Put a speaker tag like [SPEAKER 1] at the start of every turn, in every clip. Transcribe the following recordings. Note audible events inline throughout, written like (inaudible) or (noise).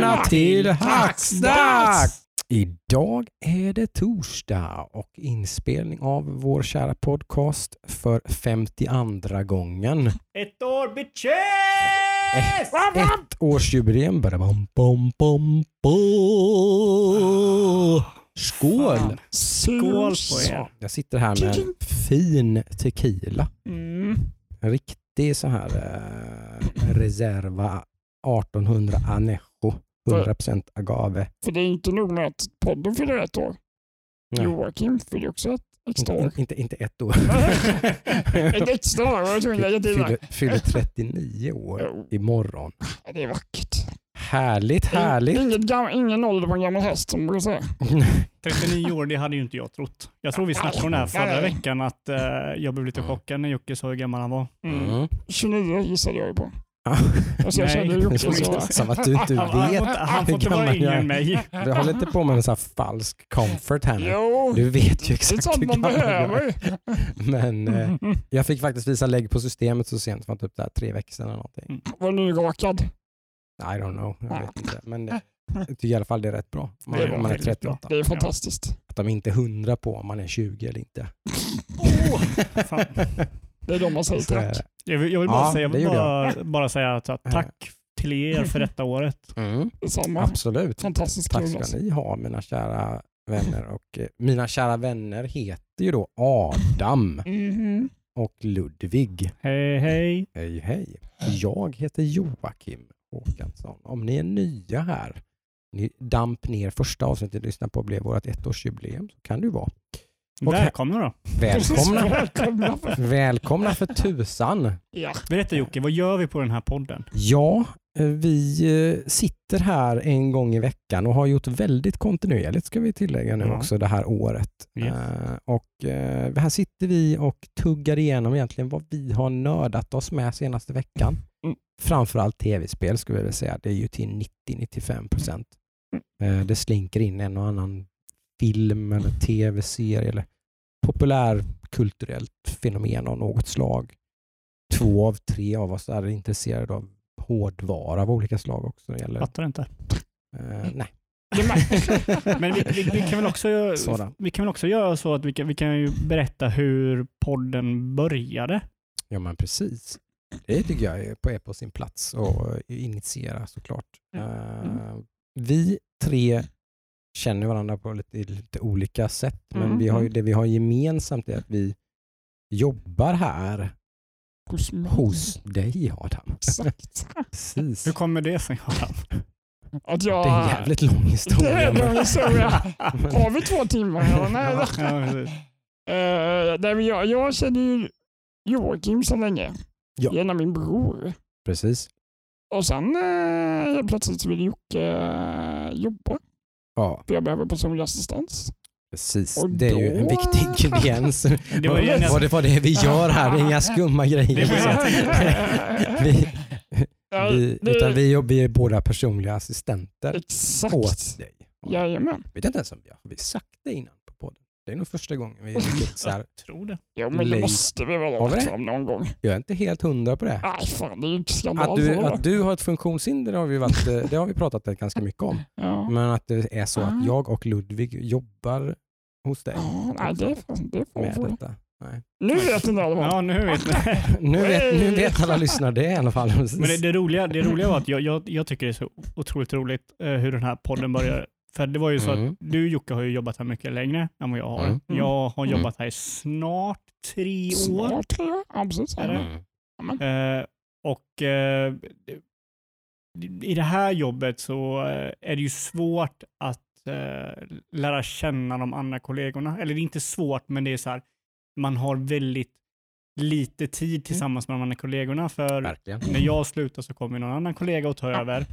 [SPEAKER 1] välkomna till Hacksnack! Idag är det torsdag och inspelning av vår kära podcast för 52 gången.
[SPEAKER 2] Ett år bitches!
[SPEAKER 1] Ett, ett årsjubileum. Bom, bom, bom. Skål!
[SPEAKER 2] Fan. Skål på er.
[SPEAKER 1] Jag sitter här med en fin tequila.
[SPEAKER 2] Mm.
[SPEAKER 1] En riktig så här eh, Reserva 1800 Anejo. 100% agave.
[SPEAKER 3] För det är inte nog med att podden fyller ett år.
[SPEAKER 1] Nej.
[SPEAKER 3] Joakim fyller också ett extra år.
[SPEAKER 1] Inte, inte, inte ett år. (laughs)
[SPEAKER 3] ett extra år, jag var tvungen att lägga till
[SPEAKER 1] fyller,
[SPEAKER 3] det.
[SPEAKER 1] fyller 39 år imorgon.
[SPEAKER 3] Det är vackert.
[SPEAKER 1] Härligt, härligt.
[SPEAKER 3] Ingen, gam, ingen ålder på en gammal häst som man brukar säga. (laughs)
[SPEAKER 2] 39 år, det hade ju inte jag trott. Jag tror vi snackade om det här förra veckan, att eh, jag blev lite chockad när Jocke sa hur gammal han var.
[SPEAKER 1] Mm.
[SPEAKER 3] 29 gissade jag ju på.
[SPEAKER 1] Ja. (laughs)
[SPEAKER 3] Alltså jag Jocke
[SPEAKER 1] är
[SPEAKER 3] så.
[SPEAKER 1] som att du inte
[SPEAKER 2] Han, han,
[SPEAKER 1] vet.
[SPEAKER 2] inte- han
[SPEAKER 1] hur
[SPEAKER 2] får inte vara yngre än mig.
[SPEAKER 1] Du håller inte på med en sån här falsk comfort här nu.
[SPEAKER 3] Jo,
[SPEAKER 1] Du vet ju
[SPEAKER 3] det är
[SPEAKER 1] exakt
[SPEAKER 3] sånt
[SPEAKER 1] hur
[SPEAKER 3] man behöver.
[SPEAKER 1] Men eh, jag fick faktiskt visa lägg på systemet så sent som typ där tre veckor sedan eller någonting.
[SPEAKER 3] Var nyrakad.
[SPEAKER 1] I don't know, jag vet inte. Men eh, jag tycker i alla fall det är rätt bra. Om man,
[SPEAKER 2] Det är
[SPEAKER 1] man är
[SPEAKER 2] väldigt bra.
[SPEAKER 1] 38.
[SPEAKER 3] Det är fantastiskt.
[SPEAKER 1] Att de inte är hundra på om man är 20 eller inte. (laughs) (laughs)
[SPEAKER 2] Fan.
[SPEAKER 3] Det är då man säger tack.
[SPEAKER 2] Jag vill, jag vill, bara,
[SPEAKER 1] Ja,
[SPEAKER 2] säga, jag
[SPEAKER 1] det
[SPEAKER 2] vill
[SPEAKER 1] gjorde
[SPEAKER 2] bara, bara säga att, att tack till er för detta året. (laughs)
[SPEAKER 1] Mm,
[SPEAKER 3] Detsamma.
[SPEAKER 1] absolut.
[SPEAKER 3] Fantastiskt
[SPEAKER 1] Tack ska ni ha mina kära vänner. Och eh, mina kära vänner heter ju då Adam (laughs)
[SPEAKER 3] Mhm.
[SPEAKER 1] och Ludvig.
[SPEAKER 2] Hej hej.
[SPEAKER 1] Hej hej. Jag heter Joakim Håkansson. Om ni är nya här, ni damp ner första avsnittet ni lyssnade på blev vårt ettårsjubileum så kan det ju vara. Och här-
[SPEAKER 2] Välkomna då.
[SPEAKER 1] Välkomna.
[SPEAKER 3] Välkomna.
[SPEAKER 1] Välkomna för tusan.
[SPEAKER 3] Ja.
[SPEAKER 2] Berätta Jocke, vad gör vi på den här podden?
[SPEAKER 1] Ja, eh, vi eh, sitter här en gång i veckan och har gjort väldigt kontinuerligt ska vi tillägga nu
[SPEAKER 2] Ja.
[SPEAKER 1] också det här året.
[SPEAKER 2] Yes.
[SPEAKER 1] Eh, Och här sitter vi och tuggar igenom egentligen vad vi har nördat oss med senaste veckan.
[SPEAKER 3] Mm.
[SPEAKER 1] Framförallt tv-spel skulle jag vilja säga. Det är ju till 90-95 procent.
[SPEAKER 3] Mm.
[SPEAKER 1] Det slinker in en och annan film eller tv-serie eller populärkulturellt fenomen av något slag. Två av tre av oss är intresserade av hårdvara av olika slag också. gäller.
[SPEAKER 2] Fattar inte.
[SPEAKER 1] Eh, nej. (laughs)
[SPEAKER 2] Men vi, vi, vi, kan väl också
[SPEAKER 1] Sådan.
[SPEAKER 2] vi kan väl också göra så att vi kan, vi kan ju berätta hur podden började.
[SPEAKER 1] Ja men precis. Det tycker jag är på, är på sin plats att initiera såklart. Eh, vi tre känner varandra på lite, lite olika sätt men
[SPEAKER 3] Mm,
[SPEAKER 1] vi har ju,
[SPEAKER 3] mm.
[SPEAKER 1] det vi har gemensamt är att vi jobbar här
[SPEAKER 3] Hos mig.
[SPEAKER 1] hos dig Adam.
[SPEAKER 3] Exakt.
[SPEAKER 1] Precis.
[SPEAKER 2] Hur kommer det sig? Adam?
[SPEAKER 3] Att
[SPEAKER 1] Det
[SPEAKER 3] jag...
[SPEAKER 1] är en jävligt lång
[SPEAKER 3] Det
[SPEAKER 1] historia.
[SPEAKER 3] är en lång historia. (laughs) Har vi två timmar? Nej,
[SPEAKER 2] Ja,
[SPEAKER 3] nej, men jag, jag känner ju Joakim så länge.
[SPEAKER 1] Ja.
[SPEAKER 3] Genom min bror.
[SPEAKER 1] Precis.
[SPEAKER 3] Och sen helt plötsligt så vill Jocke eh, jobba.
[SPEAKER 1] Ja,
[SPEAKER 3] För jag behöver personlig assistans.
[SPEAKER 1] precis.
[SPEAKER 3] Och
[SPEAKER 1] Det är ju en
[SPEAKER 3] då-
[SPEAKER 1] viktig (laughs) ingrediens.
[SPEAKER 2] Det var ju
[SPEAKER 1] vad, det, vad det är vi gör här, det är inga (laughs) skumma grejer. (laughs) Vi, vi, utan vi, vi är båda personliga assistenter
[SPEAKER 3] Exakt.
[SPEAKER 1] åt dig.
[SPEAKER 3] Jajamän.
[SPEAKER 1] vet inte ens om vi har, sagt det innan. Det är nog första gången vi (laughs) här,
[SPEAKER 2] Jag tror det.
[SPEAKER 3] Jo, men det måste vi väl ha fram någon gång.
[SPEAKER 1] jag är inte helt hundra på det.
[SPEAKER 3] Nej, fan det är ju inte skandal.
[SPEAKER 1] Att du, att du har ett funktionshinder har vi, varit, eh, det har vi pratat ganska mycket om.
[SPEAKER 3] Ja.
[SPEAKER 1] Men att det är så att jag och Ludvig jobbar hos dig
[SPEAKER 3] Ja, nej, det, får- det får
[SPEAKER 1] med detta. Nej.
[SPEAKER 3] Nu vet ni alla.
[SPEAKER 2] Ja, nu vet (laughs) ni.
[SPEAKER 1] Nu, vet, nu vet alla lyssnare det i alla fall.
[SPEAKER 2] Men det, det, roliga, det roliga var att jag, jag, jag tycker det är så otroligt roligt eh, hur den här podden börjar. För det var ju så
[SPEAKER 1] Mm.
[SPEAKER 2] att du Jocke har ju jobbat här mycket längre än vad jag har.
[SPEAKER 1] Mm.
[SPEAKER 2] Jag har
[SPEAKER 1] Mm.
[SPEAKER 2] jobbat här i snart tre år.
[SPEAKER 3] Snart tre år. Ja, precis.
[SPEAKER 2] Är det?
[SPEAKER 1] Mm.
[SPEAKER 2] Eh, och eh, i det här jobbet så eh, är det ju svårt att eh, lära känna de andra kollegorna. Eller det är inte svårt, men det är så här, man har väldigt lite tid tillsammans med de andra kollegorna. För
[SPEAKER 1] Verkligen.
[SPEAKER 2] när jag slutar så kommer någon annan kollega och tar över.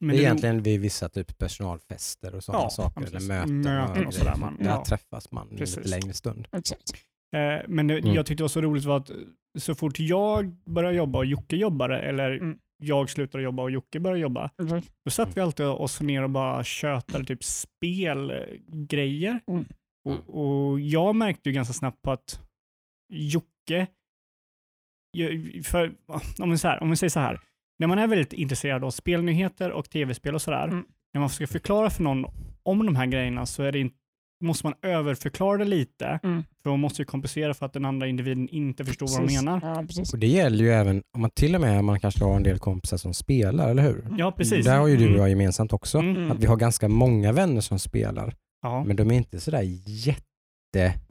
[SPEAKER 2] Men
[SPEAKER 1] det är egentligen vid vissa typ personalfester och sådana
[SPEAKER 2] Ja,
[SPEAKER 1] saker.
[SPEAKER 2] precis.
[SPEAKER 1] Eller möten.
[SPEAKER 2] Möten
[SPEAKER 1] och
[SPEAKER 2] och sådär, man-
[SPEAKER 1] Där
[SPEAKER 2] ja.
[SPEAKER 1] träffas man
[SPEAKER 2] Precis.
[SPEAKER 1] lite längre stund.
[SPEAKER 3] Exakt.
[SPEAKER 2] Eh, Men det,
[SPEAKER 1] Mm.
[SPEAKER 2] jag tyckte det var så roligt var att så fort jag började jobba och Jocke jobbade, eller
[SPEAKER 3] Mm.
[SPEAKER 2] jag slutade jobba och Jocke började jobba,
[SPEAKER 3] Exakt.
[SPEAKER 2] då satt vi alltid oss ner och bara tjötade typ spelgrejer.
[SPEAKER 3] Mm.
[SPEAKER 2] Och, och jag märkte ju ganska snabbt på att Jocke, för, om, vi så här, om vi säger så här, när man är väldigt intresserad av spelnyheter och tv-spel och sådär,
[SPEAKER 3] Mm.
[SPEAKER 2] när man ska förklara för någon om de här grejerna så är det inte måste man överförklara det lite,
[SPEAKER 3] Mm.
[SPEAKER 2] för man måste ju kompensera för att den andra individen inte förstår vad de
[SPEAKER 3] Precis.
[SPEAKER 2] menar.
[SPEAKER 3] Ja, precis.
[SPEAKER 1] Och det gäller ju även om man till och med man kanske har en del kompisar som spelar, eller hur?
[SPEAKER 2] Ja, precis.
[SPEAKER 1] Där har ju du och
[SPEAKER 2] Mm.
[SPEAKER 1] jag gemensamt också.
[SPEAKER 2] Mm.
[SPEAKER 1] Att vi har ganska många vänner som spelar.
[SPEAKER 2] Ja.
[SPEAKER 1] Men de är inte sådär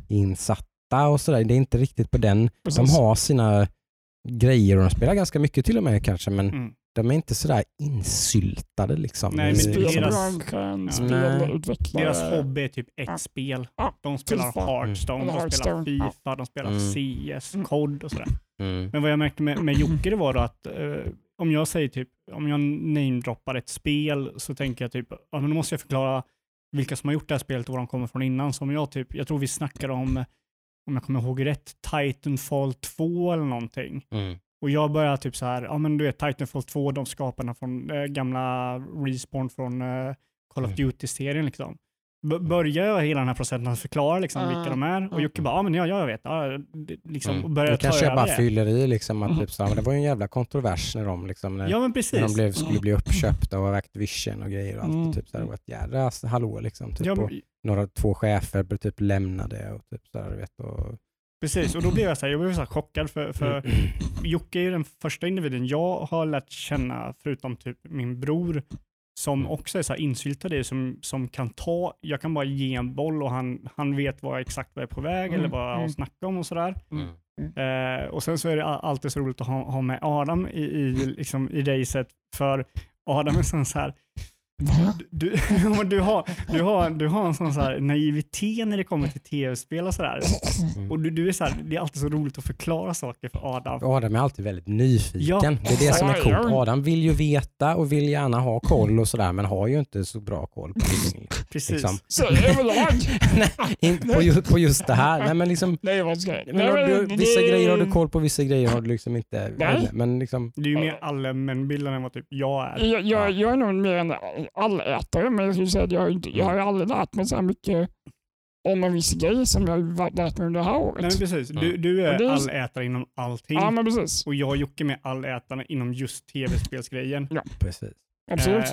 [SPEAKER 1] jätteinsatta och sådär. Det är inte riktigt på den. De
[SPEAKER 3] Precis.
[SPEAKER 1] har sina grejer och de spelar ganska mycket till och med kanske men
[SPEAKER 2] Mm.
[SPEAKER 1] de är inte sådär insyltade liksom.
[SPEAKER 2] Nej, men
[SPEAKER 1] liksom.
[SPEAKER 2] deras- Ja. Deras hobby är typ ett spel. De spelar. Hearthstone,
[SPEAKER 3] Eller
[SPEAKER 2] de spelar. Fifa, de spelar
[SPEAKER 1] Mm.
[SPEAKER 2] CS,
[SPEAKER 3] Mm.
[SPEAKER 2] COD och sådär.
[SPEAKER 1] Mm.
[SPEAKER 2] Men vad jag märkte med, med Jocke det var då att eh, om jag säger typ, om jag namedroppar ett spel så tänker jag typ, ja men då måste jag förklara vilka som har gjort det här spelet och var de kommer från innan. Så om jag typ, jag tror vi snackade om, eh, om jag kommer ihåg rätt, Titanfall 2 eller någonting.
[SPEAKER 1] Mm.
[SPEAKER 2] Och jag börjar typ så här, ja men du vet Titanfall 2, de skaparna från eh, gamla Respawn från eh, Call of
[SPEAKER 1] Mm.
[SPEAKER 2] Duty-serien liksom. Börjar jag hela den här processen att förklara liksom
[SPEAKER 3] Ja.
[SPEAKER 2] vilka de är och Jocke bara, ja men ja, jag vet. Ja, det- liksom, och
[SPEAKER 1] Mm.
[SPEAKER 2] börjar
[SPEAKER 1] Då
[SPEAKER 2] ta
[SPEAKER 1] kanske jag bara
[SPEAKER 2] det.
[SPEAKER 1] fyller i liksom att
[SPEAKER 3] Mm.
[SPEAKER 1] typ, så, men det var ju en jävla kontrovers när de, liksom, när,
[SPEAKER 2] Ja men
[SPEAKER 1] när de blev, skulle bli uppköpta av Activision och grejer och allt.
[SPEAKER 3] Mm.
[SPEAKER 1] Och typ, så här, det var ett jädra hallå liksom. Typ,
[SPEAKER 2] Ja,
[SPEAKER 1] och
[SPEAKER 2] men,
[SPEAKER 1] några, två chefer blev typ lämnade och typ så här, vet. Och,
[SPEAKER 2] precis, och då blev jag så här, jag blev så här chockad för, för Jocke är ju den första individen jag har lärt känna, förutom typ min bror, som
[SPEAKER 1] Mm.
[SPEAKER 2] också är så här insyltad i det, som, som kan ta, jag kan bara ge en boll och han, han vet vad exakt vad jag är på väg
[SPEAKER 3] Mm,
[SPEAKER 2] eller vad jag har
[SPEAKER 3] mm.
[SPEAKER 2] att snacka om och sådär.
[SPEAKER 1] mm.
[SPEAKER 2] Eh, och sen så är det alltid så roligt att ha, ha med Adam i, i, liksom, i racet, för Adam är sån så här? Du, (laughs) du, har, du, har, du har en sån så här naivitet när det kommer till tv-spel och sådär.
[SPEAKER 1] Mm.
[SPEAKER 2] Och du, du är så här, det är alltid så roligt att förklara saker för Adam.
[SPEAKER 1] Adam är alltid väldigt nyfiken.
[SPEAKER 2] Ja.
[SPEAKER 1] Det är det som är coolt. Adam vill ju veta och vill gärna ha koll och sådär men har ju inte så bra koll på det.
[SPEAKER 2] Precis.
[SPEAKER 1] Liksom.
[SPEAKER 3] Så överlag. (laughs)
[SPEAKER 1] Nej, inte på, ju, på just det här. Nej, men liksom,
[SPEAKER 3] Nej, vad ska jag?
[SPEAKER 1] men du, vissa grejer har du koll på, vissa grejer har du liksom inte.
[SPEAKER 3] Nej.
[SPEAKER 1] Men liksom,
[SPEAKER 2] Du är ju mer allmänbildad än vad typ jag är.
[SPEAKER 3] Jag, jag, jag är nog mer en allätare, men jag skulle säga att jag, har inte- jag har ju aldrig lärt mig så här mycket om en viss grej som jag har lärt mig under det här året.
[SPEAKER 2] Nej, men precis. Du,
[SPEAKER 1] Mm.
[SPEAKER 2] du är
[SPEAKER 3] är-
[SPEAKER 2] allätare inom allting.
[SPEAKER 3] ja, men precis.
[SPEAKER 2] Och jag och Jocke är allätare inom just tv-spelsgrejen.
[SPEAKER 1] precis.
[SPEAKER 3] Absolut.
[SPEAKER 2] Eh,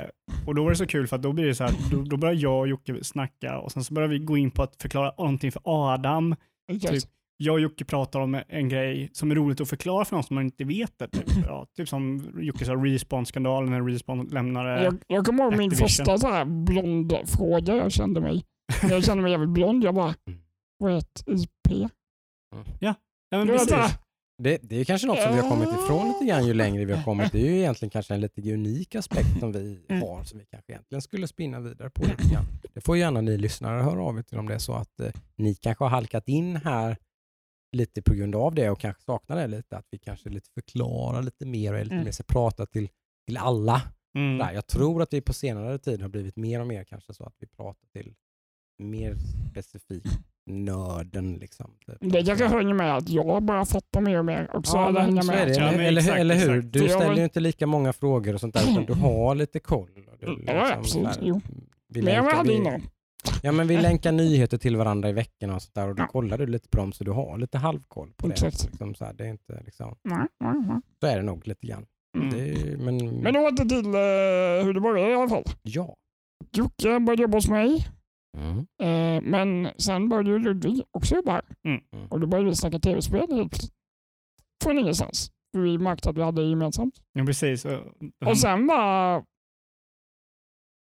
[SPEAKER 2] och då var det så kul för att då blir det så här, då, då börjar jag och Jocke snacka och sen så börjar vi gå in på att förklara någonting för Adam.
[SPEAKER 3] Exakt.
[SPEAKER 2] typ, Jag och Jocke pratar om en grej som är roligt att förklara för någon som man inte vet det. Typ, (clears throat) ja, typ som Jocke sa, Respawn-skandalen när Respawn lämnade...
[SPEAKER 3] Jag, jag kommer ihåg min första så här blond fråga jag kände mig. Jag kände mig jävligt blond. Jag bara,
[SPEAKER 1] Mm.
[SPEAKER 3] vad är ett IP?
[SPEAKER 2] Ja, men
[SPEAKER 3] så här,
[SPEAKER 2] precis.
[SPEAKER 1] Det, det är kanske något som vi har kommit ifrån lite grann ju längre vi har kommit. Det är ju egentligen kanske en lite unik aspekt som vi
[SPEAKER 3] Mm.
[SPEAKER 1] har som vi kanske egentligen skulle spinna vidare på lite grann. Det får gärna ni lyssnare höra av er till om det är så att eh, ni kanske har halkat in här lite på grund av det och kanske saknar det lite. Att vi kanske lite förklarar lite mer och är lite
[SPEAKER 3] Mm.
[SPEAKER 1] mer så pratar till, till alla.
[SPEAKER 2] Mm.
[SPEAKER 1] Där. Jag tror att vi på senare tid har blivit mer och mer kanske så att vi pratar till mer specifikt nörden. Liksom, typ.
[SPEAKER 3] Det kanske hänger med att jag bara fattar mer och mer också.
[SPEAKER 1] Ja,
[SPEAKER 3] eller
[SPEAKER 1] men
[SPEAKER 3] hänger
[SPEAKER 1] så
[SPEAKER 3] med.
[SPEAKER 1] det.
[SPEAKER 2] Ja,
[SPEAKER 1] Eller,
[SPEAKER 2] exakt,
[SPEAKER 1] eller hur?
[SPEAKER 2] exakt.
[SPEAKER 1] Du ställer
[SPEAKER 3] var-
[SPEAKER 1] ju inte lika många frågor och sånt där, utan du (clears throat) har lite koll. Och du,
[SPEAKER 3] Ja, absolut.
[SPEAKER 1] så här,
[SPEAKER 3] Jo.
[SPEAKER 1] vi
[SPEAKER 3] vad jag
[SPEAKER 1] länkar-
[SPEAKER 3] hade innan.
[SPEAKER 1] Ja, men vi (laughs) länkar nyheter till varandra i veckorna och sånt där och då
[SPEAKER 3] Ja.
[SPEAKER 1] kollar du lite på dem så du har lite halvkoll på det.
[SPEAKER 3] Exakt.
[SPEAKER 1] Liksom så, här, det är inte, liksom,
[SPEAKER 3] Nej, nej, nej.
[SPEAKER 1] så är det nog lite grann.
[SPEAKER 2] Mm.
[SPEAKER 1] Är, men,
[SPEAKER 3] Men åter till eh, hur det började i alla fall.
[SPEAKER 1] ja.
[SPEAKER 3] Jocke började jobba hos mig,
[SPEAKER 1] Mm.
[SPEAKER 3] eh, men sen började ju Ludvig också jobba här.
[SPEAKER 2] Mm.
[SPEAKER 1] Mm.
[SPEAKER 3] Och då började vi snacka tv-spel helt plötsligt. Från ingenstans. För vi märkte att vi hade det gemensamt.
[SPEAKER 2] Ja, precis. Och,
[SPEAKER 3] Och sen bara...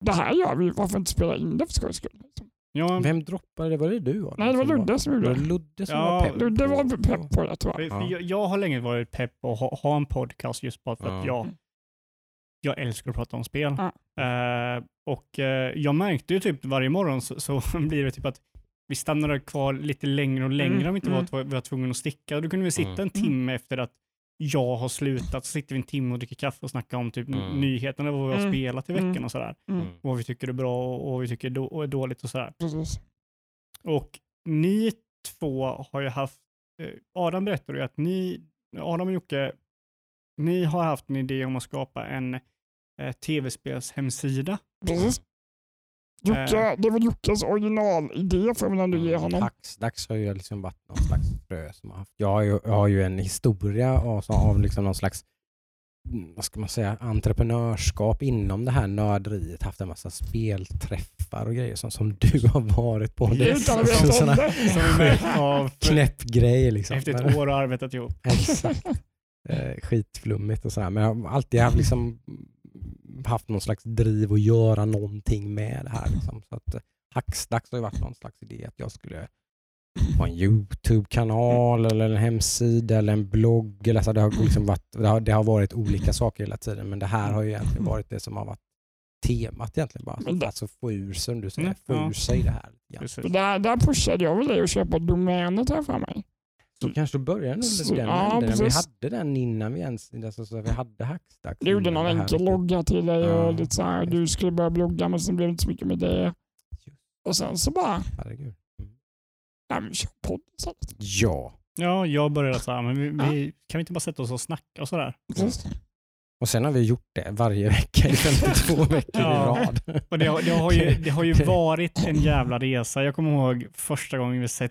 [SPEAKER 3] Det här gör vi, varför inte spela in det för skojs skull? Liksom.
[SPEAKER 2] ja,
[SPEAKER 1] Vem droppade det? Var det du? Adam,
[SPEAKER 3] Nej, det var Ludde som
[SPEAKER 1] Var
[SPEAKER 3] gjorde
[SPEAKER 1] det
[SPEAKER 3] det.
[SPEAKER 1] Ludde som
[SPEAKER 2] Ja,
[SPEAKER 1] var pepp?
[SPEAKER 3] Ludde var pepp på det tror jag.
[SPEAKER 2] för
[SPEAKER 1] Ja.
[SPEAKER 2] jag, jag har länge varit pepp på att ha, ha en podcast just bara för att
[SPEAKER 1] Ja.
[SPEAKER 2] jag, jag älskar att prata om spel.
[SPEAKER 3] Ja.
[SPEAKER 2] Eh, och eh, jag märkte ju typ varje morgon så, så (laughs) blir det typ att vi stannade kvar lite längre och längre
[SPEAKER 3] Mm,
[SPEAKER 2] om vi inte
[SPEAKER 3] mm.
[SPEAKER 2] var, vi var tvungna att sticka. Och då kunde vi sitta
[SPEAKER 1] Mm.
[SPEAKER 2] en timme efter att jag har slutat, så sitter vi en timme och dricker kaffe och snackar om typ
[SPEAKER 1] Mm.
[SPEAKER 2] nyheterna, vad vi har
[SPEAKER 3] Mm.
[SPEAKER 2] spelat i veckan
[SPEAKER 3] Mm.
[SPEAKER 2] och sådär.
[SPEAKER 3] Mm.
[SPEAKER 1] Mm.
[SPEAKER 2] Vad vi tycker är bra och vad vi tycker är, då, och är dåligt och sådär.
[SPEAKER 3] Precis.
[SPEAKER 2] Och ni två har ju haft, eh, Adam berättade ju att ni, Adam och Jocke, ni har haft en idé om att skapa en eh, tv-spelshemsida.
[SPEAKER 3] Precis. Jocke, det var Jockes originalidé får jag väl ändå ge honom.
[SPEAKER 1] Dags, dags har ju liksom varit någon slags frö som har haft. Jag har ju, jag har ju en historia av, av liksom någon slags mm, vad ska man säga, entreprenörskap inom det här nörderiet, haft en massa spelträffar och grejer som, som du har varit på. Det är
[SPEAKER 3] Utan att veta om
[SPEAKER 1] såna
[SPEAKER 3] det.
[SPEAKER 2] Som är med av
[SPEAKER 1] knäpp grej liksom.
[SPEAKER 2] efter ett år har arbetat ihop. (laughs)
[SPEAKER 1] Exakt. Eh, skitflummigt och sådär. Men jag har alltid haft, liksom, haft någon slags driv att göra någonting med det här. Liksom. Så att, eh, Hackstacks har ju varit någon slags idé att jag skulle ha en YouTube-kanal eller en hemsida eller en blogg. Eller så det, har liksom varit, det, har, det har varit olika saker hela tiden men det här har ju egentligen varit det som har varit temat egentligen. Bara.
[SPEAKER 3] Det-
[SPEAKER 1] Alltså få ur sig, du säger,
[SPEAKER 2] Mm,
[SPEAKER 1] få ur sig det här. Ja.
[SPEAKER 3] Där, där pushade jag väl dig att köpa domäner tror jag för mig.
[SPEAKER 1] Så kanske då börjar nog
[SPEAKER 3] Så-
[SPEAKER 1] den
[SPEAKER 3] ja,
[SPEAKER 1] änden. Vi hade den innan vi ens alltså, så vi hade Hackstacks.
[SPEAKER 3] Du gjorde någon enkel logga till dig
[SPEAKER 1] Ja.
[SPEAKER 3] och lite så här, du skulle börja blogga men sen blev det inte så mycket med det. Och sen så bara,
[SPEAKER 1] Herregud. Mm.
[SPEAKER 3] nej men kör podd.
[SPEAKER 1] Ja.
[SPEAKER 2] Ja, jag började så här, men vi, vi, kan vi inte bara sätta oss och snacka och sådär?
[SPEAKER 3] Precis.
[SPEAKER 1] Och sen har vi gjort det varje vecka i 52 (laughs) veckor
[SPEAKER 2] Ja.
[SPEAKER 1] i rad.
[SPEAKER 2] Och det, har- det, har ju, det har ju varit en jävla resa. Jag kommer ihåg första gången vi sett...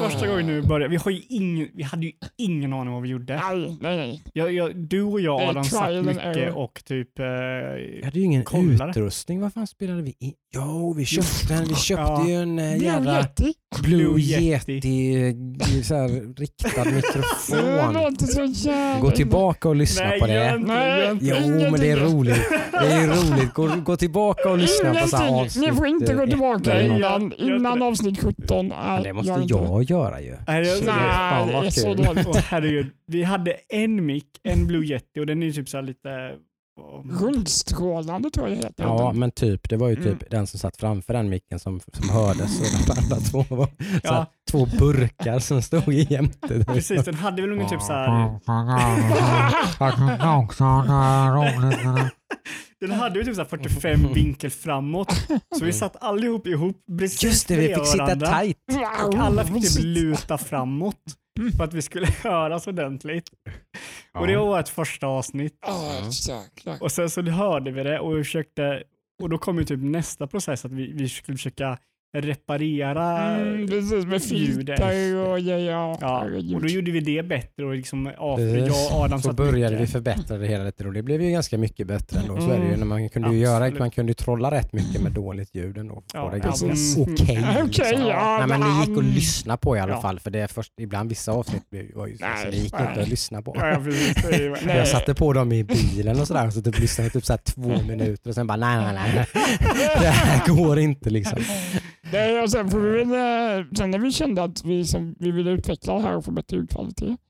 [SPEAKER 2] första gången nu började. Vi, har ju ingen, vi hade ju ingen aning vad vi gjorde.
[SPEAKER 3] Nej, nej, nej.
[SPEAKER 2] Jag, jag, du och jag Adam satt mycket och typ... Eh,
[SPEAKER 1] Vi hade ju ingen
[SPEAKER 2] Kollare.
[SPEAKER 1] utrustning. Vad fan spelade vi in? Jo, vi köpte en. Vi (laughs) köpte
[SPEAKER 2] Ja.
[SPEAKER 1] ju en eh,
[SPEAKER 3] Blue
[SPEAKER 1] jävla
[SPEAKER 3] Yeti.
[SPEAKER 1] Blue Yeti,
[SPEAKER 2] Yeti.
[SPEAKER 1] eh, så här, riktad (laughs) mikrofon.
[SPEAKER 3] så.
[SPEAKER 1] Gå tillbaka och lyssna
[SPEAKER 2] nej,
[SPEAKER 1] på det.
[SPEAKER 3] Nej.
[SPEAKER 1] Jo, men det är roligt. Det är roligt. Gå, gå tillbaka och lyssna på så här avsnitt.
[SPEAKER 3] Ni får inte gå
[SPEAKER 1] eh,
[SPEAKER 3] tillbaka innan, innan avsnitt 17.
[SPEAKER 1] Ja,
[SPEAKER 3] Nej,
[SPEAKER 1] det måste
[SPEAKER 3] gör
[SPEAKER 1] jag göra ju.
[SPEAKER 2] Nej,
[SPEAKER 1] fan
[SPEAKER 3] det
[SPEAKER 1] vad
[SPEAKER 3] är så
[SPEAKER 1] kul.
[SPEAKER 3] dåligt.
[SPEAKER 2] Åh, herregud. Vi hade en mick, en Blue Yeti och den är typ så här lite...
[SPEAKER 3] Rundstrålande tror jag det heter.
[SPEAKER 1] Ja, men typ. Det var ju typ
[SPEAKER 2] Mm.
[SPEAKER 1] den som satt framför den micken som, som hördes och de andra två var så
[SPEAKER 2] Ja.
[SPEAKER 1] här, två burkar som stod jämte. (laughs)
[SPEAKER 2] Precis, den hade väl ungefär typ så här... (laughs) Den hade ju typ så här 45 (laughs) vinkel framåt. Så vi satt allihop ihop precis
[SPEAKER 1] Just det, vi fick sitta tight.
[SPEAKER 2] Och alla fick typ luta framåt för att vi skulle (laughs) höras ordentligt. Och det var vårt första avsnitt.
[SPEAKER 3] Ja.
[SPEAKER 2] Och sen så hörde vi det och vi försökte, och då kom ju typ nästa process att vi, vi skulle försöka reparera
[SPEAKER 3] Mm, precis, med
[SPEAKER 2] ljudet.
[SPEAKER 3] filter och ja, ja.
[SPEAKER 2] Ja, och då gjorde vi det bättre och liksom,
[SPEAKER 1] Precis.
[SPEAKER 2] jag och Adam
[SPEAKER 1] Så började vi
[SPEAKER 2] mycket.
[SPEAKER 1] förbättra det hela lite och det blev ju ganska mycket bättre ändå. Så är det ju.
[SPEAKER 2] Mm.
[SPEAKER 1] När man kunde ju göra,
[SPEAKER 2] Absolut.
[SPEAKER 1] man kunde ju trolla rätt mycket med dåligt ljud ändå.
[SPEAKER 2] Ja,
[SPEAKER 1] det ganska okej.
[SPEAKER 3] Okej,
[SPEAKER 1] liksom.
[SPEAKER 3] ja.
[SPEAKER 1] Nej, men det gick att
[SPEAKER 3] mm.
[SPEAKER 1] lyssna på i alla
[SPEAKER 2] Ja.
[SPEAKER 1] fall. För det är först, ibland vissa avsnitt var ju så,
[SPEAKER 3] Nej,
[SPEAKER 1] så det gick
[SPEAKER 3] nej.
[SPEAKER 1] inte att lyssna på.
[SPEAKER 2] Ja, precis. (laughs)
[SPEAKER 1] Jag satte på dem i bilen och sådär och så typ lyssnade jag typ så här två minuter och sen bara nej, nej, nej. (laughs) Det här går inte liksom.
[SPEAKER 3] Nej, och sen, får vi väl, eh, sen när vi kände att vi, som, vi ville utveckla det här och få bättre ljudkvalitet,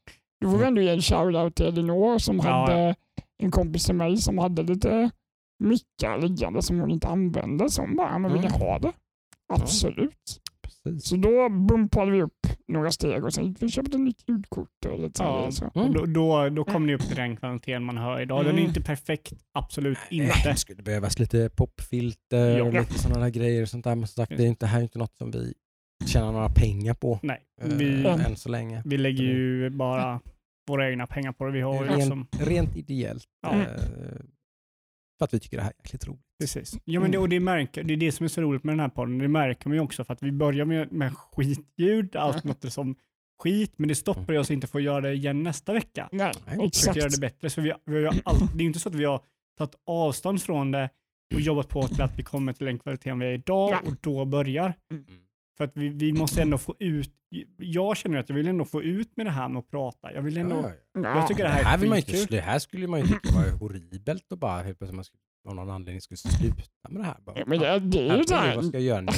[SPEAKER 3] då får vi ändå ge en shoutout till Elinor som
[SPEAKER 2] Ja,
[SPEAKER 3] hade en kompis till mig som hade lite mickar liggande som hon inte använde. Som bara, men vill ni
[SPEAKER 1] Mm.
[SPEAKER 3] ha det? Absolut.
[SPEAKER 1] Precis.
[SPEAKER 3] Så då bumpade vi upp några steg och sen vi köpte ett nytt ljudkort. Och lite
[SPEAKER 2] Ja.
[SPEAKER 3] så.
[SPEAKER 2] Och då, då, då kom ni upp till den kvaliteten man hör idag. Den är
[SPEAKER 3] Mm.
[SPEAKER 2] inte perfekt, absolut inte.
[SPEAKER 1] Det skulle behövas lite popfilter
[SPEAKER 2] Ja.
[SPEAKER 1] och lite sådana där grejer. Och sånt där. Men som sagt, det är inte, här är inte något som vi tjänar några pengar på
[SPEAKER 2] Nej,
[SPEAKER 1] eh,
[SPEAKER 2] vi,
[SPEAKER 1] än så länge.
[SPEAKER 2] vi lägger ju bara våra egna pengar på det. Vi har liksom,
[SPEAKER 1] Rent, rent ideellt.
[SPEAKER 2] Ja.
[SPEAKER 1] Eh, för att vi tycker det här är jäkligt roligt.
[SPEAKER 2] precis. Ja, men det, och det, märker, det är det som är så roligt med den här podden. Det märker man ju också för att vi börjar med, med skitljud. Allt låter som skit, men det stoppar oss inte för att göra det igen nästa vecka.
[SPEAKER 3] Nej,
[SPEAKER 2] Försöka göra
[SPEAKER 3] exakt.
[SPEAKER 2] det bättre. Så vi, vi har ju all, det är ju inte så att vi har tagit avstånd från det och jobbat på till att vi kommer till den kvaliteten vi är idag
[SPEAKER 3] Ja.
[SPEAKER 2] och då börjar. För att vi, vi måste ändå få ut, jag känner att jag vill ändå få ut med det här med att prata. Jag vill ändå,
[SPEAKER 1] Ja, ja.
[SPEAKER 2] jag tycker det
[SPEAKER 1] Det
[SPEAKER 2] här
[SPEAKER 1] här,
[SPEAKER 2] är
[SPEAKER 1] vill man ju inte, det här skulle man ju tycka var horribelt och bara helt plötsligt man skulle, av någon anledning skulle sluta med det här. Bara,
[SPEAKER 3] Ja, Men det, det är ju
[SPEAKER 1] herregud,
[SPEAKER 3] så
[SPEAKER 1] vad
[SPEAKER 3] här,
[SPEAKER 1] ska jag göra nu?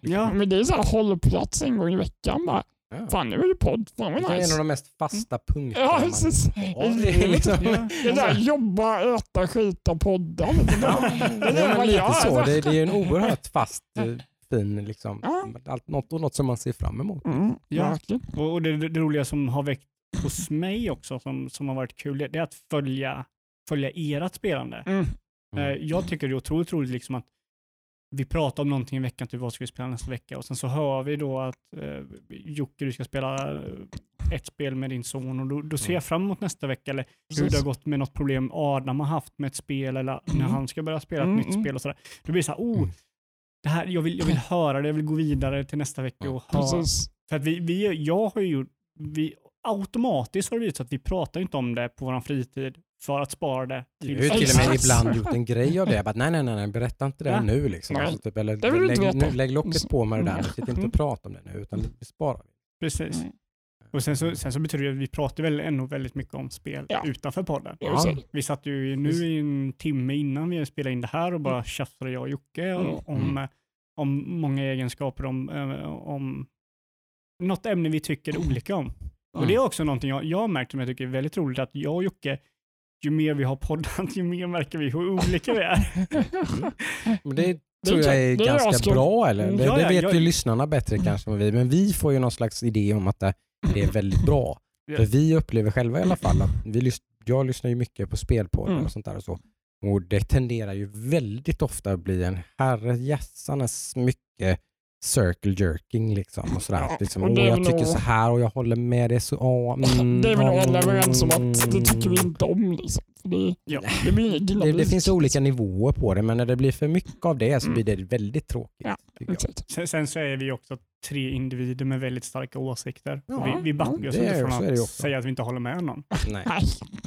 [SPEAKER 2] Ja.
[SPEAKER 3] men det är så här hållplats en gång i veckan bara.
[SPEAKER 1] Ja.
[SPEAKER 3] Fan nu är det podd, fan
[SPEAKER 1] Det
[SPEAKER 3] vad
[SPEAKER 1] är en av
[SPEAKER 3] nice.
[SPEAKER 1] de mest fasta punkterna
[SPEAKER 3] Ja, precis.
[SPEAKER 1] Det är liksom,
[SPEAKER 2] Ja.
[SPEAKER 3] Det där jobba, äta, skita, podda. Det det
[SPEAKER 1] lite
[SPEAKER 3] jag-
[SPEAKER 1] så. Det, det är en oerhört fast, eh, fin, liksom,
[SPEAKER 3] Ja.
[SPEAKER 1] allt, något, något som man ser fram emot.
[SPEAKER 3] Mm,
[SPEAKER 2] Ja. Och, och det, det roliga som har väckt hos mig också, som, som har varit kul, det, det är att följa, följa ert spelande.
[SPEAKER 3] Mm.
[SPEAKER 2] Eh, Jag tycker det är otroligt roligt liksom att vi pratar om någonting i veckan, typ vad ska vi spela nästa vecka? Och sen så hör vi då att eh, Jocke, du ska spela eh, ett spel med din son och då, då ser jag fram emot nästa vecka eller hur det har gått med något problem Adam har haft med ett spel eller när
[SPEAKER 3] Mm.
[SPEAKER 2] han ska börja spela ett
[SPEAKER 3] Mm,
[SPEAKER 2] nytt
[SPEAKER 3] mm.
[SPEAKER 2] spel och sådär. Då blir det så här, oh,
[SPEAKER 1] Mm.
[SPEAKER 2] Det här, jag, vill, jag vill (laughs) höra det, jag vill gå vidare till nästa vecka och höra.
[SPEAKER 3] Precis.
[SPEAKER 2] För att vi, vi, jag har ju gjort, vi, automatiskt har det blivit så att vi pratar inte om det på vår fritid för att spara det
[SPEAKER 1] Vi
[SPEAKER 2] till
[SPEAKER 1] har ju till och med ibland gjort en (laughs) grej av det. Bara, nej, nej, nej, nej, berätta inte det
[SPEAKER 2] Ja.
[SPEAKER 1] nu. Liksom.
[SPEAKER 3] Nej.
[SPEAKER 1] Alltså, typ, eller,
[SPEAKER 3] inte
[SPEAKER 1] lägg, nu, lägg locket på med det där.
[SPEAKER 3] Mm.
[SPEAKER 1] Sitt inte
[SPEAKER 2] Mm.
[SPEAKER 1] och prata om det nu, utan vi sparar.
[SPEAKER 2] Precis.
[SPEAKER 3] Mm.
[SPEAKER 2] Och sen så, sen så betyder det att vi pratar väl ändå väldigt mycket om spel
[SPEAKER 3] Ja.
[SPEAKER 2] utanför podden.
[SPEAKER 3] Säga.
[SPEAKER 2] Vi satt ju nu i en timme innan vi spelade in det här och bara tjafsade jag och Jocke
[SPEAKER 3] Mm.
[SPEAKER 2] om,
[SPEAKER 1] Mm.
[SPEAKER 2] om många egenskaper, om, eh, om något ämne vi tycker olika om. Och det är också någonting jag, jag har märkt som jag tycker är väldigt roligt, att jag och Jocke, ju mer vi har poddat, (laughs) ju mer märker vi hur olika vi är.
[SPEAKER 1] Men det tror
[SPEAKER 3] är
[SPEAKER 1] jag är
[SPEAKER 3] Det är
[SPEAKER 1] ganska bra. Eller?
[SPEAKER 3] Mm.
[SPEAKER 1] Det,
[SPEAKER 2] Ja,
[SPEAKER 1] det
[SPEAKER 2] ja,
[SPEAKER 1] vet ju lyssnarna bättre kanske än vi. Men vi får ju någon slags idé om att det, det är väldigt bra. För vi upplever själva i alla fall att vi lys- jag lyssnar ju mycket på spelpoddar
[SPEAKER 3] Mm.
[SPEAKER 1] och sånt där och så. Och det tenderar ju väldigt ofta att bli en herrejässanes mycket circle jerking liksom och sådär.
[SPEAKER 3] Ja,
[SPEAKER 1] liksom,
[SPEAKER 3] och det
[SPEAKER 1] jag tycker så här och jag håller med dig så, åh, mm, (laughs)
[SPEAKER 3] det är vi nog alla
[SPEAKER 1] mm,
[SPEAKER 3] överens om att det tycker vi inte om. Liksom. Det,
[SPEAKER 2] Ja.
[SPEAKER 3] det blir
[SPEAKER 1] det, det finns olika nivåer på det, men när det blir för mycket av det så
[SPEAKER 3] Mm.
[SPEAKER 1] blir det väldigt tråkigt.
[SPEAKER 3] Ja.
[SPEAKER 2] Sen, sen så är vi också tre individer med väldigt starka åsikter.
[SPEAKER 1] Ja,
[SPEAKER 2] vi, vi backar
[SPEAKER 1] ja,
[SPEAKER 2] oss
[SPEAKER 1] det
[SPEAKER 2] inte från
[SPEAKER 1] det
[SPEAKER 2] att säga att vi inte håller med någon.
[SPEAKER 1] Nej.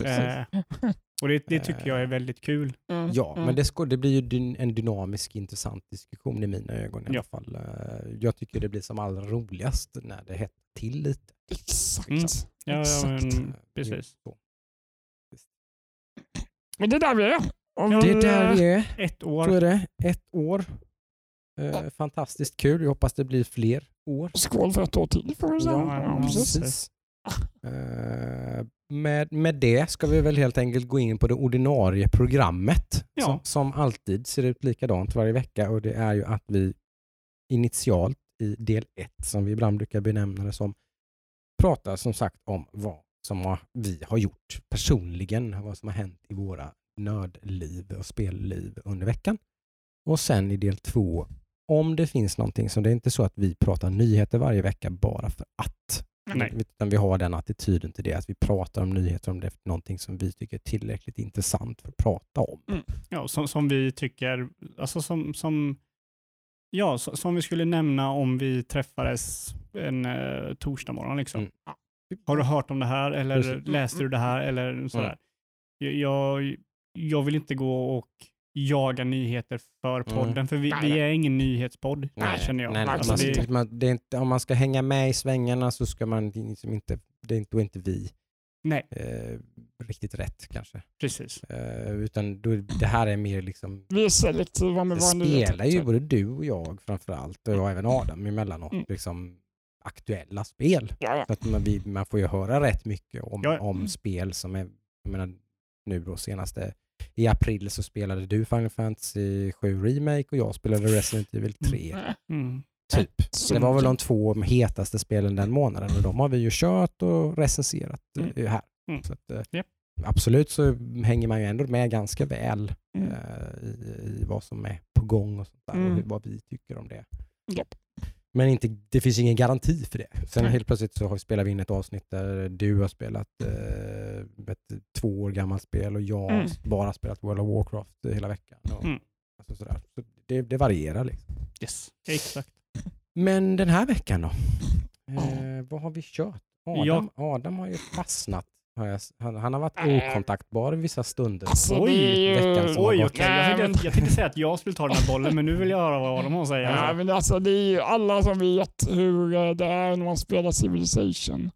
[SPEAKER 2] Eh, och det, det tycker jag är väldigt kul.
[SPEAKER 3] Mm.
[SPEAKER 1] Ja,
[SPEAKER 3] Mm.
[SPEAKER 1] men det, ska, det blir ju dyn, en dynamisk, intressant diskussion i mina ögon i alla
[SPEAKER 2] Ja.
[SPEAKER 1] fall. Eh, Jag tycker det blir som allra roligast när det hettar till lite.
[SPEAKER 3] Exakt.
[SPEAKER 2] Mm. Ja, ja,
[SPEAKER 3] Exakt.
[SPEAKER 2] men,
[SPEAKER 1] Eh,
[SPEAKER 2] precis.
[SPEAKER 1] så.
[SPEAKER 3] Men det är där vi är. Och
[SPEAKER 2] Ja,
[SPEAKER 1] Det är där vi är.
[SPEAKER 2] Ett
[SPEAKER 1] Så
[SPEAKER 2] år.
[SPEAKER 1] är det. Ett år. Eh, fantastiskt kul. Jag hoppas det blir fler år.
[SPEAKER 3] Skål för ett år till får vi säga.
[SPEAKER 2] Ja,
[SPEAKER 3] Ja, precis.
[SPEAKER 1] precis. Eh, med, med det ska vi väl helt enkelt gå in på det ordinarie programmet
[SPEAKER 2] Ja.
[SPEAKER 1] som, som alltid ser ut likadant varje vecka och det är ju att vi initialt i del 1 som vi ibland brukar benämna det som pratar som sagt om vad som har, vi har gjort personligen, vad som har hänt i våra nördliv och spelliv under veckan. Och sen i del 2 om det finns någonting som det är inte så att vi pratar nyheter varje vecka bara för att.
[SPEAKER 2] Nej.
[SPEAKER 1] Utan vi har den attityden till det att vi pratar om nyheter om det är någonting som vi tycker är tillräckligt intressant för att prata om.
[SPEAKER 2] Ja, som, som vi tycker, alltså som, som, ja, som vi skulle nämna om vi träffades en uh, torsdag morgon. Liksom.
[SPEAKER 1] Mm.
[SPEAKER 2] Har du hört om det här eller
[SPEAKER 1] Precis.
[SPEAKER 2] läste du det här eller sådär. Jag, jag vill inte gå och jaga nyheter för podden, för vi,
[SPEAKER 3] Nej,
[SPEAKER 2] vi
[SPEAKER 3] nej.
[SPEAKER 2] är ingen nyhetspodd, känner jag.
[SPEAKER 1] Nej, nej,
[SPEAKER 2] Alltså, det,
[SPEAKER 1] man, det är inte, om man ska hänga med i svängarna så ska man liksom inte, det är inte, då är inte vi
[SPEAKER 2] nej,
[SPEAKER 1] eh, riktigt rätt kanske.
[SPEAKER 2] precis.
[SPEAKER 1] Eh, utan då, det här är mer liksom,
[SPEAKER 3] Vi är selektiva med
[SPEAKER 1] det
[SPEAKER 3] våra nyheter.
[SPEAKER 1] spelar ju både du och jag framförallt och även Adam emellanåt
[SPEAKER 3] Mm.
[SPEAKER 1] liksom aktuella spel.
[SPEAKER 3] Ja, ja.
[SPEAKER 1] Så att man, vi, man får ju höra rätt mycket om,
[SPEAKER 2] Ja.
[SPEAKER 1] om spel som är, jag menar, nu då senaste i april så spelade du Final Fantasy 7 Remake och jag spelade Resident Evil 3.
[SPEAKER 2] Mm.
[SPEAKER 1] Typ.
[SPEAKER 3] Så
[SPEAKER 1] Det var väl de två hetaste spelen den månaden och de har vi ju kört och recenserat
[SPEAKER 3] Mm.
[SPEAKER 1] eh, här.
[SPEAKER 2] Mm.
[SPEAKER 1] Så att, eh,
[SPEAKER 2] Japp.
[SPEAKER 1] Absolut så hänger man ju ändå med ganska väl
[SPEAKER 3] Mm.
[SPEAKER 1] eh, i, i vad som är på gång och sånt där,
[SPEAKER 3] Mm.
[SPEAKER 1] och hur, vad vi tycker om det.
[SPEAKER 3] Japp.
[SPEAKER 1] Men inte, det finns ingen garanti för det. Sen helt plötsligt så har vi spelat in ett avsnitt där du har spelat eh, ett två år gammalt spel och jag har
[SPEAKER 3] Mm.
[SPEAKER 1] bara spelat World of Warcraft hela veckan. Och,
[SPEAKER 2] Mm.
[SPEAKER 1] alltså sådär. Så det, det varierar. Liksom.
[SPEAKER 2] Yes, exakt.
[SPEAKER 1] Men den här veckan då? Eh, vad har vi kört? Adam,
[SPEAKER 2] Jag-
[SPEAKER 1] Adam har ju fastnat. Har jag, han, han har varit
[SPEAKER 3] Äh.
[SPEAKER 1] okontaktbar vissa stunder.
[SPEAKER 3] Alltså,
[SPEAKER 2] Oj,
[SPEAKER 3] ju...
[SPEAKER 1] veckan som har
[SPEAKER 2] Oj,
[SPEAKER 1] gått.
[SPEAKER 2] okej. Jag, tänkte, jag tänkte säga att jag skulle ta den här bollen, men nu vill jag höra vad de har att säga.
[SPEAKER 3] Ja, men alltså, det är ju alla som vet hur eh, det är när man spelar Civilization.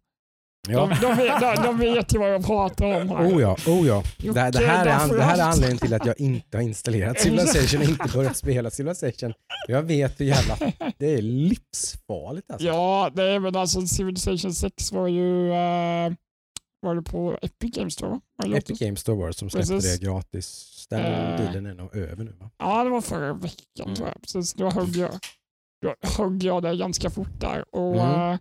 [SPEAKER 1] Ja.
[SPEAKER 3] De, de, vet, de, de vet ju vad jag pratar om här.
[SPEAKER 1] Oh ja, oh ja. Det, det, här är, an, det här är anledningen till att jag inte har installerat Civilization och inte (laughs) börjat spela Civilization. Jag vet hur jävla... Det är livsfarligt alltså.
[SPEAKER 3] Ja, det är väl alltså Civilization 6 var ju eh, var det på Epic Games Store? Var det
[SPEAKER 1] Epic? Games Store Wars som släppte
[SPEAKER 3] Precis.
[SPEAKER 1] det gratis. Den
[SPEAKER 3] Eh.
[SPEAKER 1] dealen är nog över nu va?
[SPEAKER 3] Ja, det var förra veckan
[SPEAKER 1] Mm.
[SPEAKER 3] tror jag. Precis, då högg jag, då högg jag det ganska fort där. Och,
[SPEAKER 1] Mm.
[SPEAKER 3] eh,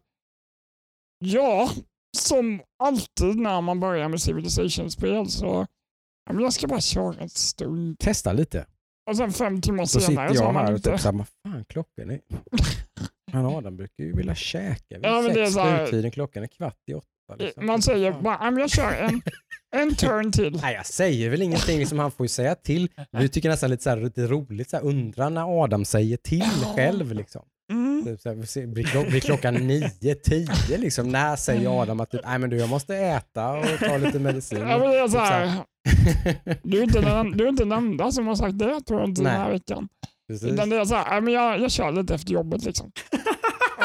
[SPEAKER 3] ja, som alltid när man börjar med Civilization-spel så ja, jag ska bara köra en stund.
[SPEAKER 1] Testa lite.
[SPEAKER 3] Och sen fem timmar
[SPEAKER 1] Så
[SPEAKER 3] senare
[SPEAKER 1] sitter jag här och
[SPEAKER 3] inte...
[SPEAKER 1] typ såhär, vad fan klockan är... (laughs) Han Adam brukar ju vilja käka vid
[SPEAKER 3] Ja, det
[SPEAKER 1] sex tiden. Klockan är kvart i åtta. Liksom.
[SPEAKER 3] Man säger bara, men jag kör en, en (laughs) turn till.
[SPEAKER 1] Nej, jag säger väl ingenting, liksom, han får ju säga till. Vi tycker nästan lite, så här, lite roligt, så här, undra när Adam säger till själv. Liksom.
[SPEAKER 3] Mm. Mm.
[SPEAKER 1] Typ så här, blir, klock, blir klockan nio, tio liksom. När säger Adam att typ, nej men du jag måste äta och ta lite medicin.
[SPEAKER 3] Ja, men det är så här, (laughs) du, är inte den, du är inte den enda som har sagt det tror jag inte den här
[SPEAKER 1] Nej.
[SPEAKER 3] veckan.
[SPEAKER 1] Precis.
[SPEAKER 3] Utan det är så här, men jag, jag kör lite efter jobbet liksom.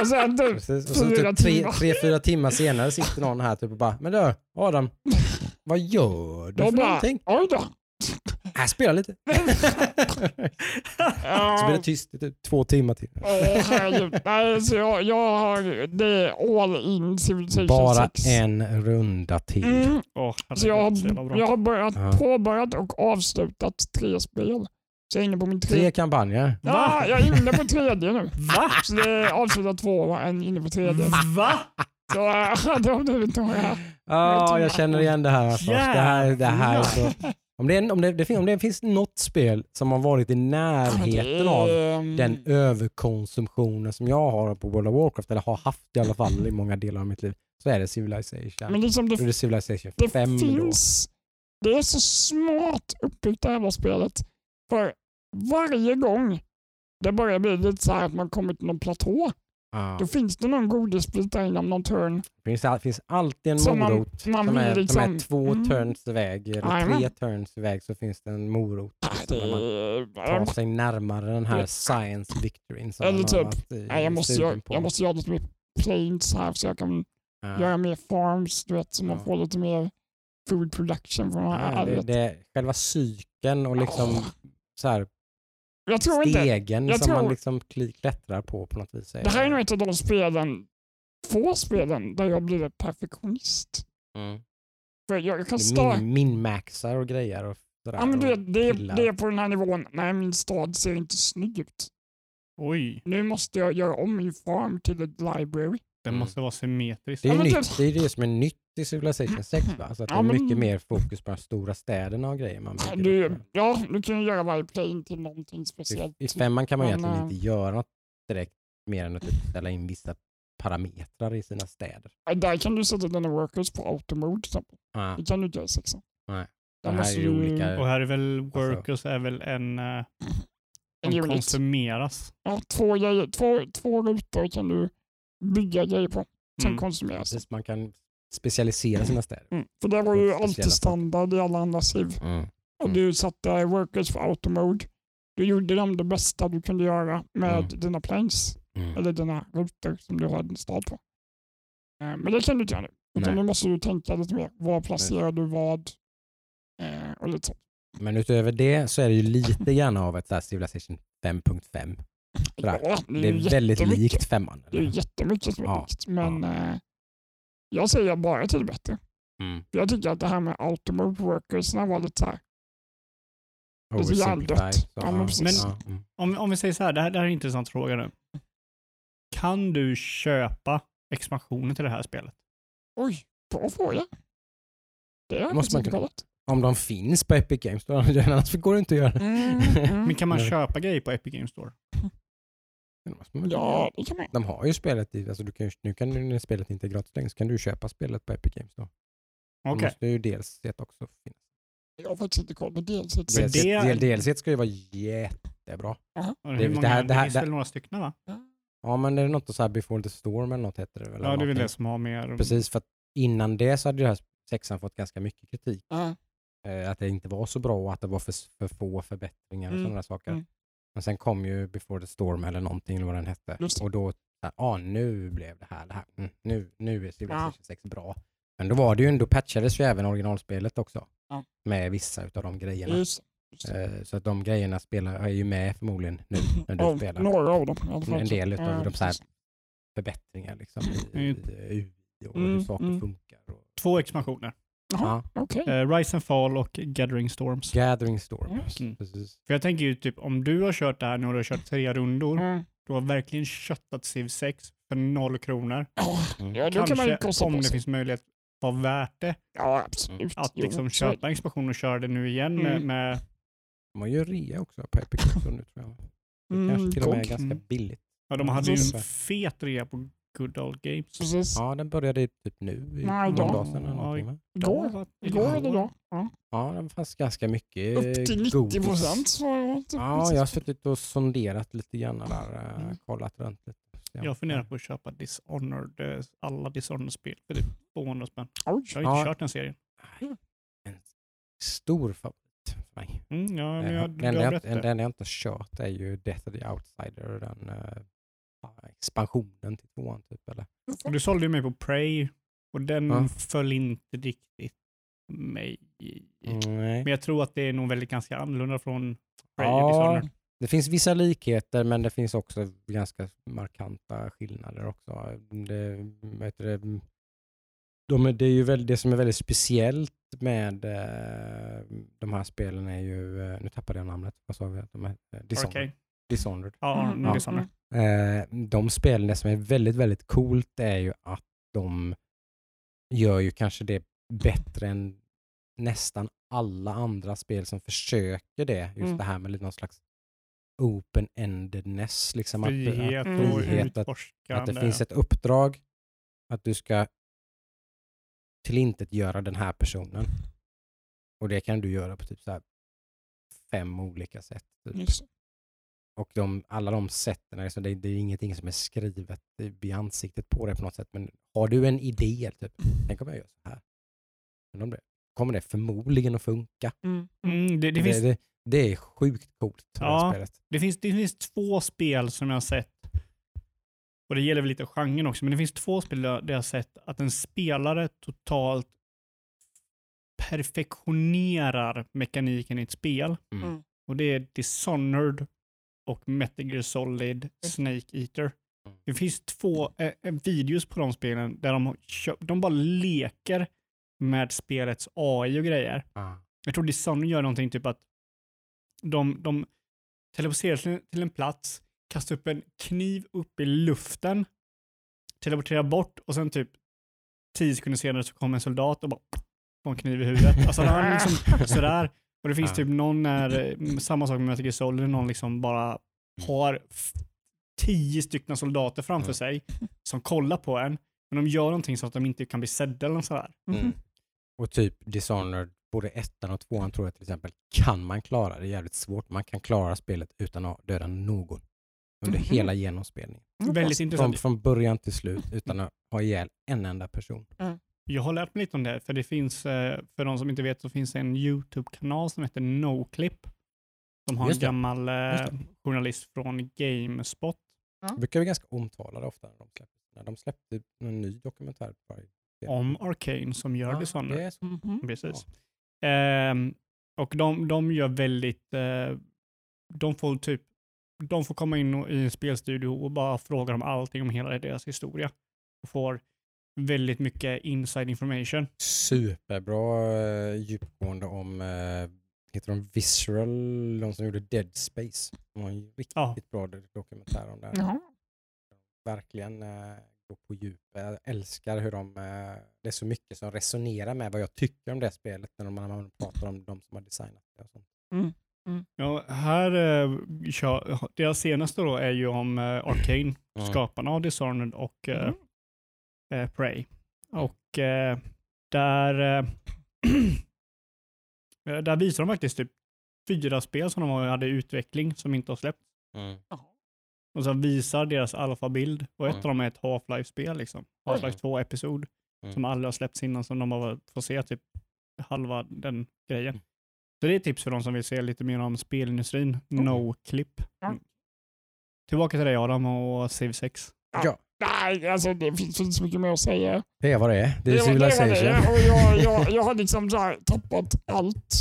[SPEAKER 3] Och sen typ,
[SPEAKER 1] Precis. Och så
[SPEAKER 3] fyra
[SPEAKER 1] typ tre,
[SPEAKER 3] timmar.
[SPEAKER 1] tre, fyra timmar senare sitter någon här typ och bara, men du Adam, vad gör du för
[SPEAKER 3] bara,
[SPEAKER 1] någonting?
[SPEAKER 3] oj då.
[SPEAKER 1] Jag spelar lite. (laughs) så blir det tyst i typ två timmar till.
[SPEAKER 3] Nej, så jag, jag har, det är all in Civilization
[SPEAKER 1] Bara
[SPEAKER 3] 6.
[SPEAKER 1] en runda till.
[SPEAKER 3] Mm,
[SPEAKER 2] Åh,
[SPEAKER 3] så jag har, jag har börjat,
[SPEAKER 1] Ja.
[SPEAKER 3] påbörjat och avslutat tre spel. Så jag är inne på min
[SPEAKER 1] Tre
[SPEAKER 3] tredje.
[SPEAKER 1] kampanjer.
[SPEAKER 3] Ja, jag är inne på tredje nu.
[SPEAKER 2] Va?
[SPEAKER 3] Så det är avslutat två och en inne på tredje.
[SPEAKER 2] Va?
[SPEAKER 3] Så det har blivit några.
[SPEAKER 1] Ja, jag känner igen det här. Alltså. Det här, det här är så... Om det, är- om, det, det, om det finns något spel som har varit i närheten av den överkonsumtionen som jag har på World of Warcraft, eller har haft i alla fall i många delar av mitt liv, så är det Civilization.
[SPEAKER 3] Men liksom
[SPEAKER 1] Då är
[SPEAKER 3] det,
[SPEAKER 1] det Civilization
[SPEAKER 3] det
[SPEAKER 1] 5 då.
[SPEAKER 3] finns... Det är så smart uppbyggt det här jävla spelet. För varje gång det börjar bli lite så här att man kommer till någon platå,
[SPEAKER 1] Ja.
[SPEAKER 3] då finns det någon godisbit där inom någon turn.
[SPEAKER 1] Det finns, all- finns alltid en
[SPEAKER 3] Som man-
[SPEAKER 1] morot
[SPEAKER 3] man
[SPEAKER 1] som, är, som
[SPEAKER 3] liksom-
[SPEAKER 1] är två
[SPEAKER 3] Mm.
[SPEAKER 1] turns iväg, eller
[SPEAKER 3] Jajamän.
[SPEAKER 1] tre turns iväg så finns det en morot.
[SPEAKER 3] Det,
[SPEAKER 1] när man tar sig närmare den här
[SPEAKER 3] Det-
[SPEAKER 1] science victoryn
[SPEAKER 3] Eller
[SPEAKER 1] man
[SPEAKER 3] typ, nej, jag, måste göra, jag måste göra lite mer planes här så jag kan
[SPEAKER 1] Ja.
[SPEAKER 3] göra mer farms, du vet, så man får lite mer food production från det här.
[SPEAKER 1] Ja, det, det, själva cykeln och liksom
[SPEAKER 3] Åh.
[SPEAKER 1] Så här,
[SPEAKER 3] jag tror inte,
[SPEAKER 1] stegen
[SPEAKER 3] Jag
[SPEAKER 1] som
[SPEAKER 3] tror-
[SPEAKER 1] man liksom klättrar på på något vis.
[SPEAKER 3] det här är nog ett av de spelen, få spelen där jag blir perfektionist.
[SPEAKER 1] mm.
[SPEAKER 3] För jag, jag kan
[SPEAKER 1] Det
[SPEAKER 3] stå...
[SPEAKER 1] min, minmaxar och grejer. Och sådär,
[SPEAKER 3] Ja, men du vet, det, är, det är på den här nivån, nej min stad ser inte snygg ut.
[SPEAKER 2] Oj,
[SPEAKER 3] Nu måste jag göra om min farm till ett library.
[SPEAKER 2] det
[SPEAKER 1] Mm.
[SPEAKER 2] måste vara symmetriskt.
[SPEAKER 1] Det är,
[SPEAKER 3] Ja,
[SPEAKER 1] nytt, det är det som är nytt i Civilization 6 va? Alltså att
[SPEAKER 3] Ja,
[SPEAKER 1] det är
[SPEAKER 3] men-
[SPEAKER 1] mycket mer fokus på de stora städerna och grejer man bygger.
[SPEAKER 3] Du,
[SPEAKER 1] upp.
[SPEAKER 3] ja, du kan ju göra varje plane till någonting speciellt.
[SPEAKER 1] I femman kan man
[SPEAKER 3] Men,
[SPEAKER 1] egentligen inte göra något direkt mer än att typ ställa in vissa parametrar i sina städer.
[SPEAKER 3] Där kan du sätta dina workers på automode till exempel.
[SPEAKER 1] Ja,
[SPEAKER 3] Det kan du inte göra i sexan.
[SPEAKER 1] Nej. Det här är ju olika.
[SPEAKER 2] Och här är väl workers är väl en eh,
[SPEAKER 3] En
[SPEAKER 2] konsumeras.
[SPEAKER 3] Ja, två, grejer, två, två rutor kan du bygga grejer på som
[SPEAKER 2] Mm.
[SPEAKER 3] konsumeras.
[SPEAKER 1] Precis, man kan specialisera sina städer.
[SPEAKER 3] Mm. För det var ju alltid standard i alla andra civ.
[SPEAKER 1] Mm.
[SPEAKER 3] Och
[SPEAKER 1] Mm.
[SPEAKER 3] du satte workers för automode. Du gjorde dem det bästa du kunde göra med
[SPEAKER 1] Mm.
[SPEAKER 3] dina planes.
[SPEAKER 1] Mm.
[SPEAKER 3] eller dina rutor som du har en stad på. Eh, Men det kan du inte göra nu. Utan nu måste du tänka lite mer. Var placerar du vad? Eh, och lite så.
[SPEAKER 1] Men utöver det så är det ju lite grann av ett Civilization 5.5. Sådär.
[SPEAKER 3] Ja,
[SPEAKER 1] Det är väldigt likt femman.
[SPEAKER 3] Det är
[SPEAKER 1] eller?
[SPEAKER 3] jättemycket som är
[SPEAKER 1] Ja,
[SPEAKER 3] likt. Men eh, jag säger bara till det bättre.
[SPEAKER 1] Mm.
[SPEAKER 3] Jag tycker att det här med automode workersna var lite så här. Det är så jävla
[SPEAKER 1] Oversimplified,
[SPEAKER 3] dött.
[SPEAKER 1] så,
[SPEAKER 3] Ja, men
[SPEAKER 1] mm.
[SPEAKER 2] Om, om vi säger så här, det här, det här är en intressant fråga nu. Kan du köpa expansionen till det här spelet?
[SPEAKER 3] Oj, bra fråga. Det har
[SPEAKER 1] Måste man
[SPEAKER 3] inte kollat.
[SPEAKER 1] Om de finns på Epic Games, då, (laughs) annars går det inte att göra det.
[SPEAKER 3] Mm, mm. (laughs)
[SPEAKER 2] Men kan man köpa grejer på Epic Games Store?
[SPEAKER 1] Det måste man väl
[SPEAKER 3] Ja, det kan man.
[SPEAKER 1] De har ju spelet, i, alltså du kan, ju- nu kan när spelet inte är gratis längre, så kan du köpa spelet på Epic Games då.
[SPEAKER 2] Okej.
[SPEAKER 1] måste ju dels det också finnas.
[SPEAKER 3] Jag har faktiskt inte koll på
[SPEAKER 1] DLC,
[SPEAKER 2] det-
[SPEAKER 1] DLC ska ju vara jättebra.
[SPEAKER 2] Och
[SPEAKER 1] Det-
[SPEAKER 2] Hur
[SPEAKER 1] det
[SPEAKER 2] många,
[SPEAKER 1] här-
[SPEAKER 2] det,
[SPEAKER 1] här-
[SPEAKER 2] finns
[SPEAKER 1] det-
[SPEAKER 2] väl några stycken va?
[SPEAKER 1] Ja men det är något så här Before the Storm eller något heter det väl?
[SPEAKER 2] Ja, det är väl det som har mer...
[SPEAKER 1] Precis, för att innan det så hade ju det här sexan fått ganska mycket kritik.
[SPEAKER 3] Ja.
[SPEAKER 1] Eh, att det inte var så bra och att det var för, för få förbättringar och
[SPEAKER 3] Mm,
[SPEAKER 1] sådana saker.
[SPEAKER 3] mm.
[SPEAKER 1] Men sen kom ju Before the Storm eller någonting eller vad den hette.
[SPEAKER 3] Just.
[SPEAKER 1] Och då, ja ah, nu blev det här, det här. Mm, nu, nu är Civilization
[SPEAKER 3] Ja.
[SPEAKER 1] 6 bra. Men då var det ju ändå, patchades ju även originalspelet också.
[SPEAKER 3] Ja.
[SPEAKER 1] Med vissa av de grejerna.
[SPEAKER 3] Just.
[SPEAKER 1] Eh, så att de grejerna spelar, är ju med förmodligen nu (laughs) när du
[SPEAKER 3] Av
[SPEAKER 1] spelar.
[SPEAKER 3] Några av dem.
[SPEAKER 1] En del utav
[SPEAKER 3] Ja,
[SPEAKER 1] de så här förbättringar liksom i,
[SPEAKER 2] Mm.
[SPEAKER 1] i, i och
[SPEAKER 3] Mm,
[SPEAKER 1] hur saker
[SPEAKER 3] mm.
[SPEAKER 1] funkar. Och,
[SPEAKER 2] Två expansioner.
[SPEAKER 3] Jaha,
[SPEAKER 1] ja.
[SPEAKER 3] okej.
[SPEAKER 2] Eh, Rise and Fall och Gathering Storms.
[SPEAKER 1] Gathering Storm.
[SPEAKER 2] Mm.
[SPEAKER 1] Precis.
[SPEAKER 2] För jag tänker ju typ om du har kört det här nu och du har kört tre rundor.
[SPEAKER 3] Mm.
[SPEAKER 2] Du har verkligen köttat Civ 6 för noll kronor.
[SPEAKER 1] Mm.
[SPEAKER 3] ja, då kan man
[SPEAKER 2] Kanske om det finns möjlighet var värt det.
[SPEAKER 3] Ja, absolut.
[SPEAKER 2] Att
[SPEAKER 3] Jo,
[SPEAKER 2] liksom
[SPEAKER 3] det.
[SPEAKER 2] köpa en expansion och köra det nu igen med,
[SPEAKER 3] Mm.
[SPEAKER 2] med
[SPEAKER 1] har ju rea också på Epic nu tror jag. Det
[SPEAKER 3] Mm,
[SPEAKER 1] kanske till och med är ganska
[SPEAKER 2] Mm.
[SPEAKER 1] billigt.
[SPEAKER 2] ja, de hade ju en fet rea på Good Old Games.
[SPEAKER 3] Precis.
[SPEAKER 1] Ja, den började typ nu i
[SPEAKER 3] Nej,
[SPEAKER 1] någon
[SPEAKER 3] då.
[SPEAKER 1] dag sedan eller
[SPEAKER 2] Ja,
[SPEAKER 1] någonting, va?
[SPEAKER 3] Igår, igår eller idag. Ja.
[SPEAKER 1] Ja, den fanns ganska mycket
[SPEAKER 3] Upp till 90
[SPEAKER 1] godis.
[SPEAKER 3] procent. typ
[SPEAKER 1] Ja, jag har suttit och sonderat lite grann där, eh,
[SPEAKER 3] Mm.
[SPEAKER 1] kollat runt lite. Ja.
[SPEAKER 2] Jag funderar på att köpa Dishonored, eh, alla Dishonored-spel för typ 200 spänn. Jag har inte
[SPEAKER 1] Ja.
[SPEAKER 2] kört den serien.
[SPEAKER 1] En stor favorit för mig.
[SPEAKER 2] Mm, ja, men
[SPEAKER 1] Eh,
[SPEAKER 2] jag,
[SPEAKER 1] den,
[SPEAKER 2] rätt
[SPEAKER 1] jag, den jag inte kört är ju Death of the Outsider den eh, expansionen till tvåan typ. Eller?
[SPEAKER 2] Du sålde ju mig på Prey och den
[SPEAKER 1] Ja.
[SPEAKER 2] föll inte riktigt mig.
[SPEAKER 1] Nej.
[SPEAKER 2] Men jag tror att det är nog väldigt ganska annorlunda från Prey och
[SPEAKER 1] Ja,
[SPEAKER 2] Dishonored.
[SPEAKER 1] det finns vissa likheter men det finns också ganska markanta skillnader också. Det, heter det, de, är- det, är ju väldigt, det som är väldigt speciellt med eh, de här spelen är ju, eh, nu tappade jag namnet, vad sa vi? De är, eh, Dishonored.
[SPEAKER 2] Arcane.
[SPEAKER 1] Dishonored.
[SPEAKER 2] Ja,
[SPEAKER 3] Mm,
[SPEAKER 2] ja.
[SPEAKER 3] mm,
[SPEAKER 2] Dishonored.
[SPEAKER 1] Eh, de spelen, det som är väldigt, väldigt coolt är ju att de gör ju kanske det bättre än nästan alla andra spel som försöker det. Just
[SPEAKER 3] Mm.
[SPEAKER 1] det här med lite någon slags open-endedness. Liksom att,
[SPEAKER 2] Frihet
[SPEAKER 3] Mm.
[SPEAKER 2] och
[SPEAKER 1] frihet, att- att det finns ett uppdrag att du ska tillintetgöra den här personen. Och det kan du göra på typ så här fem olika sätt. Typ.
[SPEAKER 3] Just det.
[SPEAKER 1] Och de, alla de sätten, är liksom, det, det är ingenting som är skrivet i ansiktet på dig på något sätt. Men har du en idé, typ, tänk om jag gör så här. Men om det, kommer det förmodligen att funka.
[SPEAKER 3] Mm.
[SPEAKER 2] Mm, det, det,
[SPEAKER 1] Det,
[SPEAKER 2] finns,
[SPEAKER 1] det, det är sjukt coolt, det
[SPEAKER 2] Ja.
[SPEAKER 1] spelet.
[SPEAKER 2] det, finns, det finns två spel som jag har sett, och det gäller väl lite genren också, men det finns två spel där där jag har sett att en spelare totalt perfektionerar mekaniken i ett spel.
[SPEAKER 1] Mm.
[SPEAKER 3] Mm.
[SPEAKER 2] Och det är Dishonored och Metal Gear Solid Snake Eater.
[SPEAKER 1] Mm.
[SPEAKER 2] Det finns två eh, eh, videos på de spelen där de, de bara leker med spelets AI och grejer.
[SPEAKER 1] Ah.
[SPEAKER 2] Jag tror Dishonored gör någonting typ att de, de teleporterar till, till en plats, kastar upp en kniv upp i luften, teleporterar bort och sen typ tio sekunder senare så kommer en soldat och bara får en kniv i huvudet. Alltså han liksom (laughs) sådär. Och det finns
[SPEAKER 1] Ja.
[SPEAKER 2] typ någon när, (clears throat) eh, samma sak med Metal Gear Solid, någon liksom bara har f- tio stycken soldater framför
[SPEAKER 1] Mm.
[SPEAKER 2] sig som kollar på en, men de gör någonting så att de inte kan bli sedda eller sådär.
[SPEAKER 1] Mm. Och typ Dishonored, både ettan och tvåan tror jag till exempel, kan man klara. Det är jävligt svårt. Man kan klara spelet utan att döda någon under
[SPEAKER 3] Mhm.
[SPEAKER 1] hela genomspelningen.
[SPEAKER 2] Väldigt
[SPEAKER 1] Från,
[SPEAKER 2] intressant.
[SPEAKER 1] från början till slut utan att ha ihjäl en enda person.
[SPEAKER 2] Jag har lärt mig lite om det, för det finns, eh, för de som inte vet, så finns det en YouTube-kanal som heter NoClip. Som har en gammal eh, journalist från Gamespot.
[SPEAKER 1] Det brukar vara ganska omtalade ofta när de släpper. När de släppte en ny dokumentär.
[SPEAKER 2] Om Arcane som gör
[SPEAKER 1] Ja,
[SPEAKER 2] Dishonored.
[SPEAKER 1] det är så.
[SPEAKER 3] Mhm.
[SPEAKER 2] Precis. Ehm, och de, de gör väldigt, eh, de får typ, de får komma in i en spelstudio och bara fråga dem allting om hela deras historia. Och får väldigt mycket inside information.
[SPEAKER 1] Superbra eh, djupgående om, eh, heter de Visceral, de som gjorde Dead Space. De har en riktigt
[SPEAKER 2] Ja.
[SPEAKER 1] bra dokumentär om det. här.
[SPEAKER 3] Jaha.
[SPEAKER 1] Verkligen eh, gå på djupet. Jag älskar hur de, eh, det är så mycket som resonerar med vad jag tycker om det spelet när man, pratar om de som har designat det. Och sånt.
[SPEAKER 2] Ja, här, eh, deras senaste då är ju om eh, Arcane,
[SPEAKER 1] Mm.
[SPEAKER 2] skaparna av Dishonored och
[SPEAKER 3] Mm.
[SPEAKER 2] Eh, Prey. Och eh, där, eh, (clears throat) eh, där visar de faktiskt typ fyra spel som de hade i utveckling som inte har släppts.
[SPEAKER 1] Mm.
[SPEAKER 2] Och så visar deras alfabild och ett
[SPEAKER 1] Mm.
[SPEAKER 2] av dem är ett Half-Life-spel. Liksom. Half-Life
[SPEAKER 1] Mm.
[SPEAKER 2] 2 Episod
[SPEAKER 1] Mm.
[SPEAKER 2] som aldrig har släppts innan som de bara får se typ halva den grejen.
[SPEAKER 1] Mm.
[SPEAKER 2] Så det är tips för de som vill se lite mer om spelindustrin. No clip.
[SPEAKER 3] Ja.
[SPEAKER 2] Mm. Tillbaka till dig Adam och Civ 6.
[SPEAKER 1] Ja,
[SPEAKER 3] Nej, alltså det finns inte så mycket mer att säga.
[SPEAKER 1] det är vad det är. Det är Civilization.
[SPEAKER 3] det. Och jag, (laughs) jag, jag har liksom så här tappat allt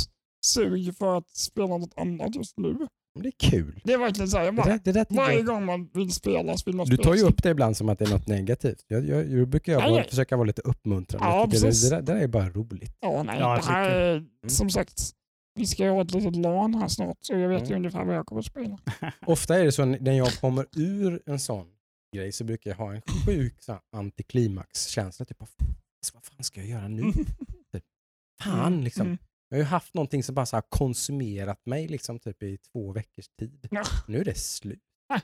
[SPEAKER 3] sug för att spela något annat just nu.
[SPEAKER 1] Det är kul.
[SPEAKER 3] Det är verkligen så här, jag
[SPEAKER 1] Det
[SPEAKER 3] bara,
[SPEAKER 1] det där tycker
[SPEAKER 3] varje gång man vill spela så vill man
[SPEAKER 1] Du
[SPEAKER 3] spela
[SPEAKER 1] tar ju upp det ibland som att det är något negativt. Jag, jag, jag brukar jag
[SPEAKER 3] Nej,
[SPEAKER 1] vara, försöka vara lite uppmuntrande.
[SPEAKER 3] Ja,
[SPEAKER 1] det, det, där, det där är bara roligt.
[SPEAKER 3] Ja, nej,
[SPEAKER 2] Ja,
[SPEAKER 3] det här är som sagt, vi ska ju ha ett litet LAN här snart så jag vet ju
[SPEAKER 1] Mm.
[SPEAKER 3] ungefär vad jag kommer att spela.
[SPEAKER 1] Ofta är det så när jag kommer ur en sån grej så brukar jag ha en sjuk antiklimaxkänsla. Typ, "Alltså, vad fan ska jag göra nu? (laughs) Fan liksom.
[SPEAKER 3] Mm.
[SPEAKER 1] Jag har ju haft någonting som bara här konsumerat mig liksom typ i två veckors tid.
[SPEAKER 3] Ja.
[SPEAKER 1] Nu är det slut. (laughs) Vad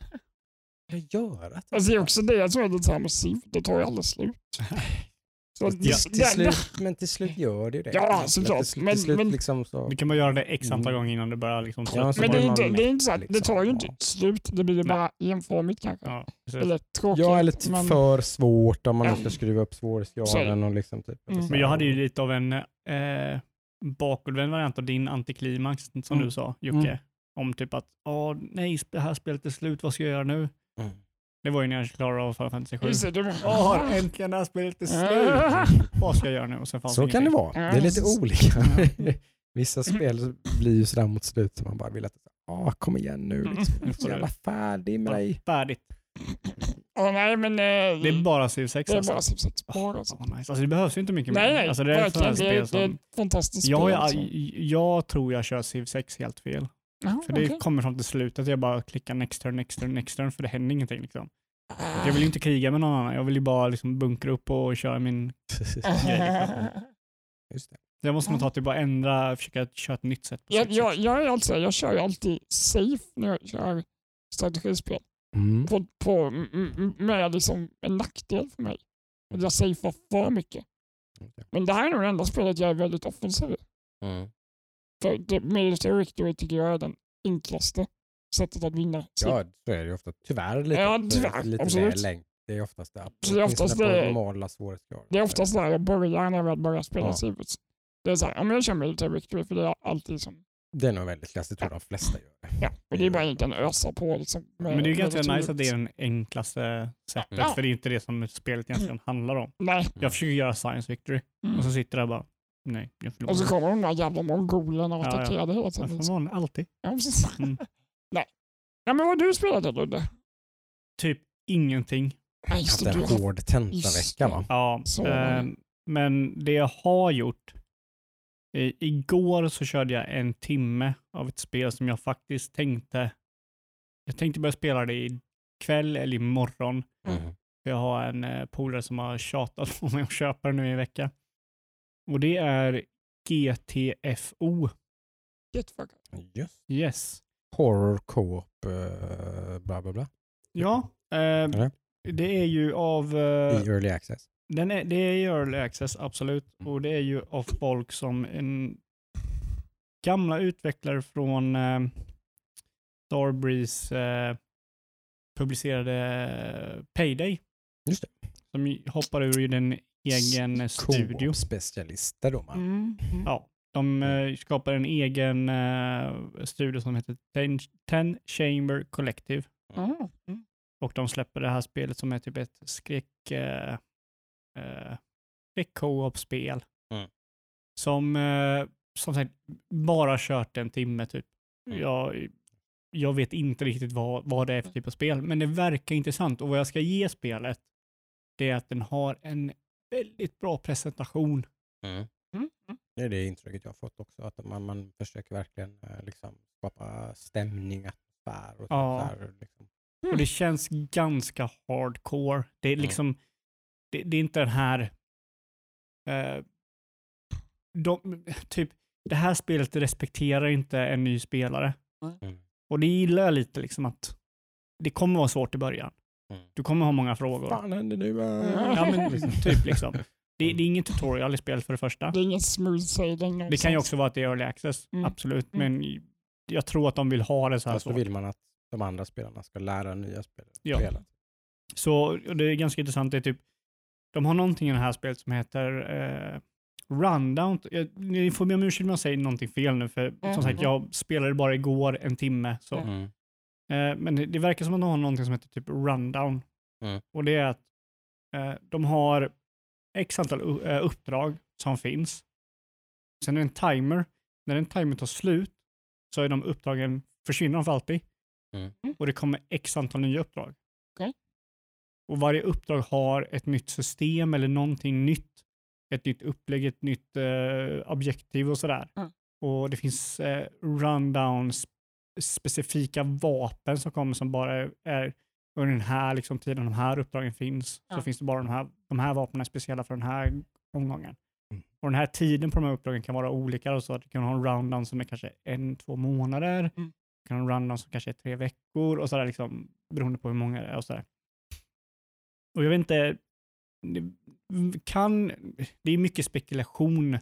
[SPEAKER 1] ska jag göra?
[SPEAKER 3] Alltså det är också det som är lite så här med SIV, det tar ju aldrig slut. (laughs) Så
[SPEAKER 1] Till,
[SPEAKER 3] det-
[SPEAKER 1] till
[SPEAKER 3] det-
[SPEAKER 1] slut, men till slut gör det ju det.
[SPEAKER 3] Ja,
[SPEAKER 1] Till-
[SPEAKER 3] såklart. Men-
[SPEAKER 1] till slut
[SPEAKER 3] men-
[SPEAKER 1] liksom så...
[SPEAKER 2] Du kan bara göra det x antal
[SPEAKER 1] Mm.
[SPEAKER 2] gånger innan det börjar liksom
[SPEAKER 1] Ja,
[SPEAKER 3] Men det är,
[SPEAKER 1] man
[SPEAKER 3] inte, det är inte så att,
[SPEAKER 1] liksom.
[SPEAKER 3] det tar ju inte
[SPEAKER 1] Ja.
[SPEAKER 3] slut, det blir ju bara enformigt kanske.
[SPEAKER 2] Ja.
[SPEAKER 3] Eller tråkigt.
[SPEAKER 1] Ja, eller typ
[SPEAKER 3] men-
[SPEAKER 1] för svårt om man
[SPEAKER 3] Ja.
[SPEAKER 1] ska skruva upp svårighetsgraden. Och liksom typ,
[SPEAKER 3] Mm.
[SPEAKER 2] Men jag hade ju lite av en eh, bakåtvänd variant av din antiklimax som
[SPEAKER 3] Mm.
[SPEAKER 2] du sa Jocke.
[SPEAKER 3] Mm.
[SPEAKER 2] Om typ att, åh nej, det här spelet är slut, vad ska jag göra nu?
[SPEAKER 1] Mm.
[SPEAKER 2] Det var ju när jag klarade av Final Fantasy 7.
[SPEAKER 3] Just det, du-
[SPEAKER 2] Åh, äntligen det här spelet är slut! (laughs) Vad ska jag göra nu? Och sen fanns
[SPEAKER 1] Så kan det
[SPEAKER 2] ingenting.
[SPEAKER 1] vara. Det är lite olika. (laughs) Vissa spel blir ju sådär mot slutet man bara vill att ah, kom igen nu. Liksom. Jag är så jävla färdig med dig.
[SPEAKER 2] Färdigt.
[SPEAKER 3] Ja, nej, men... eh,
[SPEAKER 2] Det är bara Civ 6
[SPEAKER 3] det är
[SPEAKER 2] alltså.
[SPEAKER 3] bara Civ 6. Bara
[SPEAKER 2] Åh,
[SPEAKER 3] så.
[SPEAKER 2] vad nice. Alltså det behövs ju inte mycket
[SPEAKER 3] Nej,
[SPEAKER 2] mer.
[SPEAKER 3] nej,
[SPEAKER 2] Alltså det är ett sånt här.
[SPEAKER 3] Det, är-
[SPEAKER 2] spel
[SPEAKER 3] det är
[SPEAKER 2] som...
[SPEAKER 3] ett fantastiskt
[SPEAKER 2] Jag,
[SPEAKER 3] spel.
[SPEAKER 2] jag,
[SPEAKER 3] alltså.
[SPEAKER 2] jag tror jag kör Civ 6 helt fel.
[SPEAKER 3] Jaha,
[SPEAKER 2] För det
[SPEAKER 3] okej.
[SPEAKER 2] kommer fram till slutet, jag bara klickar next turn, next turn, next turn, för det händer ingenting. Liksom. Jag vill ju inte kriga med någon annan, jag vill ju bara liksom bunkra upp och köra min... (laughs) (laughs)
[SPEAKER 1] Just det.
[SPEAKER 2] Jag måste nog ta till bara ändra, försöka köra ett nytt sätt. På
[SPEAKER 3] jag, jag,
[SPEAKER 2] 6.
[SPEAKER 3] jag, är alltså, jag kör ju alltid safe när jag kör strategispel.
[SPEAKER 1] Mm.
[SPEAKER 3] På, på, med liksom en nackdel för mig. Att jag safear för mycket. Men det här är nog det enda spelet jag är väldigt offensiv i.
[SPEAKER 1] Mm.
[SPEAKER 3] För det- Military Victory tycker jag är den enklaste sättet att vinna.
[SPEAKER 1] Ja, så är det ju ofta. Tyvärr lite,
[SPEAKER 3] Ja, tyvärr,
[SPEAKER 1] lite
[SPEAKER 3] absolut.
[SPEAKER 1] väl länge. Det är oftast det.
[SPEAKER 3] Så det är oftast det-
[SPEAKER 1] normala svårighetsgrader.
[SPEAKER 3] Det är oftast där jag börjar när jag väl börjar spela
[SPEAKER 1] Ja.
[SPEAKER 3] Civils. Det är så här, ja, men jag kör Military Victory för det är alltid som,
[SPEAKER 1] Det är nog väldigt klassiskt. Jag tror de flesta gör det.
[SPEAKER 3] ja, och det är bara egentligen ösa på liksom. med-
[SPEAKER 2] Men det är ju
[SPEAKER 3] med
[SPEAKER 2] ganska nice att det är den enklaste sättet,
[SPEAKER 3] Ja.
[SPEAKER 2] för det är inte det som spelet egentligen handlar om.
[SPEAKER 3] Nej.
[SPEAKER 2] Jag försöker göra science victory,
[SPEAKER 3] Mm.
[SPEAKER 2] och så sitter jag bara, nej, jag förlorar.
[SPEAKER 3] Och så kommer de där jävla mongolerna och
[SPEAKER 2] Ja,
[SPEAKER 3] attackerar hela
[SPEAKER 2] Ja,
[SPEAKER 3] tiden.
[SPEAKER 2] som vanligt, alltid.
[SPEAKER 3] Ja, precis.
[SPEAKER 2] Mm. (laughs)
[SPEAKER 3] Nej. Ja, men vad har du spelat då Ludde?
[SPEAKER 2] Typ ingenting.
[SPEAKER 3] Just
[SPEAKER 1] Haft en hård tentavecka va?
[SPEAKER 2] Ja,
[SPEAKER 3] Så
[SPEAKER 2] ehm, men det jag har gjort, i, igår så körde jag en timme av ett spel som jag faktiskt tänkte, jag tänkte börja spela det ikväll eller imorgon.
[SPEAKER 1] Mm.
[SPEAKER 2] För jag har en eh, polare som har tjatat (laughs) på mig att köpa det nu i en vecka. Och det är GTFO.
[SPEAKER 3] Get fuck.
[SPEAKER 1] Just.
[SPEAKER 2] Yes.
[SPEAKER 1] Horror co-op eh, bla bla bla.
[SPEAKER 2] Ja, eh, det är ju av... eh,
[SPEAKER 1] I early access.
[SPEAKER 2] Den är, det är ju early access, absolut.
[SPEAKER 1] Mm.
[SPEAKER 2] Och det är ju av folk som en gamla utvecklare från eh, Starbreeze eh, publicerade Payday.
[SPEAKER 1] Just det.
[SPEAKER 2] Som hoppar ur i den egen studio.
[SPEAKER 1] Co-op-specialister då man.
[SPEAKER 3] Mm. Mm.
[SPEAKER 2] Ja, de eh, skapar en egen eh, studio som heter Ten, Ten Chamber Collective.
[SPEAKER 3] Ah, mm.
[SPEAKER 2] Och de släpper det här spelet som är typ ett skräck, eh, eh, skräck co-op-spel.
[SPEAKER 1] Mm.
[SPEAKER 2] Som, eh, som sagt, bara kört en timme typ.
[SPEAKER 1] Mm.
[SPEAKER 2] Jag, jag vet inte riktigt vad, vad det är för typ av spel, men det verkar intressant. Och vad jag ska ge spelet, det är att den har en väldigt bra presentation.
[SPEAKER 1] Mm.
[SPEAKER 3] Mm. Mm.
[SPEAKER 1] Det är det intrycket jag har fått också. Att man, man försöker verkligen eh, liksom, skapa stämning, atmosfär och
[SPEAKER 2] Ja.
[SPEAKER 1] sånt där. Liksom.
[SPEAKER 2] Och det känns ganska hardcore. Det är
[SPEAKER 1] Mm.
[SPEAKER 2] liksom, det, det är inte den här, eh, de, typ, det här spelet respekterar inte en ny spelare.
[SPEAKER 1] Mm.
[SPEAKER 2] Och det gillar jag lite liksom att det kommer vara svårt i början.
[SPEAKER 1] Mm.
[SPEAKER 2] Du kommer ha många frågor.
[SPEAKER 1] Vad fan händer nu?
[SPEAKER 2] Ja men typ liksom. Det, det är ingen tutorial i spelet för det första.
[SPEAKER 3] Det är ingen smooth sailing
[SPEAKER 2] Det kan ju också vara att det är early access,
[SPEAKER 3] Mm.
[SPEAKER 2] absolut.
[SPEAKER 3] Mm.
[SPEAKER 2] Men jag tror att de vill ha det så här
[SPEAKER 1] Fast då
[SPEAKER 2] svårt.
[SPEAKER 1] vill man att de andra spelarna ska lära nya spelare
[SPEAKER 2] Ja.
[SPEAKER 1] spela.
[SPEAKER 2] Så och det är ganska intressant. Det är typ, de har någonting i det här spelet som heter eh, Rundown. Jag, ni får be om ursäkt om jag säger någonting fel nu, för som
[SPEAKER 3] Mm.
[SPEAKER 2] sagt, jag spelade bara igår en timme. Så.
[SPEAKER 3] Mm.
[SPEAKER 1] Mm.
[SPEAKER 2] Eh, men det, det verkar som att de har någonting som heter typ Rundown.
[SPEAKER 1] Mm.
[SPEAKER 2] Och det är att eh, de har x antal eh, uppdrag som finns. Sen är det en timer. När den timern tar slut så är de uppdragen, försvinner de för alltid.
[SPEAKER 1] Mm.
[SPEAKER 2] Och det kommer x antal nya uppdrag.
[SPEAKER 3] Okej.
[SPEAKER 2] Och varje uppdrag har ett nytt system eller någonting nytt. Ett nytt upplägg, ett nytt eh, objektiv och sådär.
[SPEAKER 3] Mm.
[SPEAKER 2] Och det finns eh, rundown sp- specifika vapen som kommer som bara är, är under den här liksom, tiden de här uppdragen finns.
[SPEAKER 3] Ja.
[SPEAKER 2] Så finns det bara de här, de här vapnen är speciella för den här omgången.
[SPEAKER 1] Mm.
[SPEAKER 2] Och den här tiden på de här uppdragen kan vara olika. Så att du kan ha en rundown som är kanske en, två månader.
[SPEAKER 3] Mm.
[SPEAKER 2] Du kan ha en rundown som kanske är tre veckor och sådär liksom, beroende på hur många det är och sådär. Och jag vet inte, det kan, det är mycket spekulation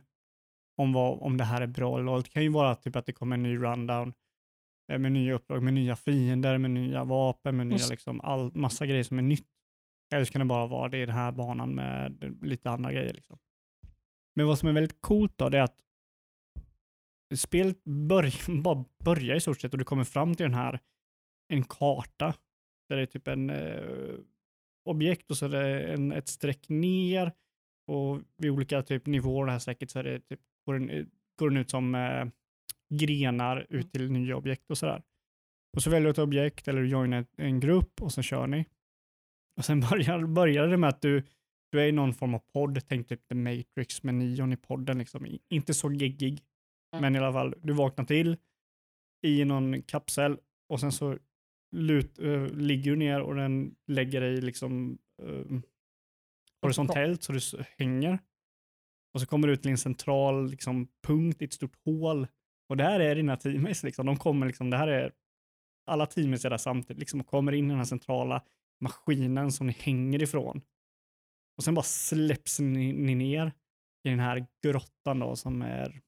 [SPEAKER 2] om, vad, om det här är bra eller dåligt. Det kan ju vara typ att det kommer en ny rundown med nya uppdrag, med nya fiender, med nya vapen, med nya liksom, all, massa grejer som är nytt. Eller så kan det bara vara det i den här banan med lite andra grejer. Liksom. Men vad som är väldigt coolt då, det är att spelet börjar, (laughs) bara börjar i stort sett och du kommer fram till den här, en karta där det är typ en eh, objekt och så är det en, ett streck ner och vid olika typ nivåer det här strecket så är det typ, går, den, går den ut som eh, grenar ut till nya objekt och sådär. Och så väljer du ett objekt eller du joinar en grupp och så kör ni. Och sen (laughs) börjar, börjar det med att du, du är i någon form av podd, tänk typ The Matrix med nion i podden, liksom. Inte så geggig,
[SPEAKER 3] Mm.
[SPEAKER 2] men i alla fall, du vaknar till i någon kapsel och sen så lut, eh, ligger du ner och den lägger dig liksom eh, horisontellt så du hänger. Och så kommer du till en central liksom, punkt i ett stort hål. Och där är dina teammates. Liksom. De kommer liksom, det här är, alla teammates är där samtidigt liksom, och kommer in i den här centrala maskinen som ni hänger ifrån. Och sen bara släpps ni, ni ner i den här grottan då som är,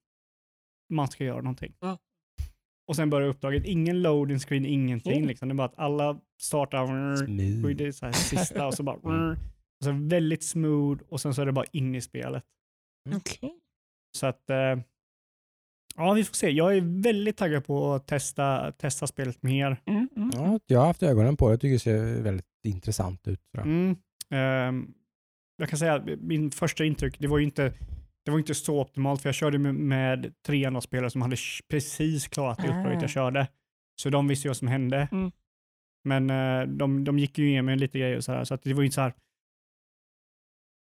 [SPEAKER 2] man ska göra någonting.
[SPEAKER 3] Ja.
[SPEAKER 2] Och sen börjar uppdraget, ingen loading screen, ingenting.
[SPEAKER 3] Mm.
[SPEAKER 2] Liksom. Det är bara att alla startar
[SPEAKER 1] Smooth.
[SPEAKER 2] och det är så här sista och så bara
[SPEAKER 1] Mm. (laughs)
[SPEAKER 2] och så väldigt smooth och sen så är det bara in i spelet.
[SPEAKER 3] Okej.
[SPEAKER 2] Så att eh, ja, vi får se. Jag är väldigt taggad på att testa, testa spelet mer.
[SPEAKER 3] Mm, mm.
[SPEAKER 1] Ja, jag har haft ögonen på det. Jag tycker det ser väldigt intressant ut.
[SPEAKER 2] Mm. Ehm, jag kan säga att min första intryck, det var ju inte, det var inte så optimalt för jag körde med, med tre andra spelare som hade precis klarat det uppdraget
[SPEAKER 3] Ah.
[SPEAKER 2] jag körde. Så de visste ju vad som hände.
[SPEAKER 3] Mm.
[SPEAKER 2] Men eh, de, de gick ju igenom lite grejer och så här, så att det var ju inte så här.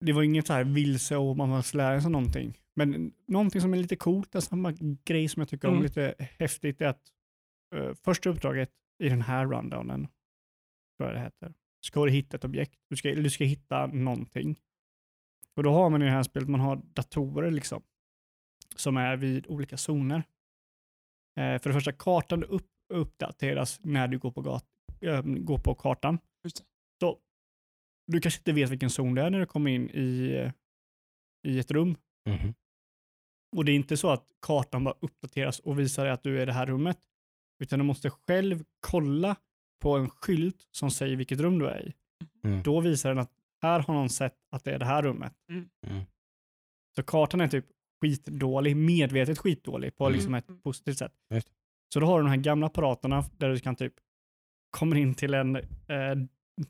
[SPEAKER 2] Det var inget så här vilse och man måste lära sig någonting. Men någonting som är lite coolt, en samma grej som jag tycker om
[SPEAKER 3] Mm.
[SPEAKER 2] lite häftigt är att eh, första uppdraget i den här rundownen, tror jag det heter, ska du hitta ett objekt. Du ska, du ska hitta någonting. Och då har man i det här spelet, man har datorer liksom, som är vid olika zoner. Eh, för det första, kartan upp, uppdateras när du går på, gat, äh, går på kartan.
[SPEAKER 3] Just det.
[SPEAKER 2] Så du kanske inte vet vilken zon det är när du kommer in i, eh, i ett rum.
[SPEAKER 1] Mhm.
[SPEAKER 2] Och det är inte så att kartan bara uppdateras och visar dig att du är i det här rummet. Utan du måste själv kolla på en skylt som säger vilket rum du är i.
[SPEAKER 1] Mm.
[SPEAKER 2] Då visar den att här har någon sett att det är det här rummet.
[SPEAKER 1] Mm.
[SPEAKER 2] Så kartan är typ skitdålig, medvetet skitdålig på
[SPEAKER 1] Mm.
[SPEAKER 2] liksom ett positivt sätt.
[SPEAKER 1] Just.
[SPEAKER 2] Så då har du de här gamla apparaterna där du kan typ komma in till en eh,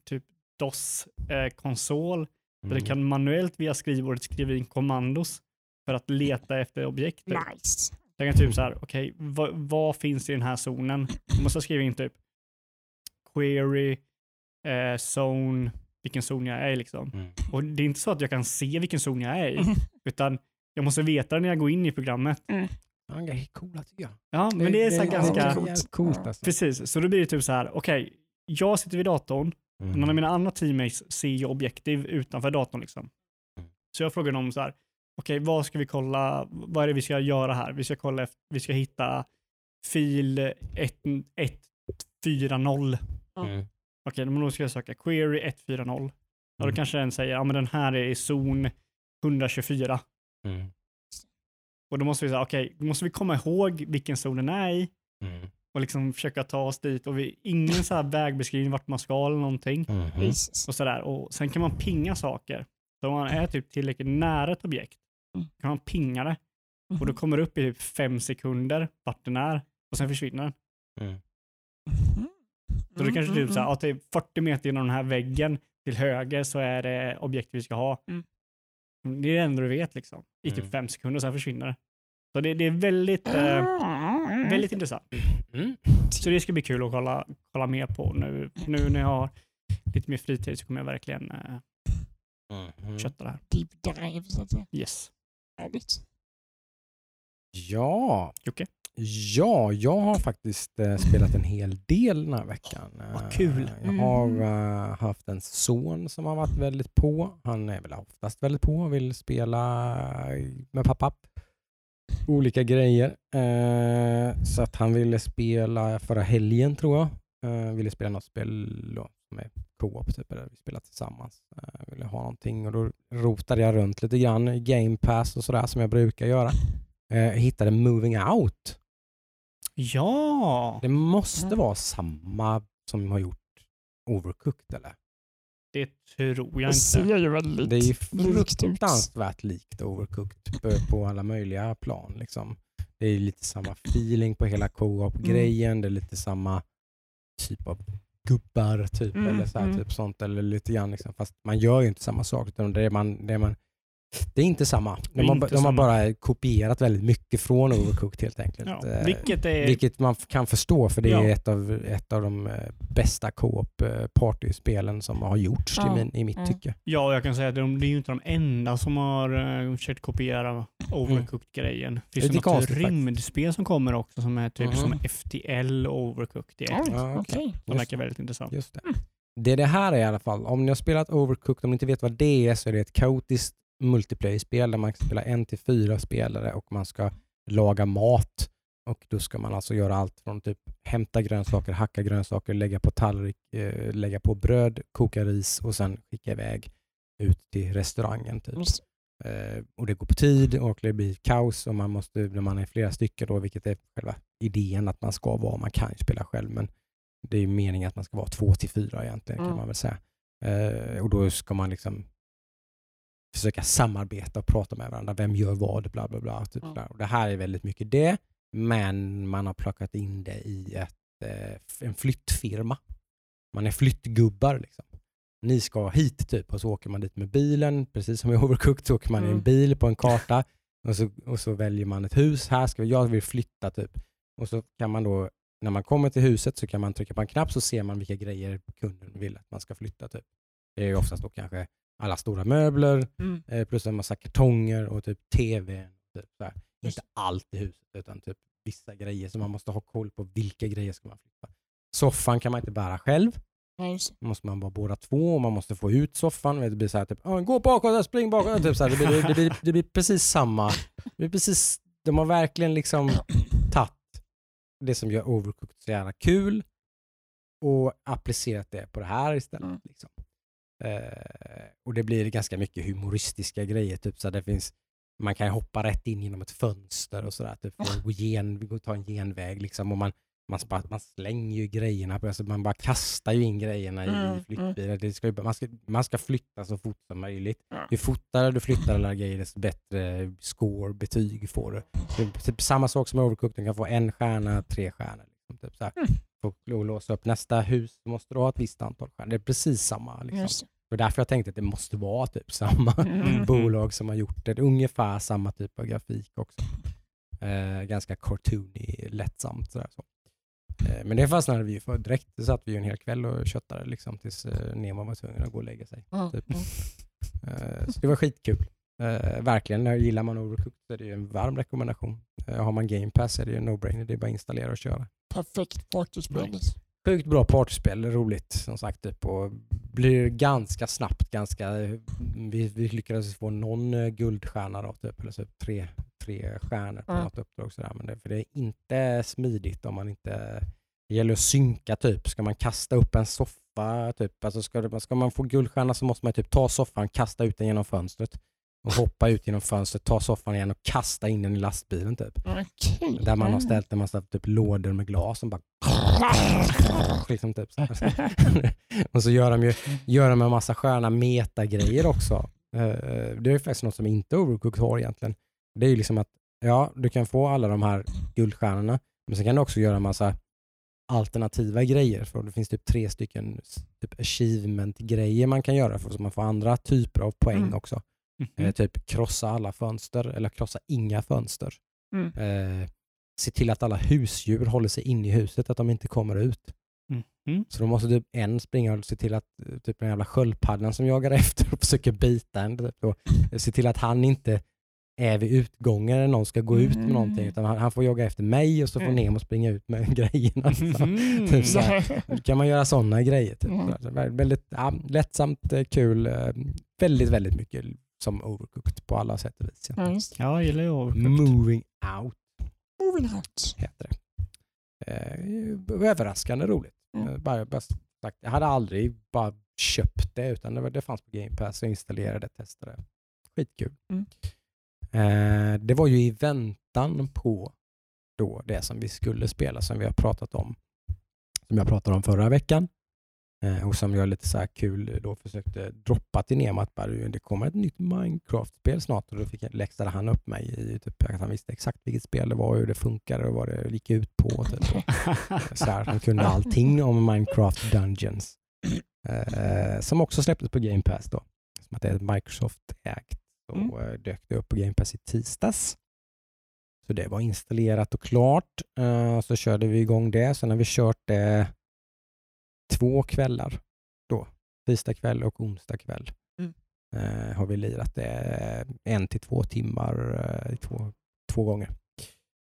[SPEAKER 2] typ DOS-konsol där
[SPEAKER 1] Mm.
[SPEAKER 2] du kan manuellt via skrivbordet skriva in kommandos för att leta efter objekt. typ.
[SPEAKER 3] Nice.
[SPEAKER 2] Jag kan typ så här, okej, vad, vad finns i den här zonen? Du måste skriva in typ query, eh, zone, vilken zon jag är i liksom.
[SPEAKER 1] Mm.
[SPEAKER 2] Och det är inte så att jag kan se vilken zon jag är i,
[SPEAKER 3] Mhm.
[SPEAKER 2] utan jag måste veta det när jag går in i programmet.
[SPEAKER 1] Ja, det är coola tycker jag.
[SPEAKER 2] Ja, men det är så
[SPEAKER 1] det
[SPEAKER 2] ganska...
[SPEAKER 1] är
[SPEAKER 3] coolt.
[SPEAKER 1] coolt alltså.
[SPEAKER 2] Precis, så då blir det typ så här, okej, jag sitter vid datorn,
[SPEAKER 1] Mm.
[SPEAKER 2] någon av mina andra teammates ser ju objektiv utanför datorn liksom.
[SPEAKER 1] Mm.
[SPEAKER 2] Så jag frågar dem så här, okej, vad ska vi kolla, vad är det vi ska göra här? Vi ska kolla efter, vi ska hitta fil 140.
[SPEAKER 1] Mm.
[SPEAKER 2] Okej, men då ska jag söka query 140. Ja, då
[SPEAKER 1] Mm.
[SPEAKER 2] kanske den säger, ja men den här är i zon 124.
[SPEAKER 1] Mm.
[SPEAKER 2] Och då måste vi säga, okej, då måste vi komma ihåg vilken zon den är i
[SPEAKER 1] Mm.
[SPEAKER 2] och liksom försöka ta oss dit. Och vi, ingen så här vägbeskrivning vart man ska eller någonting.
[SPEAKER 3] Jesus.
[SPEAKER 2] Och sådär. Och sen kan man pinga saker. Så om man är typ tillräckligt nära ett objekt
[SPEAKER 3] Mm.
[SPEAKER 2] Kan man pinga det. Och då kommer det upp i typ fem sekunder vart den är och sen försvinner den.
[SPEAKER 1] Mm.
[SPEAKER 2] Så det kanske typ
[SPEAKER 3] Mm,
[SPEAKER 2] så här, att det är 40 meter genom den här väggen till höger så är det objekt vi ska ha.
[SPEAKER 3] Mm.
[SPEAKER 2] Det är det enda du vet liksom. I typ
[SPEAKER 1] Mm.
[SPEAKER 2] fem sekunder och sen försvinner det. Så det, det är väldigt, eh,
[SPEAKER 3] mm.
[SPEAKER 2] väldigt intressant.
[SPEAKER 1] Mm.
[SPEAKER 2] Så det ska bli kul att kolla, kolla mer på nu. Nu när jag har lite mer fritid så kommer jag verkligen eh, kötta det här.
[SPEAKER 3] Deep dive så att säga.
[SPEAKER 2] Yes.
[SPEAKER 3] Härligt.
[SPEAKER 1] Ja.
[SPEAKER 2] Jocke?
[SPEAKER 1] Ja, jag har faktiskt eh, spelat en hel del den här veckan.
[SPEAKER 2] Vad
[SPEAKER 1] Eh,
[SPEAKER 2] kul.
[SPEAKER 1] Jag har eh, haft en son som har varit väldigt på. Han är väl oftast väldigt på och vill spela med pappa. Olika grejer. Eh, så att han ville spela förra helgen tror jag. Eh, ville spela något spel är co-op, typ, eller vi spelar tillsammans. Eh, ville ha någonting och då rotade jag runt lite grann i Game Pass och sådär som jag brukar göra. Eh, hittade Moving Out.
[SPEAKER 2] Ja,
[SPEAKER 1] Det måste
[SPEAKER 3] Mm.
[SPEAKER 1] vara samma som har gjort Overcooked eller?
[SPEAKER 2] det tror jag
[SPEAKER 3] Det
[SPEAKER 2] inte.
[SPEAKER 3] ser ju väldigt
[SPEAKER 1] Det är ju fruktansvärt likt Overcooked på, på alla möjliga plan. Liksom. Det är lite samma feeling på hela co-op-grejen. Det är lite samma typ av gubbar typ,
[SPEAKER 3] Mm,
[SPEAKER 1] eller så här,
[SPEAKER 3] mm.
[SPEAKER 1] typ sånt. Eller lite grann, liksom. Fast man gör ju inte samma sak. Utan det, är man, det, är man, det är inte samma.
[SPEAKER 2] Det är
[SPEAKER 1] De, har,
[SPEAKER 2] inte
[SPEAKER 1] de har
[SPEAKER 2] samma.
[SPEAKER 1] bara kopierat väldigt mycket från Overcooked helt enkelt.
[SPEAKER 2] Ja,
[SPEAKER 1] Eh,
[SPEAKER 2] vilket är...
[SPEAKER 1] vilket man kan förstå för det är
[SPEAKER 2] Ja.
[SPEAKER 1] ett, av, ett av de eh, bästa co-op eh, partyspelen som har gjorts
[SPEAKER 3] Ja.
[SPEAKER 1] i, min, i mitt
[SPEAKER 3] Mm.
[SPEAKER 1] tycke.
[SPEAKER 2] Ja, jag kan säga att de, det är ju inte de enda som har uh, försökt kopiera Overcooked-grejen. Det
[SPEAKER 1] Lite
[SPEAKER 2] finns ju något
[SPEAKER 1] konstigt faktiskt.
[SPEAKER 2] rymdspel som kommer också som är typ
[SPEAKER 1] Mhm.
[SPEAKER 2] som FTL Overcooked. i ett.
[SPEAKER 1] Ja, okej.
[SPEAKER 2] Som
[SPEAKER 1] Just
[SPEAKER 2] verkar väldigt intressant.
[SPEAKER 1] Just det.
[SPEAKER 3] Mm.
[SPEAKER 1] Det är det här är i alla fall. Om ni har spelat Overcooked, om ni inte vet vad det är så är det ett kaotiskt multiplayer-spel där man ska spela en till fyra spelare och man ska laga mat. Och då ska man alltså göra allt från typ hämta grönsaker, hacka grönsaker, lägga på tallrik, eh, lägga på bröd, koka ris och sen skicka iväg ut till restaurangen. Typ. Eh, och det går på tid och det blir kaos och man måste, när man är flera stycken då, vilket är själva idén att man ska vara, man kan ju spela själv men det är ju meningen att man ska vara två till fyra egentligen kan
[SPEAKER 3] Mm.
[SPEAKER 1] man väl säga. Eh, och då ska man liksom försöka samarbeta och prata med varandra. Vem gör vad? Bla bla bla. Typ
[SPEAKER 3] Mm.
[SPEAKER 1] sådär. och det här är väldigt mycket det, men man har plockat in det i ett, eh, en flyttfirma. Man är flyttgubbar liksom. Ni ska hit typ och så åker man dit med bilen, precis som i Overcooked så åker man i en
[SPEAKER 3] Mm.
[SPEAKER 1] bil på en (laughs) karta och så, och så väljer man ett hus. Här ska vi, jag vill flytta typ. Och så kan man då, när man kommer till huset så kan man trycka på en knapp så ser man vilka grejer kunden vill att man ska flytta typ. Det är ju oftast då kanske alla stora möbler
[SPEAKER 3] Mm.
[SPEAKER 1] eh, plus en massa kartonger och typ tv. Typ, så här.
[SPEAKER 3] Just.
[SPEAKER 1] Inte allt i huset utan typ vissa grejer så man måste ha koll på vilka grejer ska man flytta. Soffan kan man inte bära själv. Då måste man vara båda två och man måste få ut soffan. Det blir så här typ, "Ja, gå bakåt, spring bakåt. Typ så här. Det, blir, det, blir, det blir precis samma. Det blir precis, de har verkligen liksom tagit det som gör Overcooked så jävla kul och applicerat det på det här istället.
[SPEAKER 3] Mm.
[SPEAKER 1] Liksom. Eh, och det blir ganska mycket humoristiska grejer. Typ så det finns, man kan hoppa rätt in genom ett fönster och sådär. Typ, och gen, ta en genväg liksom. Och man, man, man slänger ju grejerna, på, alltså man bara kastar ju in grejerna i,
[SPEAKER 3] Mm,
[SPEAKER 1] i. Det ska ju, bara- man, ska, man ska flytta så fort som möjligt.
[SPEAKER 3] Ja.
[SPEAKER 1] Ju fortare du flyttar alla grejer desto bättre score, betyg får du. Det är typ samma sak som Overcooked, du kan få en stjärna, tre stjärnor. Liksom, typ så.
[SPEAKER 3] Mm.
[SPEAKER 1] Att låsa upp nästa hus, måste du ha ett visst antal stjärnor. Det är precis samma. Liksom.
[SPEAKER 3] Det.
[SPEAKER 1] Därför jag tänkte att det måste vara typ samma
[SPEAKER 3] Mm. (laughs)
[SPEAKER 1] bolag som har gjort det. Ungefär samma typ av grafik också. Eh, ganska cartoony, lättsamt. Sådär, så. Eh, men det fastnade vi ju för direkt. Det satt vi ju en hel kväll och köttade liksom, tills eh, Nemo var tvungen att gå och lägga sig.
[SPEAKER 3] Ja,
[SPEAKER 1] Typ. Eh, så det var skitkul. Eh, verkligen, gillar man Overcooked så är det ju en varm rekommendation. Eh, har man Game Pass är det ju en no-brainer. Det är bara att installera och köra.
[SPEAKER 3] Perfekt partyspel.
[SPEAKER 1] Sjukt bra partyspel, roligt som sagt. Typ, och blir ganska snabbt, ganska, vi, vi lyckades få någon eh, guldstjärna då, typ, eller så tre, tre stjärnor på
[SPEAKER 3] Ja.
[SPEAKER 1] något uppdrag. Sådär. Men det, för det är inte smidigt om man inte, det gäller att synka typ. Ska man kasta upp en soffa, typ, alltså ska, ska man få guldstjärna så måste man typ ta soffan, kasta ut den genom fönstret och hoppa ut genom fönstret, ta soffan igen och kasta in den i lastbilen typ.
[SPEAKER 3] Okej.
[SPEAKER 1] Där man har ställt en massa typ lådor med glas som bara (laughs) liksom typ (laughs) och så gör de ju gör de en massa sköna metagrejer också. Eh, Det är ju faktiskt något som inte Overcooked har egentligen. Det är ju liksom att ja, du kan få alla de här guldstjärnorna, men sen kan du också göra en massa alternativa grejer. För det finns typ tre stycken typ achievement-grejer man kan göra för så man får andra typer av poäng
[SPEAKER 3] Mm.
[SPEAKER 1] också.
[SPEAKER 2] Mhm.
[SPEAKER 1] Eh, typ krossa alla fönster eller krossa inga fönster.
[SPEAKER 3] Mm.
[SPEAKER 1] Eh, se till att alla husdjur håller sig inne i huset, att de inte kommer ut.
[SPEAKER 2] Mhm.
[SPEAKER 1] Så då måste typ en springa och se till att eh, typ den jävla sköldpaddan som jagar (laughs) efter och försöker bita en, typ, och se till att han inte är vid utgången när någon ska gå ut med någonting. Utan han, han får jaga efter mig och så får
[SPEAKER 3] Mm.
[SPEAKER 1] Nemo springa ut med (laughs) grejerna. Så.
[SPEAKER 2] Mhm. (laughs)
[SPEAKER 1] Typ så här. Då kan man göra sådana grejer. Typ.
[SPEAKER 3] Mm.
[SPEAKER 1] Väldigt ja, lättsamt, eh, kul, eh, väldigt, väldigt mycket som overcooked på alla sätt och vis.
[SPEAKER 3] Ja, just.
[SPEAKER 2] Ja, jag gillar ju Overcooked.
[SPEAKER 1] Moving out
[SPEAKER 3] Moving out.
[SPEAKER 1] heter det. Eh, överraskande roligt.
[SPEAKER 3] Mm.
[SPEAKER 1] Bara, bara sagt, jag hade aldrig bara köpt det utan det, var, det fanns på Game Pass och installerade och testade. Skitkul.
[SPEAKER 3] Mm.
[SPEAKER 1] Eh, det var ju i väntan på då det som vi skulle spela som vi har pratat om. Som jag pratade om förra veckan. Eh, och som jag lite så här kul då försökte droppa till Nemo att bara, det kommer ett nytt Minecraft-spel snart och då fick jag, läxade han upp mig i typ, att han visste exakt vilket spel det var och hur det funkade och vad det gick ut på. Typ. (laughs) Så här, han kunde allting om Minecraft Dungeons. Eh, som också släpptes på Game Pass då. Som att det är Microsoft-ägt. Så
[SPEAKER 3] Mm.
[SPEAKER 1] eh, dök det upp på Game Pass i tisdags. Så det var installerat och klart. Eh, så körde vi igång det. Sen har vi kört det två kvällar då. Tisdag kväll och onsdag kväll.
[SPEAKER 3] Mm.
[SPEAKER 1] Eh, har vi lirat det en till två timmar eh, två, två gånger.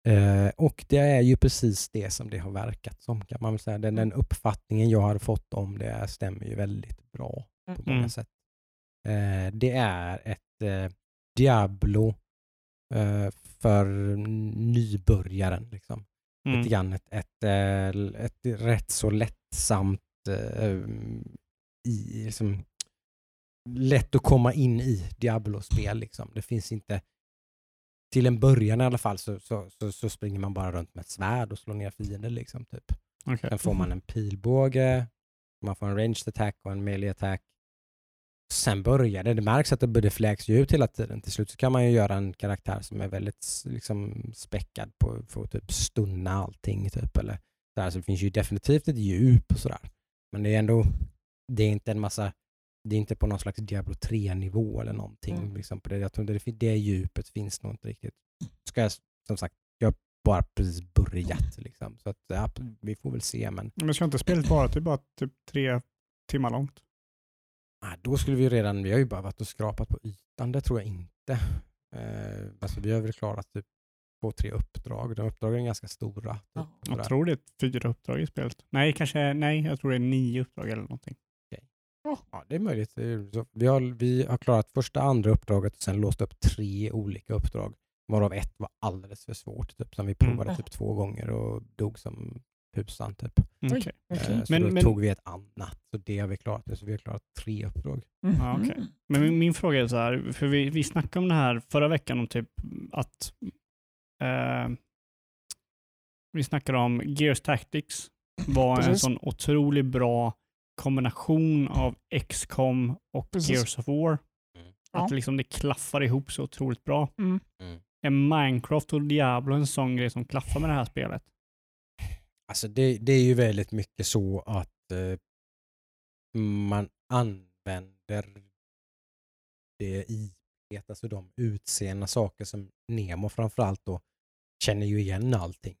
[SPEAKER 1] Eh, och det är ju precis det som det har verkat som kan man väl säga. Den, den uppfattningen jag har fått om det stämmer ju väldigt bra på många
[SPEAKER 2] Mm.
[SPEAKER 1] sätt. Eh, det är ett eh, Diablo eh, för nybörjaren. Liksom.
[SPEAKER 2] Mm.
[SPEAKER 1] Lite grann ett, ett, eh, ett rätt så lättsamt eh, i, liksom, lätt att komma in i Diablo-spel. Liksom. Det finns inte till en början i alla fall så, så, så, så springer man bara runt med ett svärd och slår ner fiender. Liksom, typ.
[SPEAKER 2] Okej.
[SPEAKER 1] Sen får man en pilbåge, man får en ranged attack och en melee attack. Sen börjar det, det märks att det, det fläks ju ut hela tiden. Till slut så kan man ju göra en karaktär som är väldigt liksom, späckad på för att typ stunna allting. Typ, eller sådär. Så det finns ju definitivt ett djup och sådär. Men det är ändå, det är inte en massa, det är inte på någon slags Diablo 3-nivå eller någonting.
[SPEAKER 3] Mm.
[SPEAKER 1] Liksom, på det. Jag tror det, det djupet finns nog inte riktigt. Ska jag, som sagt, jag har bara precis börjat. Liksom. Så att, ja, vi får väl se. Men
[SPEAKER 2] Men ska inte spelet vara typ bara typ tre timmar långt?
[SPEAKER 1] ah, då skulle vi redan, vi har ju bara varit och skrapat på ytan. Det tror jag inte. Eh, alltså, vi har väl klarat typ två, tre uppdrag. De uppdragen är ganska stora. Typ,
[SPEAKER 3] Ja.
[SPEAKER 2] Jag tror det är fyra uppdrag i spelet. Nej, kanske, nej, jag tror det är nio uppdrag eller någonting.
[SPEAKER 1] Ja, det är möjligt. Vi, har, vi har klarat första, andra uppdraget och sen låst upp tre olika uppdrag. Varav ett var alldeles för svårt. Typ, som vi
[SPEAKER 2] Mm.
[SPEAKER 1] provade typ två gånger och dog som husan. Typ.
[SPEAKER 2] Okej.
[SPEAKER 3] Okej.
[SPEAKER 1] Eh, så
[SPEAKER 2] Men-
[SPEAKER 1] då
[SPEAKER 2] men-
[SPEAKER 1] tog vi ett annat. Så det har vi klarat nu. Så vi har klarat tre uppdrag.
[SPEAKER 2] Ja, okej.
[SPEAKER 3] Mhm.
[SPEAKER 2] Men min, min fråga är så här, för vi, vi snackade om det här förra veckan om typ att eh, vi snackade om Gears Tactics var en
[SPEAKER 3] Precis.
[SPEAKER 2] sån otroligt bra kombination av XCOM och
[SPEAKER 3] Precis.
[SPEAKER 2] Gears of War.
[SPEAKER 1] Mm.
[SPEAKER 2] Att
[SPEAKER 3] Ja.
[SPEAKER 2] liksom det klaffar ihop så otroligt bra.
[SPEAKER 3] Mm.
[SPEAKER 2] Är Minecraft och Diablo en sån grej som klaffar med det här spelet?
[SPEAKER 1] Alltså det, det är ju väldigt mycket så att eh, man använder det i alltså de utseende saker som Nemo framförallt då känner ju igen allting.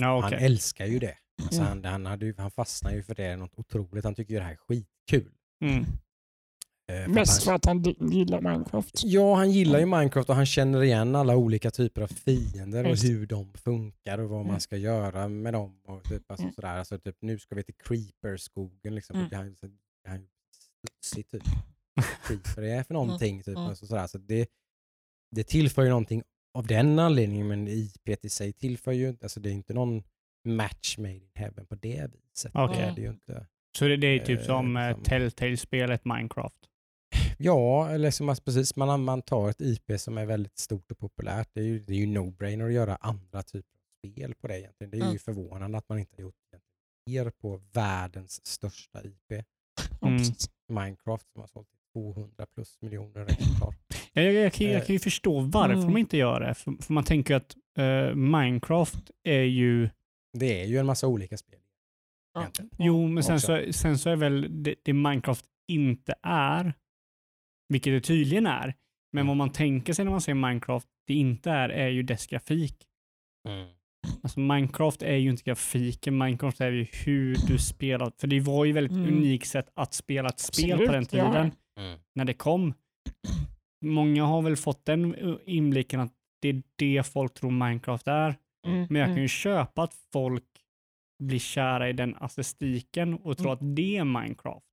[SPEAKER 2] Ja,
[SPEAKER 1] Han
[SPEAKER 2] okej.
[SPEAKER 1] älskar ju det. Alltså
[SPEAKER 3] Mm.
[SPEAKER 1] han, han, hade, ju- han fastnar ju för det något otroligt. Han tycker ju det här är skitkul.
[SPEAKER 2] Mm.
[SPEAKER 1] Eh, för
[SPEAKER 3] Mest
[SPEAKER 1] att
[SPEAKER 3] för att han gillar Minecraft.
[SPEAKER 1] han, ja, han gillar ju Minecraft och han känner igen alla olika typer av fiender och
[SPEAKER 3] Just.
[SPEAKER 1] hur de funkar och vad man
[SPEAKER 3] Mm.
[SPEAKER 1] ska göra med dem. Och typ, alltså,
[SPEAKER 3] Mm.
[SPEAKER 1] sådär. Alltså, typ, nu ska vi till Creeper-skogen. Liksom.
[SPEAKER 3] Mm.
[SPEAKER 1] Här- så- det studsigt typ. Creeper är för (laughs) någonting. Typ.
[SPEAKER 3] Mm.
[SPEAKER 1] Alltså, sådär. Så det, det tillför ju någonting av den anledningen men IP i sig tillför ju inte, alltså det är inte någon match made in heaven på det viset.
[SPEAKER 2] Okej.
[SPEAKER 1] Det är det ju inte.
[SPEAKER 2] Så det, det är typ
[SPEAKER 1] Eh,
[SPEAKER 2] som eh,
[SPEAKER 1] liksom.
[SPEAKER 2] Telltale-spelet Minecraft.
[SPEAKER 1] Ja, eller som att precis, man, man tar ett IP som är väldigt stort och populärt. Det är ju, det är ju no-brainer att göra andra typer av spel på det egentligen. Det är ju
[SPEAKER 3] Mm.
[SPEAKER 1] förvånande att man inte har gjort mer på världens största IP.
[SPEAKER 2] Mm.
[SPEAKER 1] Minecraft som har sålt 200 plus miljoner exemplar.
[SPEAKER 2] Jag, jag, jag, kan, jag
[SPEAKER 1] Eh,
[SPEAKER 2] kan ju förstå varför
[SPEAKER 3] mm.
[SPEAKER 2] de inte gör det. För, för man tänker ju att eh, Minecraft är ju...
[SPEAKER 1] Det är ju en massa olika spel.
[SPEAKER 3] Ja.
[SPEAKER 2] Jo, men sen så, sen så är väl det, det Minecraft inte är, vilket det tydligen är, men
[SPEAKER 1] Mm.
[SPEAKER 2] vad man tänker sig när man säger Minecraft det inte är, är ju dess grafik. Alltså Minecraft är ju inte grafiken, Minecraft är ju hur du spelar. För det var ju väldigt
[SPEAKER 3] Mm.
[SPEAKER 2] unikt sätt att spela ett spel på
[SPEAKER 3] Absolut,
[SPEAKER 2] den
[SPEAKER 3] ja.
[SPEAKER 1] Mm.
[SPEAKER 2] när det kom. Många har väl fått den uh, inblicken att det är det folk tror Minecraft är.
[SPEAKER 3] Mm.
[SPEAKER 2] Men jag kan
[SPEAKER 3] mm.
[SPEAKER 2] ju köpa att folk blir kära i den estetiken och tror
[SPEAKER 3] Mm.
[SPEAKER 2] att det är Minecraft.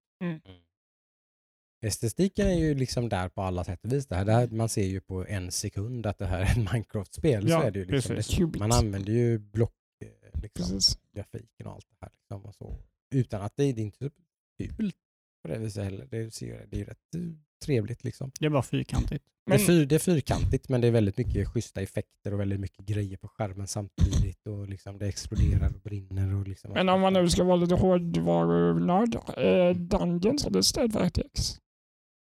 [SPEAKER 1] Estetiken är ju liksom där på alla sätt och vis. Det här, det här, man ser ju på en sekund att det här är ett Minecraft-spel.
[SPEAKER 2] Ja,
[SPEAKER 1] så är det ju liksom.
[SPEAKER 2] precis.
[SPEAKER 1] Det, man använder ju block, eh, liksom, grafiken och allt det här. Liksom, och så. utan att det, det är inte fult på det viset heller. Det, ser, det är ju rätt eh, trevligt liksom.
[SPEAKER 2] Det är bara fyrkantigt.
[SPEAKER 1] Det, är
[SPEAKER 3] Men,
[SPEAKER 1] fyr, det är fyrkantigt men det är väldigt mycket schyssta effekter och väldigt mycket grejer på skärmen samtidigt och liksom det exploderar och brinner. Och liksom
[SPEAKER 3] men om man nu ska vara lite hårdvarunörd, eh, Dungeons hade stöd för RTX.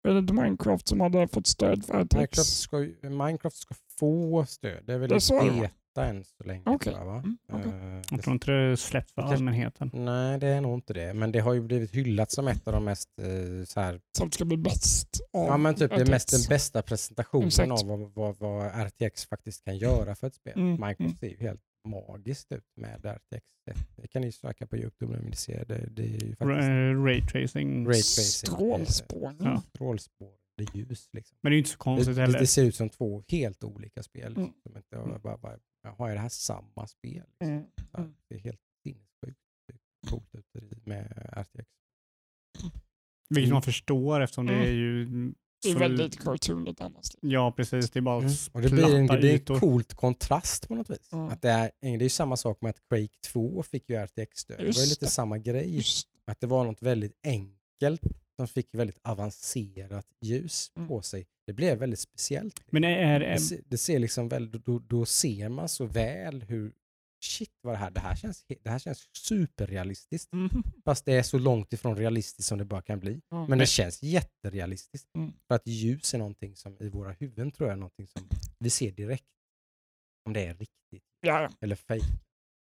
[SPEAKER 3] Är det inte Minecraft som hade fått stöd för RTX?
[SPEAKER 1] Minecraft ska, Minecraft ska få stöd. Det är väl
[SPEAKER 3] Det
[SPEAKER 1] beta än så länge.
[SPEAKER 3] Okej.
[SPEAKER 1] tror jag, va?
[SPEAKER 3] Mm, okej.
[SPEAKER 1] Eh,
[SPEAKER 2] Jag tror inte det släpps för allmänheten.
[SPEAKER 1] Nej, det är nog inte det. Men det har ju blivit hyllat som ett av de mest eh, så här,
[SPEAKER 3] Som ska bli bäst av
[SPEAKER 1] Ja men typ det mest, den bästa presentationen
[SPEAKER 3] Exakt.
[SPEAKER 1] av vad, vad, vad RTX faktiskt kan göra för ett spel.
[SPEAKER 3] Mm,
[SPEAKER 1] Minecraft ser ju helt magiskt ut med RTX. Det kan ni söka på Youtube om ni vill se. Det, det är ju faktiskt
[SPEAKER 2] Ra- Raytracing.
[SPEAKER 1] Ray tracing.
[SPEAKER 3] Strålspårning.
[SPEAKER 2] Ja.
[SPEAKER 1] Strålspårande ljus. Liksom.
[SPEAKER 2] Men det är ju inte så
[SPEAKER 1] Det,
[SPEAKER 2] konstigt
[SPEAKER 1] det,
[SPEAKER 2] heller.
[SPEAKER 1] det ser ut som två helt olika spel.
[SPEAKER 3] Mm.
[SPEAKER 1] Som inte, bara, bara, jaha, är det här samma spel? Liksom.
[SPEAKER 3] Mm.
[SPEAKER 1] Så här, Det är helt sinnessjukt coolt ut i- med RTX.
[SPEAKER 2] Vilket
[SPEAKER 1] Mm.
[SPEAKER 2] man förstår eftersom det
[SPEAKER 3] Mm.
[SPEAKER 2] är ju...
[SPEAKER 3] Det är
[SPEAKER 2] så-
[SPEAKER 3] väldigt cartoonigt annars.
[SPEAKER 2] Ja precis, det är bara
[SPEAKER 1] Mm. Och det blir en, det
[SPEAKER 2] ytor.
[SPEAKER 1] en coolt kontrast på något vis.
[SPEAKER 3] Mm.
[SPEAKER 1] Att det, är, det är ju samma sak med att Quake 2 fick ju RTX-stöd. Det var ju lite
[SPEAKER 3] det.
[SPEAKER 1] samma grej.
[SPEAKER 3] Just,
[SPEAKER 1] Att det var något väldigt enkelt som fick väldigt avancerat ljus
[SPEAKER 3] Mm.
[SPEAKER 1] på sig. Det blev väldigt speciellt.
[SPEAKER 2] Men är,
[SPEAKER 1] Det, se- det ser liksom väl, då, då ser man så väl hur shit vad det här, det här känns, det här känns superrealistiskt.
[SPEAKER 3] Mhm.
[SPEAKER 1] Fast det är så långt ifrån realistiskt som det bara kan bli.
[SPEAKER 3] Ja.
[SPEAKER 1] Men det känns jätterealistiskt.
[SPEAKER 3] Mm.
[SPEAKER 1] För att ljus är någonting som i våra huvuden tror jag är någonting som vi ser direkt. Om det är riktigt
[SPEAKER 3] Ja,
[SPEAKER 1] eller fejk.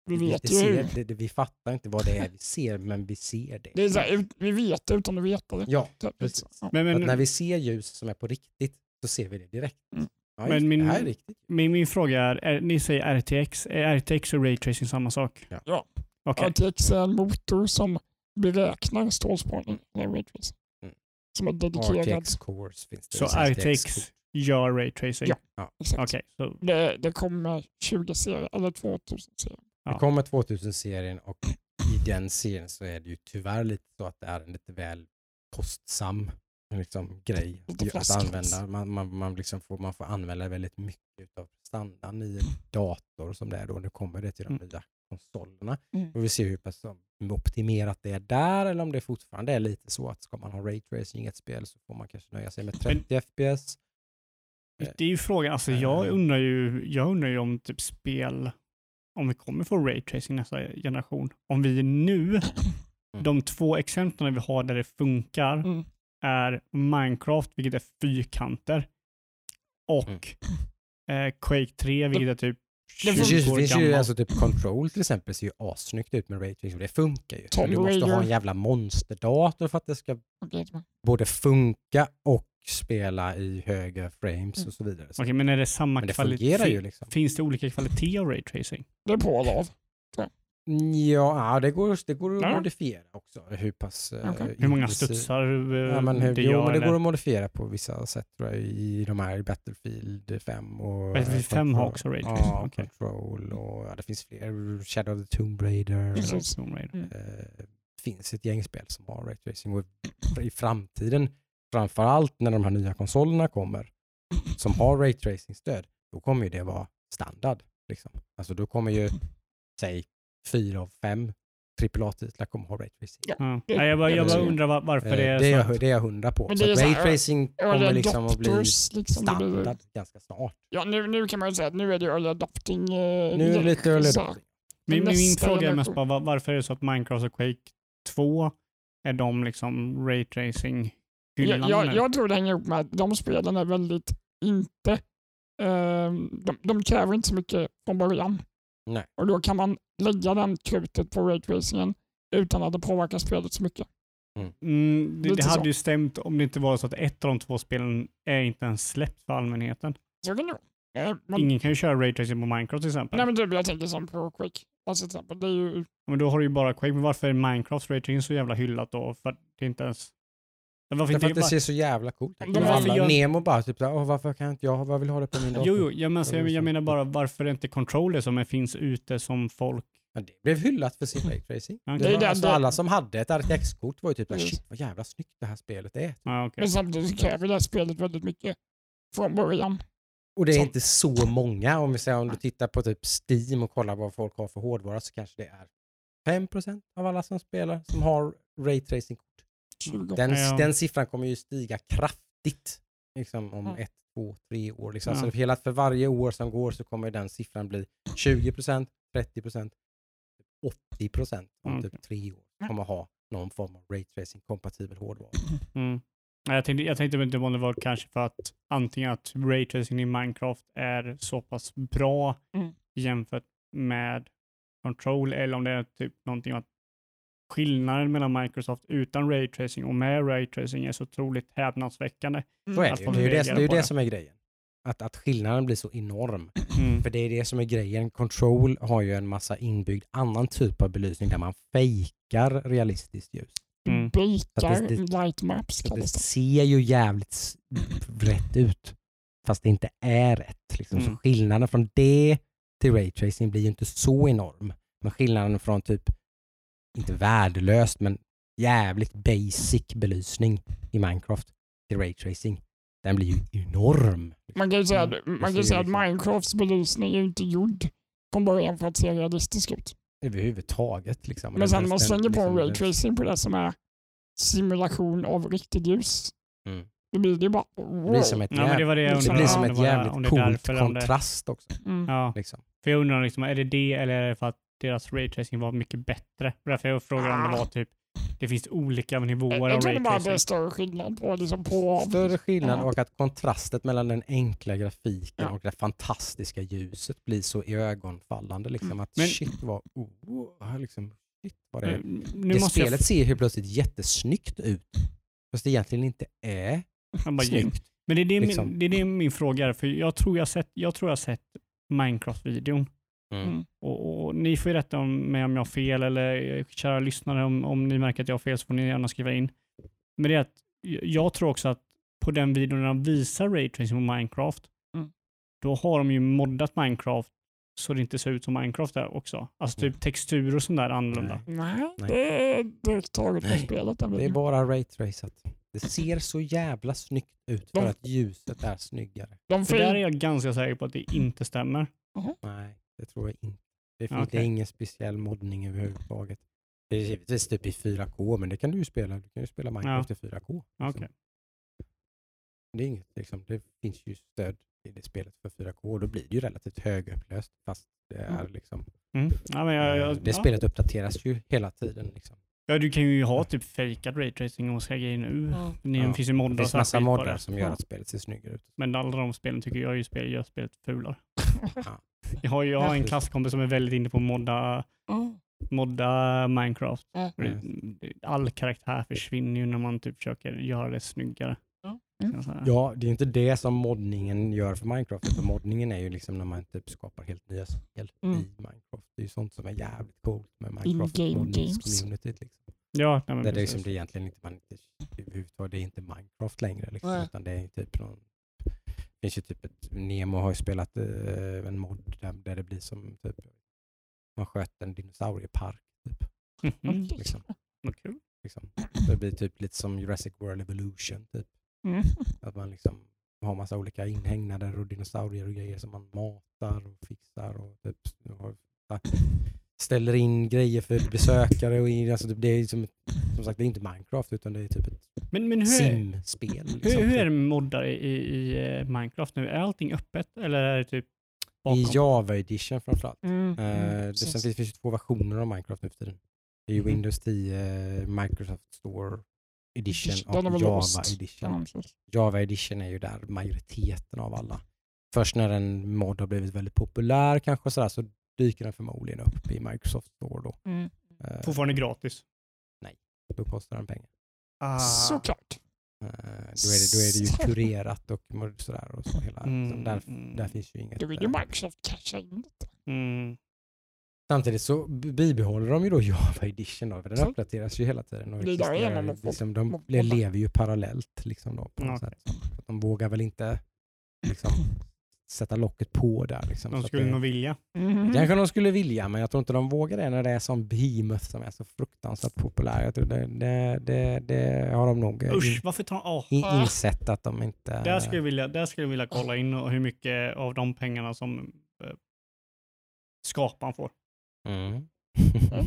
[SPEAKER 3] Vi vet
[SPEAKER 1] det
[SPEAKER 3] ju.
[SPEAKER 1] ser, det, det, vi fattar inte vad det är vi ser, men vi ser det.
[SPEAKER 3] Det är så här, vi vet det utan att veta det.
[SPEAKER 1] Ja,
[SPEAKER 3] Typ,
[SPEAKER 1] precis.
[SPEAKER 3] Ja.
[SPEAKER 2] men, men,
[SPEAKER 1] när vi ser ljus som är på riktigt så ser vi det direkt.
[SPEAKER 3] Mm.
[SPEAKER 1] Ja,
[SPEAKER 2] Men min- min, min fråga är, är, ni säger RTX, är RTX och Raytracing samma sak?
[SPEAKER 1] Ja.
[SPEAKER 3] Ja.
[SPEAKER 2] Okej.
[SPEAKER 3] RTX är en motor som beräknar strålspårning. eller ray tracing,
[SPEAKER 1] Mm.
[SPEAKER 3] Som är dedikerad.
[SPEAKER 1] RTX cores finns det.
[SPEAKER 2] Så RTX gör Raytracing?
[SPEAKER 3] Ja. Exakt.
[SPEAKER 2] Okej, så
[SPEAKER 3] Det, det kommer 20 serier, eller 2000 serier.
[SPEAKER 2] Ja.
[SPEAKER 1] Det kommer 2000-serien och i den serien så är det ju tyvärr lite så att det är en lite väl kostsam liksom, grej att använda. Man, man, man, liksom får, man får använda väldigt mycket av standarden i en dator som det är då. Nu kommer det till de
[SPEAKER 2] Mm.
[SPEAKER 1] nya konsolerna.
[SPEAKER 3] Mm.
[SPEAKER 1] Och vi ser hur pass optimerat det är där eller om det fortfarande är lite så att ska man ha raytracing i ett spel så får man kanske nöja sig med 30 FPS.
[SPEAKER 2] det är ju frågan, alltså jag
[SPEAKER 1] Eh.
[SPEAKER 2] undrar ju, jag undrar ju om typ spel, om vi kommer få Raytracing nästa generation. Om vi nu, (laughs) de två exemplen vi har där det funkar
[SPEAKER 3] Mm.
[SPEAKER 2] är Minecraft, vilket är fyrkanter, och eh, Quake 3, vilket är typ
[SPEAKER 3] Det
[SPEAKER 2] 20
[SPEAKER 1] Det finns, finns ju alltså typ Control till exempel ser ju assnyggt ut med raytracing. Det funkar ju. Men du måste ha en jävla monsterdator för att det ska både funka och spela i höga frames
[SPEAKER 3] Mm.
[SPEAKER 1] och så vidare.
[SPEAKER 2] Okej, men är det samma kvalitet?
[SPEAKER 1] fungerar ju liksom.
[SPEAKER 2] Finns det olika kvalitet av Raytracing?
[SPEAKER 3] Det är på och av.
[SPEAKER 1] Ja, det går, det går att
[SPEAKER 2] Ja.
[SPEAKER 1] modifiera också. Hur pass... eh,
[SPEAKER 3] Okej.
[SPEAKER 2] Hur många studsar eh,
[SPEAKER 1] Ja, men hur,
[SPEAKER 2] det
[SPEAKER 1] jo,
[SPEAKER 2] gör?
[SPEAKER 1] men det
[SPEAKER 2] eller?
[SPEAKER 1] går att modifiera på vissa sätt tror jag, i de här Battlefield 5 och...
[SPEAKER 2] Battlefield 5 har också
[SPEAKER 1] Control.
[SPEAKER 2] raytracing,
[SPEAKER 1] Ja,
[SPEAKER 2] okej.
[SPEAKER 1] Control och ja, det finns fler. Shadow of the Tomb Raider.
[SPEAKER 3] Precis.
[SPEAKER 2] Tomb Raider.
[SPEAKER 3] Mm.
[SPEAKER 1] eh, finns ett gäng spel som har raytracing och i framtiden, framförallt när de här nya konsolerna kommer, som har raytracing-stöd, då kommer ju det vara standard. Liksom. Alltså då kommer ju, säg, fyra av fem AAA-titlar kommer ha raytracing.
[SPEAKER 3] Ja.
[SPEAKER 2] Nej, jag bara, jag bara undrar var- varför
[SPEAKER 1] Eh,
[SPEAKER 2] det är
[SPEAKER 1] det, är
[SPEAKER 2] så.
[SPEAKER 1] jag, det är jag hundra på.
[SPEAKER 3] Men
[SPEAKER 1] Så
[SPEAKER 3] det är så
[SPEAKER 1] raytracing kommer liksom att bli
[SPEAKER 3] liksom, det blir-
[SPEAKER 1] standard ganska snart.
[SPEAKER 3] Ja, nu, nu kan man ju säga att nu är det early adopting. Eh,
[SPEAKER 1] Nu är det lite early
[SPEAKER 3] så-
[SPEAKER 1] adopting.
[SPEAKER 2] Min, min, fråga är mest bara var- varför är det så att Minecraft och Quake 2 är de liksom Raytracing hyllan
[SPEAKER 3] Jag, jag, jag tror det hänger ihop med att de spelen är väldigt inte... Eh, de, de kräver inte så mycket från början.
[SPEAKER 1] Nej.
[SPEAKER 3] Och då kan man lägga den krutet på raytracingen utan att det påverkar spelet så mycket.
[SPEAKER 2] Mm, det, det
[SPEAKER 3] Lite
[SPEAKER 2] hade
[SPEAKER 3] så.
[SPEAKER 2] ju stämt om det inte var så att ett av de två spelen är inte ens släppt för allmänheten.
[SPEAKER 3] Så kan det. Eh, men,
[SPEAKER 2] Ingen kan ju köra Raytracing på Minecraft till exempel.
[SPEAKER 3] nej, men typ, jag tänker som på Quake. Alltså, till exempel, det är ju,
[SPEAKER 2] Men då har du ju bara Quake. Men varför är Minecrafts Raytracing så jävla hyllat då? För att det inte ens... Men Varför
[SPEAKER 1] Därför
[SPEAKER 2] inte...
[SPEAKER 1] att det ser så jävla coolt ut.
[SPEAKER 3] Men
[SPEAKER 1] alla,
[SPEAKER 2] gör-
[SPEAKER 1] Nemo bara typ såhär, "Åh, varför kan inte jag, vad vill ha det på min dator?
[SPEAKER 2] Jo, jo, jag, men, jag,
[SPEAKER 1] så-
[SPEAKER 2] jag menar bara varför är inte Controller som finns ute som folk...
[SPEAKER 1] Men det blev hyllat för sin raytracing. Det
[SPEAKER 3] Det det-
[SPEAKER 1] alltså,
[SPEAKER 3] det-
[SPEAKER 1] alla som hade ett RTX-kort var ju typ shit vad jävla snyggt det här spelet är.
[SPEAKER 2] Ja, okej.
[SPEAKER 3] men samtidigt så kräver det här spelet väldigt mycket från början.
[SPEAKER 1] Och det är
[SPEAKER 3] Som-
[SPEAKER 1] inte så många. Om vi säger om du tittar på typ Steam och kollar vad folk har för hårdvara så kanske det är 5% av alla som spelar som har raytracing-kort.
[SPEAKER 3] 20.
[SPEAKER 1] Den,
[SPEAKER 2] Ja.
[SPEAKER 1] den siffran kommer ju stiga kraftigt liksom, om
[SPEAKER 3] Mm.
[SPEAKER 1] ett, två, tre år. Liksom.
[SPEAKER 2] Ja.
[SPEAKER 1] Så för, hela, för varje år som går så kommer den siffran bli 20%, 30%, 80% om
[SPEAKER 2] Mm.
[SPEAKER 1] typ tre år. Kommer ha någon form av raytracing-kompatibel hårdvara.
[SPEAKER 2] Mm. Nej, Jag tänkte, jag tänkte inte om det var kanske för att antingen att raytracing i Minecraft är så pass bra
[SPEAKER 3] Mm.
[SPEAKER 2] jämfört med Control eller om det är typ någonting att skillnaden mellan Microsoft utan raytracing och med raytracing är så otroligt häpnadsväckande.
[SPEAKER 1] Så är det Det är ju det, det, är det som är grejen. Att, att skillnaden blir så enorm.
[SPEAKER 2] Mm.
[SPEAKER 1] För det är det som är grejen. Control har ju en massa inbyggd annan typ av belysning där man fejkar realistiskt ljus.
[SPEAKER 2] Mm.
[SPEAKER 1] Att det-
[SPEAKER 3] light maps
[SPEAKER 1] Så det ser ju jävligt rätt ut. Fast det inte är rätt. Liksom.
[SPEAKER 2] Mm.
[SPEAKER 1] Så skillnaden från det till raytracing blir ju inte så enorm. Men skillnaden från typ, inte värdelöst, men jävligt basic belysning i Minecraft till raytracing, den blir ju enorm.
[SPEAKER 3] Man kan ju säga,
[SPEAKER 2] Mm.
[SPEAKER 3] att- man
[SPEAKER 1] Det
[SPEAKER 3] kan säga att Minecrafts belysning är ju inte gjord från början för att se realistisk ut.
[SPEAKER 1] Överhuvudtaget. Liksom.
[SPEAKER 3] Men
[SPEAKER 1] Den-
[SPEAKER 3] sen när man slänger på
[SPEAKER 1] liksom-
[SPEAKER 3] raytracing på det som är simulation av riktigt ljus,
[SPEAKER 1] Mm.
[SPEAKER 3] då blir det ju bara
[SPEAKER 1] Det
[SPEAKER 3] wow.
[SPEAKER 1] blir som ett,
[SPEAKER 2] Ja, men det var det
[SPEAKER 1] det blir som
[SPEAKER 2] om det
[SPEAKER 1] ett jävligt
[SPEAKER 2] det
[SPEAKER 1] coolt
[SPEAKER 2] det-
[SPEAKER 1] kontrast också.
[SPEAKER 3] Mm.
[SPEAKER 2] Ja,
[SPEAKER 1] Liksom.
[SPEAKER 2] för jag undrar liksom, är det det eller är det för att deras raytracing var mycket bättre? Därför jag frågar om det var typ, det finns olika nivåer
[SPEAKER 3] Jag
[SPEAKER 2] av
[SPEAKER 3] tror det bara att det är
[SPEAKER 2] raytracing.
[SPEAKER 3] större skillnad på, liksom på
[SPEAKER 1] Större skillnad
[SPEAKER 3] Ja.
[SPEAKER 1] och att kontrastet mellan den enkla grafiken
[SPEAKER 3] Ja.
[SPEAKER 1] och det fantastiska ljuset blir så iögonfallande. Liksom,
[SPEAKER 3] Mm.
[SPEAKER 1] att
[SPEAKER 2] Men-
[SPEAKER 1] shit vad, oh, liksom, shit vad det är. Det
[SPEAKER 2] måste jag
[SPEAKER 1] spelet ser helt plötsligt jättesnyggt ut. Fast det egentligen inte är
[SPEAKER 2] Jag bara,
[SPEAKER 1] snyggt.
[SPEAKER 2] Men det är det,
[SPEAKER 1] liksom.
[SPEAKER 2] min, det är det min fråga är, för jag tror jag sett, jag tror jag sett Minecraft-videon.
[SPEAKER 1] Mm.
[SPEAKER 3] Mm.
[SPEAKER 2] Och, och ni får ju rätta om, mig om jag har fel, eller eh, kära lyssnare, om, om ni märker att jag har fel så får ni gärna skriva in. Men det är att jag tror också att på den videon när de visar raytracing på Minecraft,
[SPEAKER 3] Mm.
[SPEAKER 2] då har de ju moddat Minecraft så det inte ser ut som Minecraft där också. Alltså typ texturer och sånt där annorlunda.
[SPEAKER 3] Nej,
[SPEAKER 1] Nej.
[SPEAKER 3] det är direkt taget från spelet.
[SPEAKER 1] Det är bara raytracat. Det ser så jävla snyggt ut för
[SPEAKER 3] De-
[SPEAKER 1] att ljuset är snyggare.
[SPEAKER 3] De
[SPEAKER 2] För där är jag ganska säker på att det inte stämmer.
[SPEAKER 1] Nej, det tror jag inte. Det finns är ingen speciell moddning överhuvudtaget. Det är givetvis typ i 4K, men det kan du ju spela. Du kan ju spela Minecraft i 4K. liksom.
[SPEAKER 2] Okej.
[SPEAKER 1] Det är inget, liksom, det finns ju stöd i det spelet för 4K och då blir det ju relativt högupplöst fast det är
[SPEAKER 3] Mm.
[SPEAKER 1] liksom,
[SPEAKER 2] Mm. Ja, jag, jag,
[SPEAKER 1] det
[SPEAKER 2] ja.
[SPEAKER 1] spelet uppdateras ju hela tiden. Liksom.
[SPEAKER 2] Ja, du kan ju ha typ fejkad raytracing och säga grejer nu.
[SPEAKER 3] Ja.
[SPEAKER 2] Det
[SPEAKER 1] Ja.
[SPEAKER 2] finns ju
[SPEAKER 1] Det
[SPEAKER 2] moddar
[SPEAKER 1] finns
[SPEAKER 2] som
[SPEAKER 1] massa moddar
[SPEAKER 2] det.
[SPEAKER 1] som gör att spelet ser snyggare ut.
[SPEAKER 2] Men alla de spelen tycker jag ju spel, gör spelet fulare.
[SPEAKER 1] Ja.
[SPEAKER 2] Jag har, jag har en klasskompis som är väldigt inne på att modda, modda Minecraft. Det- det- All karaktär försvinner ju när man typ försöker göra det snyggare. Säga.
[SPEAKER 1] Ja, det är inte det som moddningen gör för Minecraft. Utan moddningen är ju liksom när man typ skapar helt nya spel
[SPEAKER 3] Mm.
[SPEAKER 1] i Minecraft. Det är ju sånt som är jävligt coolt med Minecraft moddningscommunityt. Liksom.
[SPEAKER 2] Ja, nej,
[SPEAKER 1] det, är liksom, det är egentligen inte, man inte, det är inte Minecraft längre. Liksom,
[SPEAKER 3] Nej.
[SPEAKER 1] utan det är typ någon, det finns ju typ ett, Nemo har ju spelat eh, en mod där, där det blir som typ, man sköt en dinosauriepark. Typ,
[SPEAKER 2] Mhm. (laughs)
[SPEAKER 1] liksom,
[SPEAKER 2] kul.
[SPEAKER 1] liksom. Det blir typ lite som Jurassic World Evolution. Typ.
[SPEAKER 3] Mm.
[SPEAKER 1] Att man liksom har massa olika inhägnader och dinosaurier och grejer som man matar och fixar och typ ställer in grejer för besökare. Och in, alltså det är som, som sagt, det är inte Minecraft utan det är typ ett
[SPEAKER 2] Men, men hur,
[SPEAKER 1] simspel. Liksom.
[SPEAKER 2] hur, hur är det med moddar i, i, eh, Minecraft nu? Är allting öppet eller är det typ bakom?
[SPEAKER 1] I Java edition framförallt.
[SPEAKER 3] Mm.
[SPEAKER 1] Eh,
[SPEAKER 3] Mm.
[SPEAKER 1] det, sen
[SPEAKER 3] precis.
[SPEAKER 1] finns det två versioner av Minecraft nu för tiden. Det är ju
[SPEAKER 2] Mhm.
[SPEAKER 1] Windows 10 Microsoft Store Edition och Java. Edition. Java Edition är ju där majoriteten av alla. Först när en mod har blivit väldigt populär kanske sådär, så dyker den förmodligen upp i Microsoft Store då.
[SPEAKER 3] Mm.
[SPEAKER 1] Eh,
[SPEAKER 2] Fortfarande gratis?
[SPEAKER 1] då kostar den pengar.
[SPEAKER 2] Ah.
[SPEAKER 3] Såklart.
[SPEAKER 1] Eh, då, är det, då är det ju kurerat och sådär. Och så hela,
[SPEAKER 2] Mm,
[SPEAKER 1] så där,
[SPEAKER 2] mm.
[SPEAKER 1] där finns ju inget.
[SPEAKER 3] Då vill ju
[SPEAKER 1] eh,
[SPEAKER 3] Microsoft casha in det.
[SPEAKER 2] Mm.
[SPEAKER 1] Samtidigt så bibehåller de ju då (laughs) Java Edition då, för den
[SPEAKER 3] Så.
[SPEAKER 1] uppdateras ju hela tiden. Och
[SPEAKER 3] Det är där
[SPEAKER 1] existerar liksom, de lever ju parallellt liksom då, på något
[SPEAKER 2] Okej.
[SPEAKER 1] sätt. Så att De vågar väl inte liksom, (clears throat) sätta locket på där. Liksom,
[SPEAKER 2] De skulle
[SPEAKER 1] det,
[SPEAKER 2] nog vilja.
[SPEAKER 3] Mm.
[SPEAKER 1] Kanske de skulle vilja, men jag tror inte de vågar det när det är som behemoth som är så fruktansvärt populär. Jag tror det, det, det, det har de nog eh,
[SPEAKER 2] Usch,
[SPEAKER 1] in,
[SPEAKER 2] varför tar oh,
[SPEAKER 1] in, insett att de inte...
[SPEAKER 2] Där skulle, jag vilja, där skulle jag vilja kolla in och hur mycket av de pengarna som eh, skaparen får.
[SPEAKER 1] Mm.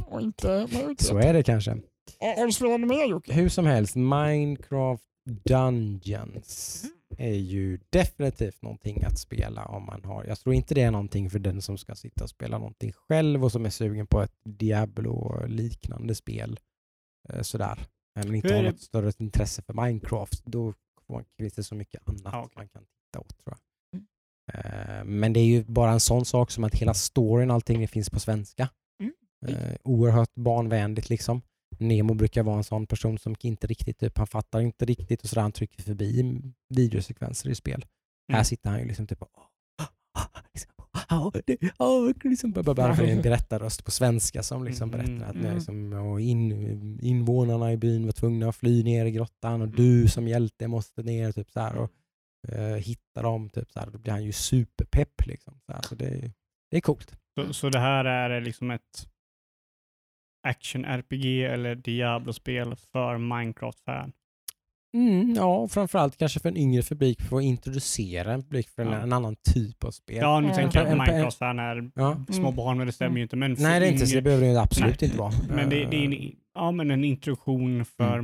[SPEAKER 3] och inte majoriteten.
[SPEAKER 1] Så är det kanske.
[SPEAKER 3] Har du spelat något mer Jocke?
[SPEAKER 1] Hur som helst, Minecraft Dungeons är ju definitivt någonting att spela om man har. Jag tror inte det är någonting för den som ska sitta och spela någonting själv och som är sugen på ett Diablo-liknande spel. Eh, Sådär. Men inte har något större intresse för Minecraft. Då finns det så mycket annat
[SPEAKER 2] Ja, okej.
[SPEAKER 1] man kan titta åt tror jag. Eh, Men det är ju bara en sån sak som att hela storyn, allting finns på svenska.
[SPEAKER 3] Mm.
[SPEAKER 1] Eh, oerhört barnvänligt liksom. Nemo brukar vara en sån person som inte riktigt, typ, han fattar inte riktigt och sådär, han trycker förbi videosekvenser i spel. Här sitter han ju liksom typ och liksom, "Ja, det- ja, liksom, bara- bara- bara för en berättarröst på svenska som liksom
[SPEAKER 2] Mm,
[SPEAKER 1] berättar att
[SPEAKER 3] mm.
[SPEAKER 1] liksom, och in, invånarna i byn var tvungna att fly ner i grottan och du som hjälte måste ner typ så här, och eh, hitta dem. Typ så här. Då blir han ju superpepp. Liksom, så här. Så det, är- det är coolt.
[SPEAKER 2] Så, så det här är liksom ett action-RPG eller Diablo-spel för Minecraft-fan?
[SPEAKER 1] Mm, ja, framförallt kanske för en yngre publik för att introducera en publik för en,
[SPEAKER 2] Ja.
[SPEAKER 1] en annan typ av spel.
[SPEAKER 2] Ja, nu
[SPEAKER 3] Ja.
[SPEAKER 2] tänker jag att Minecraft-fan är
[SPEAKER 1] Ja.
[SPEAKER 2] små barn, men det stämmer ju inte. Men
[SPEAKER 1] Nej, det är inte, så det behöver det ju absolut
[SPEAKER 2] Nej.
[SPEAKER 1] inte vara.
[SPEAKER 2] Men det, det är
[SPEAKER 1] Eh,
[SPEAKER 2] en, ja, men en introduktion för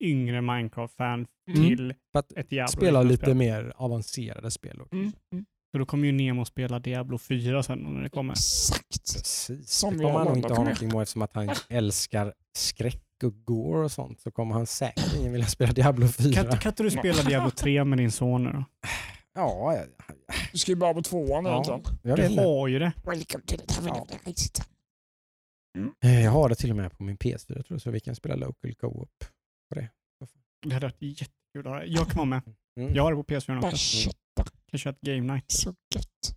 [SPEAKER 2] yngre Minecraft-fan
[SPEAKER 1] Mm.
[SPEAKER 2] till
[SPEAKER 1] att
[SPEAKER 2] ett Diablo.
[SPEAKER 1] spela lite
[SPEAKER 2] spel.
[SPEAKER 1] mer avancerade spel. också.
[SPEAKER 3] Mm. Mm.
[SPEAKER 2] Så då kommer ju Nemo spela Diablo 4 sen när det kommer.
[SPEAKER 3] Exakt.
[SPEAKER 1] Precis.
[SPEAKER 3] Som
[SPEAKER 1] det kommer han nog inte ha någonting emot eftersom att han älskar skräck och gore och sånt så kommer han säkert ingen vilja spela Diablo 4.
[SPEAKER 2] Kan, kan inte du spela Diablo 3 med din son nu då?
[SPEAKER 1] Ja, jag,
[SPEAKER 3] Du ska ju bara på tvåan
[SPEAKER 1] Ja.
[SPEAKER 3] egentligen.
[SPEAKER 2] Du har ju det.
[SPEAKER 3] Welcome to the heaven
[SPEAKER 1] Ja.
[SPEAKER 3] of the.
[SPEAKER 1] Eh, Jag har det till och med på min PS4 tror jag, så vi kan spela local co-op.
[SPEAKER 2] Det hade varit jättekul att ha det. Jag vara med.
[SPEAKER 1] Mm.
[SPEAKER 2] Jag har det på PS4
[SPEAKER 3] Bara
[SPEAKER 2] också.
[SPEAKER 3] kötta.
[SPEAKER 2] Kan köra ett game night.
[SPEAKER 3] Så gött.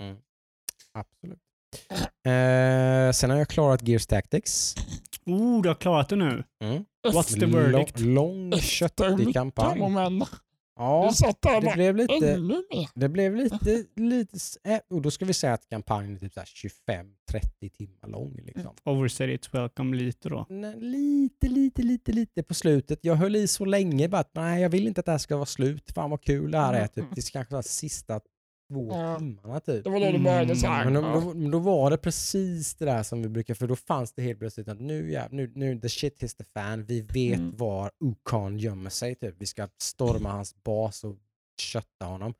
[SPEAKER 1] Absolut. Eh, sen har jag klarat Gears Tactics.
[SPEAKER 2] Oh, du har klarat det nu.
[SPEAKER 1] Mm.
[SPEAKER 2] What's the verdict?
[SPEAKER 1] Lång, lång köttig kampanj. Ja,
[SPEAKER 3] Du satt där
[SPEAKER 1] det blev lite... Det blev lite, lite eh, och då ska vi säga att kampanjen är typ så här 25-30 timmar lång. Liksom.
[SPEAKER 2] Overstay its welcome lite då.
[SPEAKER 1] Nej, Lite, lite, lite, lite på slutet. Jag höll i så länge bara att nej, jag vill inte att det här ska vara slut. Fan vad kul det här är. Typ. Det är kanske de sista två
[SPEAKER 3] Ja.
[SPEAKER 1] timmarna typ.
[SPEAKER 3] Det var då du började så här.
[SPEAKER 1] Men då, då, då var det precis det där som vi brukar, för då fanns det helt plötsligt att nu, ja, nu, nu the shit hits the fan, vi vet
[SPEAKER 3] Mm.
[SPEAKER 1] var Ukon gömmer sig, typ. vi ska storma hans bas och kötta honom.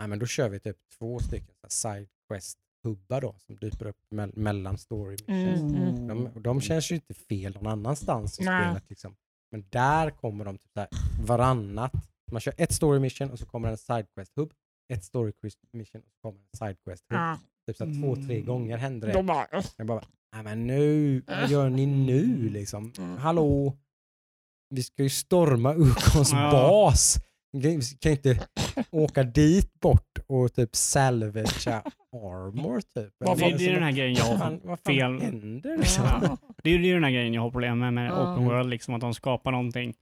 [SPEAKER 1] Nej, men då kör vi typ två stycken så här side quest hubbar då som dyker upp me- mellan story missions.
[SPEAKER 3] Mm, mm.
[SPEAKER 1] De, de känns ju inte fel någon annanstans i
[SPEAKER 3] Nej.
[SPEAKER 1] spelet. Liksom. Men där kommer de typ så här varannat. Man kör ett story mission och så kommer en side quest hub. Ett story quest mission och så kommer en side quest.
[SPEAKER 3] Ja.
[SPEAKER 1] Typ så två, tre
[SPEAKER 2] Mm.
[SPEAKER 1] gånger händer det.
[SPEAKER 3] De bara,
[SPEAKER 1] Jag bara, nej men nu, vad gör ni nu liksom?
[SPEAKER 3] Mm.
[SPEAKER 1] Hallå? Vi ska ju storma Ukons (laughs)
[SPEAKER 2] Ja.
[SPEAKER 1] bas. Vi kan ju inte åka dit bort och typ salvagea armor typ.
[SPEAKER 3] Varför-
[SPEAKER 2] Det, det är den här grejen jag
[SPEAKER 1] Vad
[SPEAKER 2] har
[SPEAKER 1] fan, vad fan
[SPEAKER 2] fel.
[SPEAKER 1] händer liksom?
[SPEAKER 2] Ja. Det är det är den här grejen jag har problem med med
[SPEAKER 3] Ja.
[SPEAKER 2] Open World, liksom att de skapar någonting.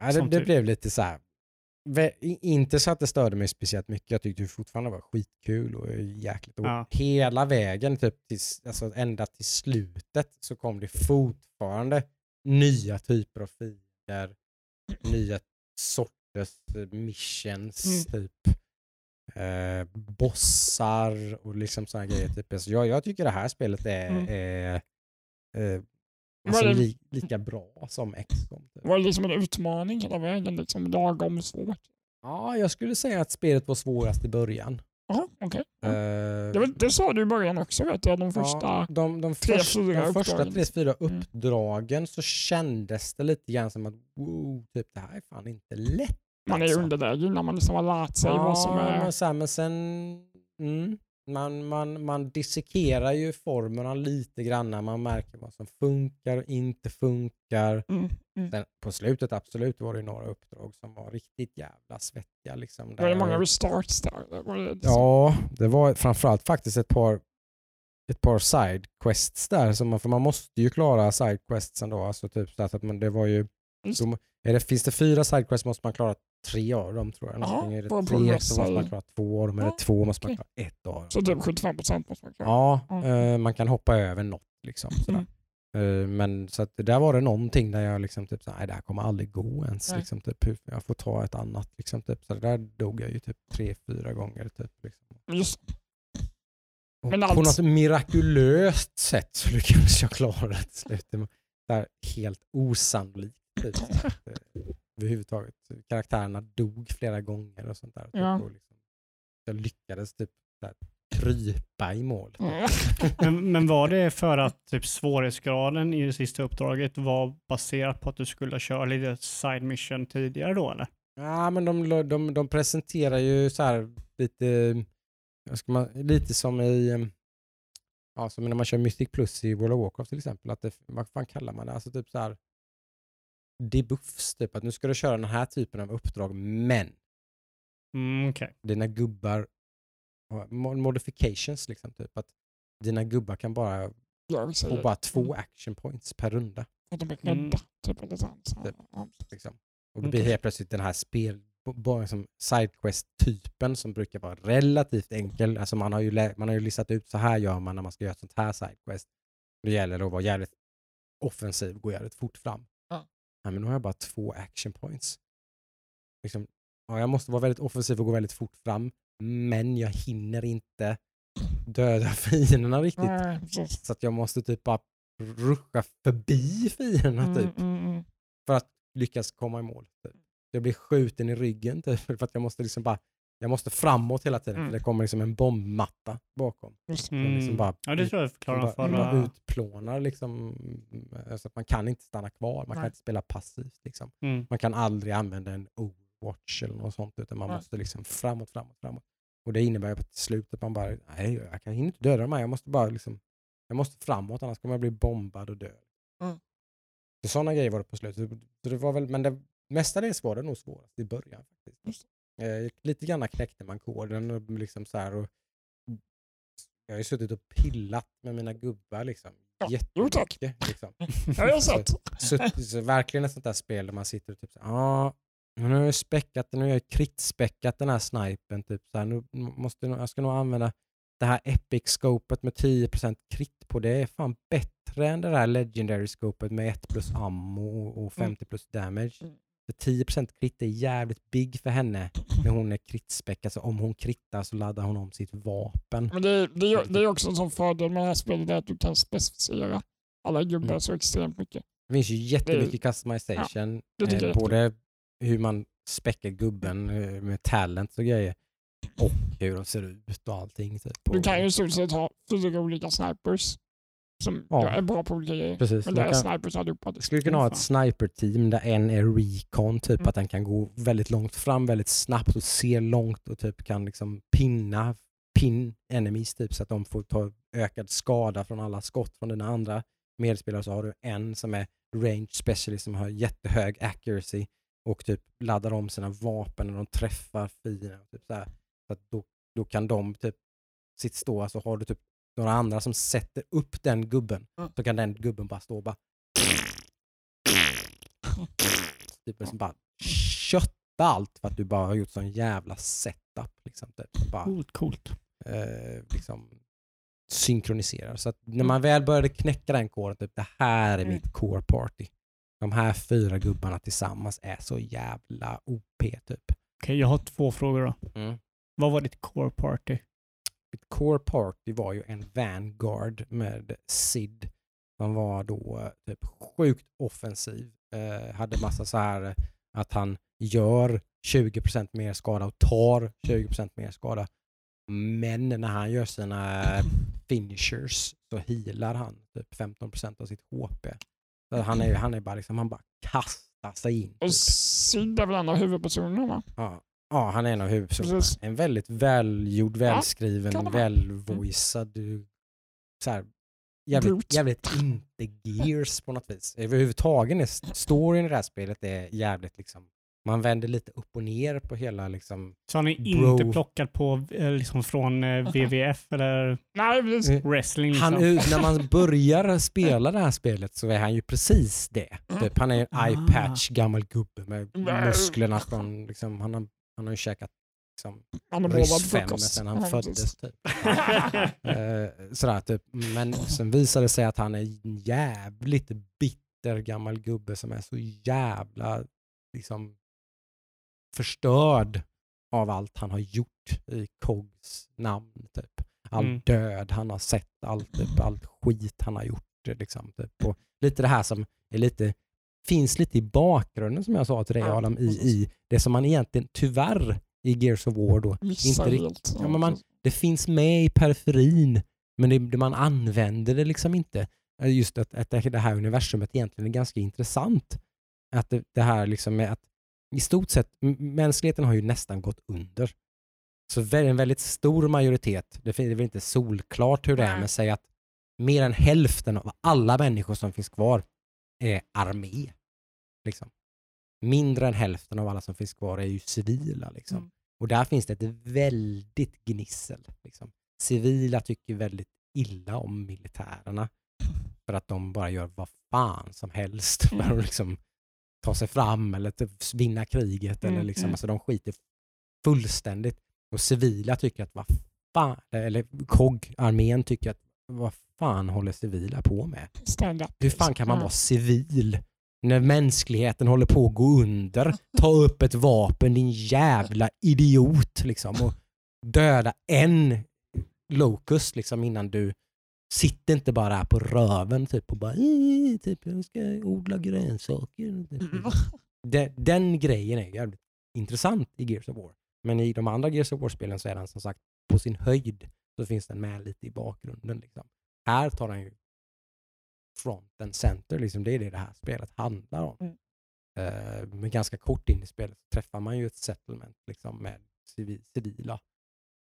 [SPEAKER 1] Ja, det, det
[SPEAKER 2] typ-
[SPEAKER 1] blev lite så här. Inte så att det störde mig speciellt mycket. Jag tyckte det fortfarande var skitkul och jäkligt. Och
[SPEAKER 2] Ja.
[SPEAKER 1] Hela vägen, typ tills, alltså ända till slutet, så kom det fortfarande nya typer av fiender, nya sorters eh, missions,
[SPEAKER 3] Mm.
[SPEAKER 1] typ eh, bossar och liksom sådana grejer. Typ. Alltså jag, jag tycker det här spelet är,
[SPEAKER 3] Mm.
[SPEAKER 1] är eh, alltså
[SPEAKER 3] det-
[SPEAKER 1] li, lika bra som XCOM. Typ.
[SPEAKER 3] var det liksom en utmaning hela vägen, liksom lagom svårt.
[SPEAKER 1] Ja, jag skulle säga att spelet var svårast i början.
[SPEAKER 3] Jaha, okej. Ja.
[SPEAKER 1] Eh,
[SPEAKER 3] Det, var- det sa du i början också vet jag, de första.
[SPEAKER 1] ja, de, de,
[SPEAKER 3] tre,
[SPEAKER 1] först,
[SPEAKER 3] fyra
[SPEAKER 1] de första tre, fyra
[SPEAKER 3] Mm.
[SPEAKER 1] uppdragen så kändes det lite grann som att wow, typ, det här är fan inte lätt.
[SPEAKER 3] Man är i
[SPEAKER 1] alltså.
[SPEAKER 3] underläge innan man liksom har lärt sig vad som är...
[SPEAKER 1] men, så här, men sen, mm, man, man, man dissekerar ju formerna lite grann när man märker vad som funkar och inte funkar.
[SPEAKER 3] Mm, mm.
[SPEAKER 1] Sen, på slutet absolut var det några uppdrag som var riktigt jävla svettiga. Liksom,
[SPEAKER 3] Var det
[SPEAKER 1] där-
[SPEAKER 3] många restarts där? Var det liksom...
[SPEAKER 1] Ja, det var framförallt faktiskt ett par ett par sidequests där. Så man, för man måste ju klara sidequestsen då. Alltså typ så att man, det var ju, då, är det, finns det fyra sidequests måste man klara tre av dem tror jag. Någonting. är det
[SPEAKER 3] att
[SPEAKER 1] tre så måste man klara två av dem.
[SPEAKER 3] Ja,
[SPEAKER 1] två måste man klara ett av dem.
[SPEAKER 3] Så typ 75 procent måste man klara.
[SPEAKER 1] Ja,
[SPEAKER 3] Ja.
[SPEAKER 1] eh, man kan hoppa över något liksom. Sådär.
[SPEAKER 3] Mm.
[SPEAKER 1] Men så att där var det någonting där jag liksom typ nej det här kommer aldrig gå ens.
[SPEAKER 3] Nej.
[SPEAKER 1] Liksom, typ, jag får ta ett annat. Liksom, typ. Så där dog jag ju typ tre, fyra gånger. Typ, liksom.
[SPEAKER 3] Just
[SPEAKER 1] Och
[SPEAKER 3] Men
[SPEAKER 1] på
[SPEAKER 3] allt-
[SPEAKER 1] något mirakulöst sätt så lyckades jag klara det till slut. Det helt osannolikt. Typ. (laughs) Överhuvudtaget. Karaktärerna dog flera gånger och sånt där. Typ.
[SPEAKER 3] Ja.
[SPEAKER 1] Och liksom, jag lyckades typ där, krypa i mål.
[SPEAKER 3] Mm. (laughs)
[SPEAKER 2] Men, men var det för att typ, svårighetsgraden i det sista uppdraget var baserat på att du skulle köra lite side mission tidigare då eller?
[SPEAKER 1] Ja, men de, de, de presenterar ju så här lite, man, lite som i em, ja, som när man kör Mythic Plus i World of Warcraft till exempel. Att det, vad fan kallar man det? Alltså typ så här debuffs, typ att nu ska du köra den här typen av uppdrag, men
[SPEAKER 2] Mm, Okej.
[SPEAKER 1] dina gubbar, modifications liksom, typ att dina gubbar kan bara få bara två action points per runda.
[SPEAKER 2] Mm.
[SPEAKER 3] Typ,
[SPEAKER 1] Typ. Liksom. Och det blir helt plötsligt den här spel, bara som sidequest-typen som brukar vara relativt enkel. Alltså man har ju, man har ju listat ut så här gör man när man ska göra ett sånt här sidequest. Det gäller att vara jävligt offensiv, gå jävligt fort fram. Nej, men nu har jag bara två action points. Liksom, ja, jag måste vara väldigt offensiv och gå väldigt fort fram, men jag hinner inte döda (laughs) fienderna riktigt.
[SPEAKER 3] Precis.
[SPEAKER 1] Så att jag måste typ bara ruscha förbi fienderna typ
[SPEAKER 3] Mm, mm, mm.
[SPEAKER 1] för att lyckas komma i mål. Typ. Jag blir skjuten i ryggen typ, för att jag måste liksom bara jag måste framåt hela tiden
[SPEAKER 3] Mm.
[SPEAKER 1] för det kommer liksom en bombmatta bakom. Den liksom
[SPEAKER 2] Mm.
[SPEAKER 1] bara,
[SPEAKER 2] Ja det tror jag förklarar
[SPEAKER 1] bara,
[SPEAKER 2] förra.
[SPEAKER 1] bara utplånar liksom, så att man kan inte stanna kvar, man kan
[SPEAKER 3] Nej.
[SPEAKER 1] inte spela passivt. Liksom.
[SPEAKER 2] Mm.
[SPEAKER 1] Man kan aldrig använda en Overwatch eller något sånt utan man
[SPEAKER 3] Nej.
[SPEAKER 1] måste liksom framåt, framåt, framåt. Och det innebär ju på till slut att man bara, nej jag kan inte döda de här, jag måste bara liksom, jag måste framåt annars kommer jag bli bombad och dö.
[SPEAKER 3] Mm.
[SPEAKER 1] Så sådana grejer var det på slutet. Så det var väl, men det mestadels var det nog svårast i början. faktiskt. Eh, lite grann knäckte man koden och liksom så här och jag har ju suttit och pillat med mina gubbar liksom.
[SPEAKER 3] Ja, jo.
[SPEAKER 1] Jättemycket. Liksom. (laughs)
[SPEAKER 3] Ja, jag har sett.
[SPEAKER 1] Så, så verkligen ett sånt där spel där man sitter och typ så ja, nu har jag späckat, nu har jag kritspäckat den här snipen. Typ så här, nu måste jag, jag ska nog använda det här epic-scopet med 10% krit på. Det är fan bättre än det där legendary-scopet med 1 plus ammo och 50 plus damage.
[SPEAKER 3] Mm.
[SPEAKER 1] För 10% krit är jävligt big för henne när hon är kritspäckad. Så om hon krittar så laddar hon om sitt vapen.
[SPEAKER 3] Men det, det, är- det är också en sån fördel med det här spelet, att du kan specificera alla gubbar
[SPEAKER 1] Mm.
[SPEAKER 3] så extremt mycket.
[SPEAKER 1] Det finns ju jättemycket customization.
[SPEAKER 3] det tycker
[SPEAKER 1] eh,
[SPEAKER 3] jag är
[SPEAKER 1] både hur man späcker gubben eh, med talent och grejer och hur de ser ut och allting. Typ.
[SPEAKER 3] Du kan ju i stort sett ha fyra olika snipers som
[SPEAKER 1] Ja.
[SPEAKER 3] är bra på olika grejer.
[SPEAKER 1] Precis.
[SPEAKER 3] Men det är snipers allihopa.
[SPEAKER 1] jag skulle kunna ha ett sniper-team där en är recon, typ
[SPEAKER 3] Mm.
[SPEAKER 1] att den kan gå väldigt långt fram väldigt snabbt och se långt och typ kan liksom pinna pin enemies typ så att de får ta ökad skada från alla skott från dina andra medspelare. Så har du en som är range specialist som har jättehög accuracy och typ laddar om sina vapen när de träffar fienden. Typ så. Så att då, då kan de typ sitt stå, så har du typ några andra som sätter upp den gubben.
[SPEAKER 3] Mm.
[SPEAKER 1] Så kan den gubben bara stå och bara typ liksom bara kötta allt för att du bara har gjort sån jävla setup. Liksom, typ. bara,
[SPEAKER 2] Coolt, coolt.
[SPEAKER 1] eh, liksom, synkroniserar. Så att när man väl började knäcka den koden, typ, det här är
[SPEAKER 3] Mm.
[SPEAKER 1] mitt core party. De här fyra gubbarna tillsammans är så jävla OP typ.
[SPEAKER 2] Okej, jag har två frågor då.
[SPEAKER 1] Mm.
[SPEAKER 2] Vad var ditt core party?
[SPEAKER 1] Mitt core party var ju en Vanguard med Sid. Han var då eh, typ sjukt offensiv. Eh, hade massa så här eh, att han gör 20% mer skada och tar 20% mer skada. Men när han gör sina finishers så healar han typ 15% av sitt HP. Så han, är, han är bara liksom, han bara kastar sig in.
[SPEAKER 3] Och
[SPEAKER 1] Typ.
[SPEAKER 3] Sid är väl en av huvudpersonerna va?
[SPEAKER 1] Ja, ja, han är en av huvudpersonerna. En väldigt välgjord, välskriven,
[SPEAKER 3] vara.
[SPEAKER 1] välvoicad. du- Så här, jävligt, jävligt inte gears på något vis. Överhuvudtaget är storyn i det här spelet är jävligt liksom, man vänder lite upp och ner på hela liksom.
[SPEAKER 2] Så har ni
[SPEAKER 1] Bro.
[SPEAKER 2] inte plockat på eh, liksom från eh, WWF eller
[SPEAKER 3] Nej,
[SPEAKER 2] wrestling?
[SPEAKER 1] Han,
[SPEAKER 2] Liksom?
[SPEAKER 1] när man börjar spela det här spelet så är han ju precis det. Typ, han är en
[SPEAKER 2] Ah.
[SPEAKER 1] eye-patch gammal gubbe med musklerna från, liksom, han, har, han har ju käkat liksom,
[SPEAKER 3] Han är målad
[SPEAKER 1] ryss fem
[SPEAKER 3] frukost.
[SPEAKER 1] sen han
[SPEAKER 3] Ja,
[SPEAKER 1] föddes. Typ. Eh, sådär, typ. Men sen visade det sig att han är en jävligt bitter gammal gubbe som är så jävla liksom, förstörd av allt han har gjort i Kogs namn. Typ. all
[SPEAKER 2] Mm.
[SPEAKER 1] död han har sett, allt, typ, allt skit han har gjort. Liksom, typ. och lite det här som är lite, finns lite i bakgrunden som jag sa till dig
[SPEAKER 3] Ja,
[SPEAKER 1] Adam, i, i det som man egentligen tyvärr i Gears of War då,
[SPEAKER 3] Missar
[SPEAKER 1] inte rikt-
[SPEAKER 3] helt.
[SPEAKER 1] Ja, men man- det finns med i periferin men det, man använder det liksom inte. Eh, Just att, att det här universumet egentligen är ganska intressant. Att det, det här liksom med att i stort sett, mänskligheten har ju nästan gått under. Så en väldigt stor majoritet, det är väl inte solklart hur det är, men säg att mer än hälften av alla människor som finns kvar är armé. Liksom. Mindre än hälften av alla som finns kvar är ju civila. Liksom.
[SPEAKER 3] Mm.
[SPEAKER 1] Och där finns det ett väldigt gnissel. Liksom. Civila tycker väldigt illa om militärerna (laughs) för att de bara gör vad fan som helst för
[SPEAKER 3] Mm.
[SPEAKER 1] att liksom ta sig fram eller typ vinna kriget. Eller
[SPEAKER 3] Mm,
[SPEAKER 1] liksom,
[SPEAKER 3] mm.
[SPEAKER 1] alltså, de skiter fullständigt. Och civila tycker att vad fan, eller KOG, armén tycker att vad fan håller civila på med? Hur fan kan man vara civil när mänskligheten håller på att gå under? Ta upp ett vapen din jävla idiot liksom och döda en locust liksom innan du sitter inte bara här på röven typ och bara "Eh, typ, jag ska odla grönsaker. Den, den grejen är jävligt intressant i Gears of War. Men i de andra Gears of War-spelen så är den som sagt på sin höjd så finns den med lite i bakgrunden. Liksom. Här tar den ju front and center, liksom. det är det det här spelet handlar om.
[SPEAKER 3] Mm.
[SPEAKER 1] Eh, men ganska kort in i spelet träffar man ju ett settlement liksom, med civi- civila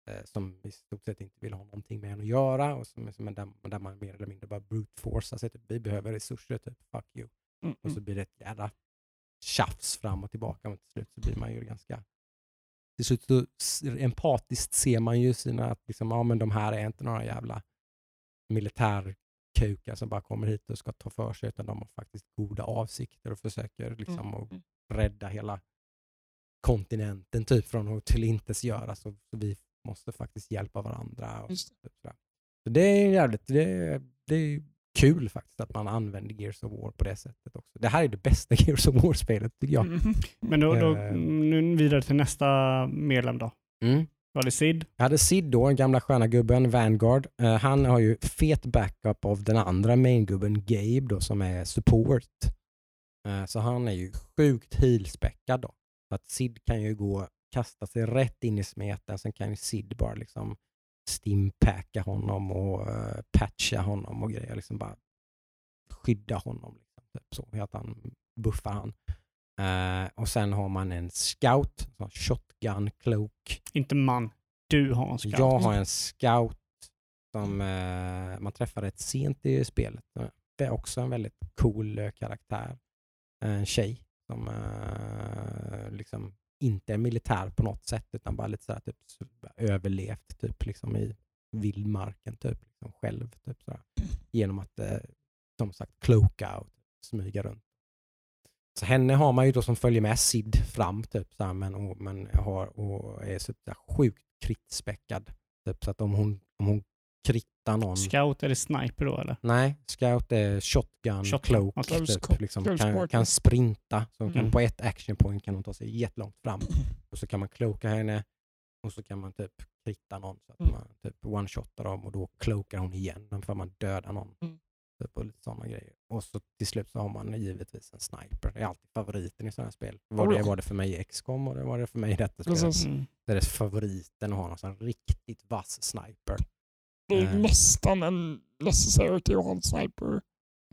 [SPEAKER 1] eh, som i stort sett inte vill ha någonting med en att göra och som, som, där, där man mer eller mindre bara brute force sig. Typ, vi behöver resurser, typ, fuck you.
[SPEAKER 3] Mm,
[SPEAKER 1] Och så blir det ett jävla tjafs fram och tillbaka. Men till slut så blir man ju ganska... Till slut så empatiskt ser man ju sina, att liksom, ja, men de här är inte några jävla militärkukar som bara kommer hit och ska ta för sig, utan de har faktiskt goda avsikter och försöker liksom
[SPEAKER 3] Mm,
[SPEAKER 1] att
[SPEAKER 3] mm.
[SPEAKER 1] rädda hela kontinenten typ från att tillintetgöras. Så, så vi måste faktiskt hjälpa varandra. Och, typ sådär. Så det är jävligt, det det är kul faktiskt att man använder Gears of War på det sättet också. Det här är det bästa (laughs) Gears of War-spelet tycker jag.
[SPEAKER 3] Mm.
[SPEAKER 2] Men då, då
[SPEAKER 1] Eh.
[SPEAKER 2] nu vidare till nästa medlem då.
[SPEAKER 1] Mm.
[SPEAKER 2] Var det Sid?
[SPEAKER 1] Jag hade Sid då, den gamla sköna gubben, Vanguard. Uh, han har ju fet backup av den andra main-gubben Gabe då som är support. Uh, så han är ju sjukt heelspäckad då. Så att Sid kan ju gå kasta sig rätt in i smeten, sen kan ju Sid bara liksom stimpacka honom och uh, patcha honom och grejer. Liksom bara skydda honom. Liksom, typ så, att han buffar han. Eh, och sen har man en scout, shotgun cloak.
[SPEAKER 2] Inte man. Du har en scout.
[SPEAKER 1] Jag har en scout som eh, man träffar rätt sent i spelet. Det är också en väldigt cool eh, karaktär. En tjej som liksom inte är militär på något sätt utan bara lite sådär, typ, överlevt typ, liksom i vildmarken typ, liksom själv. Typ, sådär. Genom att som sagt cloaka och smyga runt. Så henne har man ju då som följer med Sid fram typ, så här, men, och, men har, och är så där, sjukt kritspäckad. Typ, så att om hon, om hon krittar någon...
[SPEAKER 2] Scout eller sniper då eller?
[SPEAKER 1] Nej, scout är shotgun,
[SPEAKER 2] Shotgun,
[SPEAKER 1] cloak,
[SPEAKER 2] okej.
[SPEAKER 1] typ, liksom, kan, kan sprinta. Så hon kan,
[SPEAKER 2] Mm.
[SPEAKER 1] På ett action point kan hon ta sig jättelångt fram. (clears throat) Och så kan man cloaka henne och så kan man typ kritta någon så att
[SPEAKER 3] Mm.
[SPEAKER 1] man typ one-shotar dem och då cloakar hon igen för man dödar någon.
[SPEAKER 3] Mm.
[SPEAKER 1] Typ, och lite sådana grejer. Och så till slut så har man givetvis en sniper. Det är alltid favoriten i sådana här spel. Var
[SPEAKER 3] Oh
[SPEAKER 1] det var det för mig i XCOM och det var det för mig i detta spelet.
[SPEAKER 2] Mm.
[SPEAKER 1] Det är favoriten att ha någon sån riktigt vass sniper.
[SPEAKER 3] Det är
[SPEAKER 1] Eh.
[SPEAKER 3] nästan en necessity att ha en sniper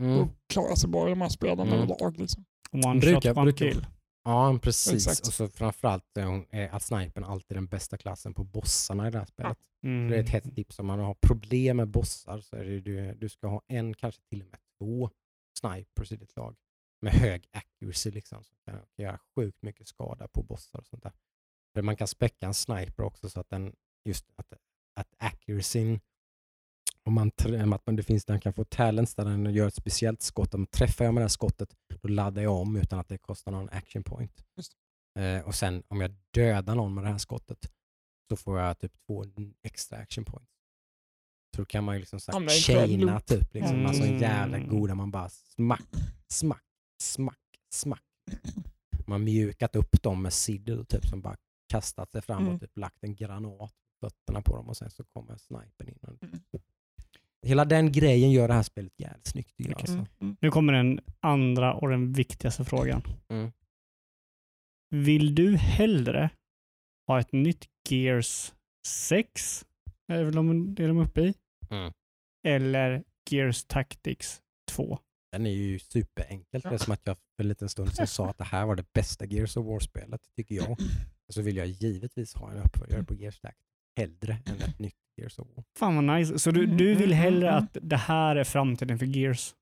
[SPEAKER 1] Mm.
[SPEAKER 3] och klara sig bra i de här spelen
[SPEAKER 1] Mm.
[SPEAKER 3] överlag. Liksom.
[SPEAKER 2] One
[SPEAKER 1] Brukar-
[SPEAKER 2] shot, one
[SPEAKER 1] brukar-
[SPEAKER 2] kill.
[SPEAKER 1] Ja, precis.
[SPEAKER 3] Exakt.
[SPEAKER 1] Och så framförallt är, är att snipern alltid den bästa klassen på bossarna i det här spelet.
[SPEAKER 2] Mm.
[SPEAKER 1] Det är ett hett tips om man har problem med bossar så är det du, du ska ha en, kanske till och med två snipers i ditt lag med hög accuracy liksom som kan göra sjukt mycket skada på bossar och sånt där. För man kan späcka en sniper också så att den just att, att accuracyn om man, att man, det finns, den kan få talents där den gör ett speciellt skott. Om träffar jag med det här skottet då laddar jag om utan att det kostar någon action point. Eh, och sen om jag dödar någon med det här skottet så får jag typ två extra action points. Så då kan man ju liksom så
[SPEAKER 3] Ja,
[SPEAKER 1] här
[SPEAKER 3] men det är en
[SPEAKER 1] chaina typ. Liksom.
[SPEAKER 2] Mm.
[SPEAKER 1] Alltså en jävla goda man bara smack, smack, smack, smack. (laughs) Man mjukat upp dem med sidor typ som bara kastat sig fram
[SPEAKER 3] Mm.
[SPEAKER 1] och typ lagt en granat fötterna på dem och sen så kommer snipern in. Och...
[SPEAKER 3] Mm.
[SPEAKER 1] Hela den grejen gör det här spelet jävligt snyggt.
[SPEAKER 2] Okej.
[SPEAKER 1] Alltså.
[SPEAKER 3] Mm.
[SPEAKER 2] Nu kommer den andra och den viktigaste frågan.
[SPEAKER 1] Mm.
[SPEAKER 2] Vill du hellre ha ett nytt Gears 6, är väl de, det är de uppe i,
[SPEAKER 1] Mm.
[SPEAKER 2] eller Gears Tactics 2?
[SPEAKER 1] Den är ju superenkelt. Det är som att jag för en liten stund sedan sa att det här var det bästa Gears of War-spelet, tycker jag. Så vill jag givetvis ha en uppföljare på Gears Tactics hellre än ett nytt Gears of War.
[SPEAKER 2] Fan vad nice. Så du, du vill hellre att det här är framtiden för Gears?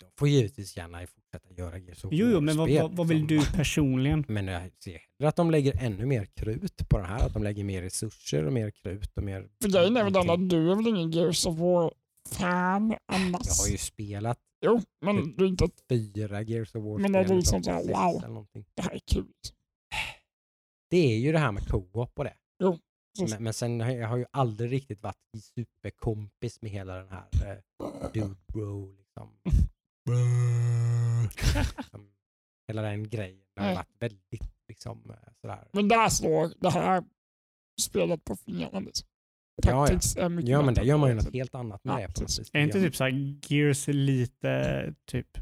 [SPEAKER 1] De får givetvis gärna fortsätta göra Gears of
[SPEAKER 2] Jo, jo men vad,
[SPEAKER 1] War-spel,
[SPEAKER 2] vad, vad vill
[SPEAKER 1] liksom.
[SPEAKER 2] du personligen? (laughs)
[SPEAKER 1] Men jag ser hellre att de lägger ännu mer krut på det här. Att de lägger mer resurser och mer krut och mer...
[SPEAKER 3] För grejen är väl den att du är väl ingen Gears of War-fan annars?
[SPEAKER 1] Jag har ju spelat
[SPEAKER 3] Jo, men du är inte
[SPEAKER 1] fyra Gears of War
[SPEAKER 3] Men är det liksom så här, wow. det här är kul.
[SPEAKER 1] Det är ju det här med co-op och det.
[SPEAKER 3] Jo.
[SPEAKER 1] Men, men sen har jag jag har ju aldrig riktigt varit superkompis med hela den här eh, dude bro liksom. (laughs) (laughs) Hela den grejen. Har
[SPEAKER 3] Nej.
[SPEAKER 1] varit väldigt liksom eh, sådär.
[SPEAKER 3] Men där slår det här spelet på fingrarna. Liksom.
[SPEAKER 1] Ja, ja.
[SPEAKER 3] Tactics är mycket
[SPEAKER 1] Ja men det gör man ju något helt annat med
[SPEAKER 3] Ja,
[SPEAKER 1] det på något
[SPEAKER 3] precis.
[SPEAKER 1] vis.
[SPEAKER 2] Är inte
[SPEAKER 1] Ja.
[SPEAKER 2] typ så här Gears lite typ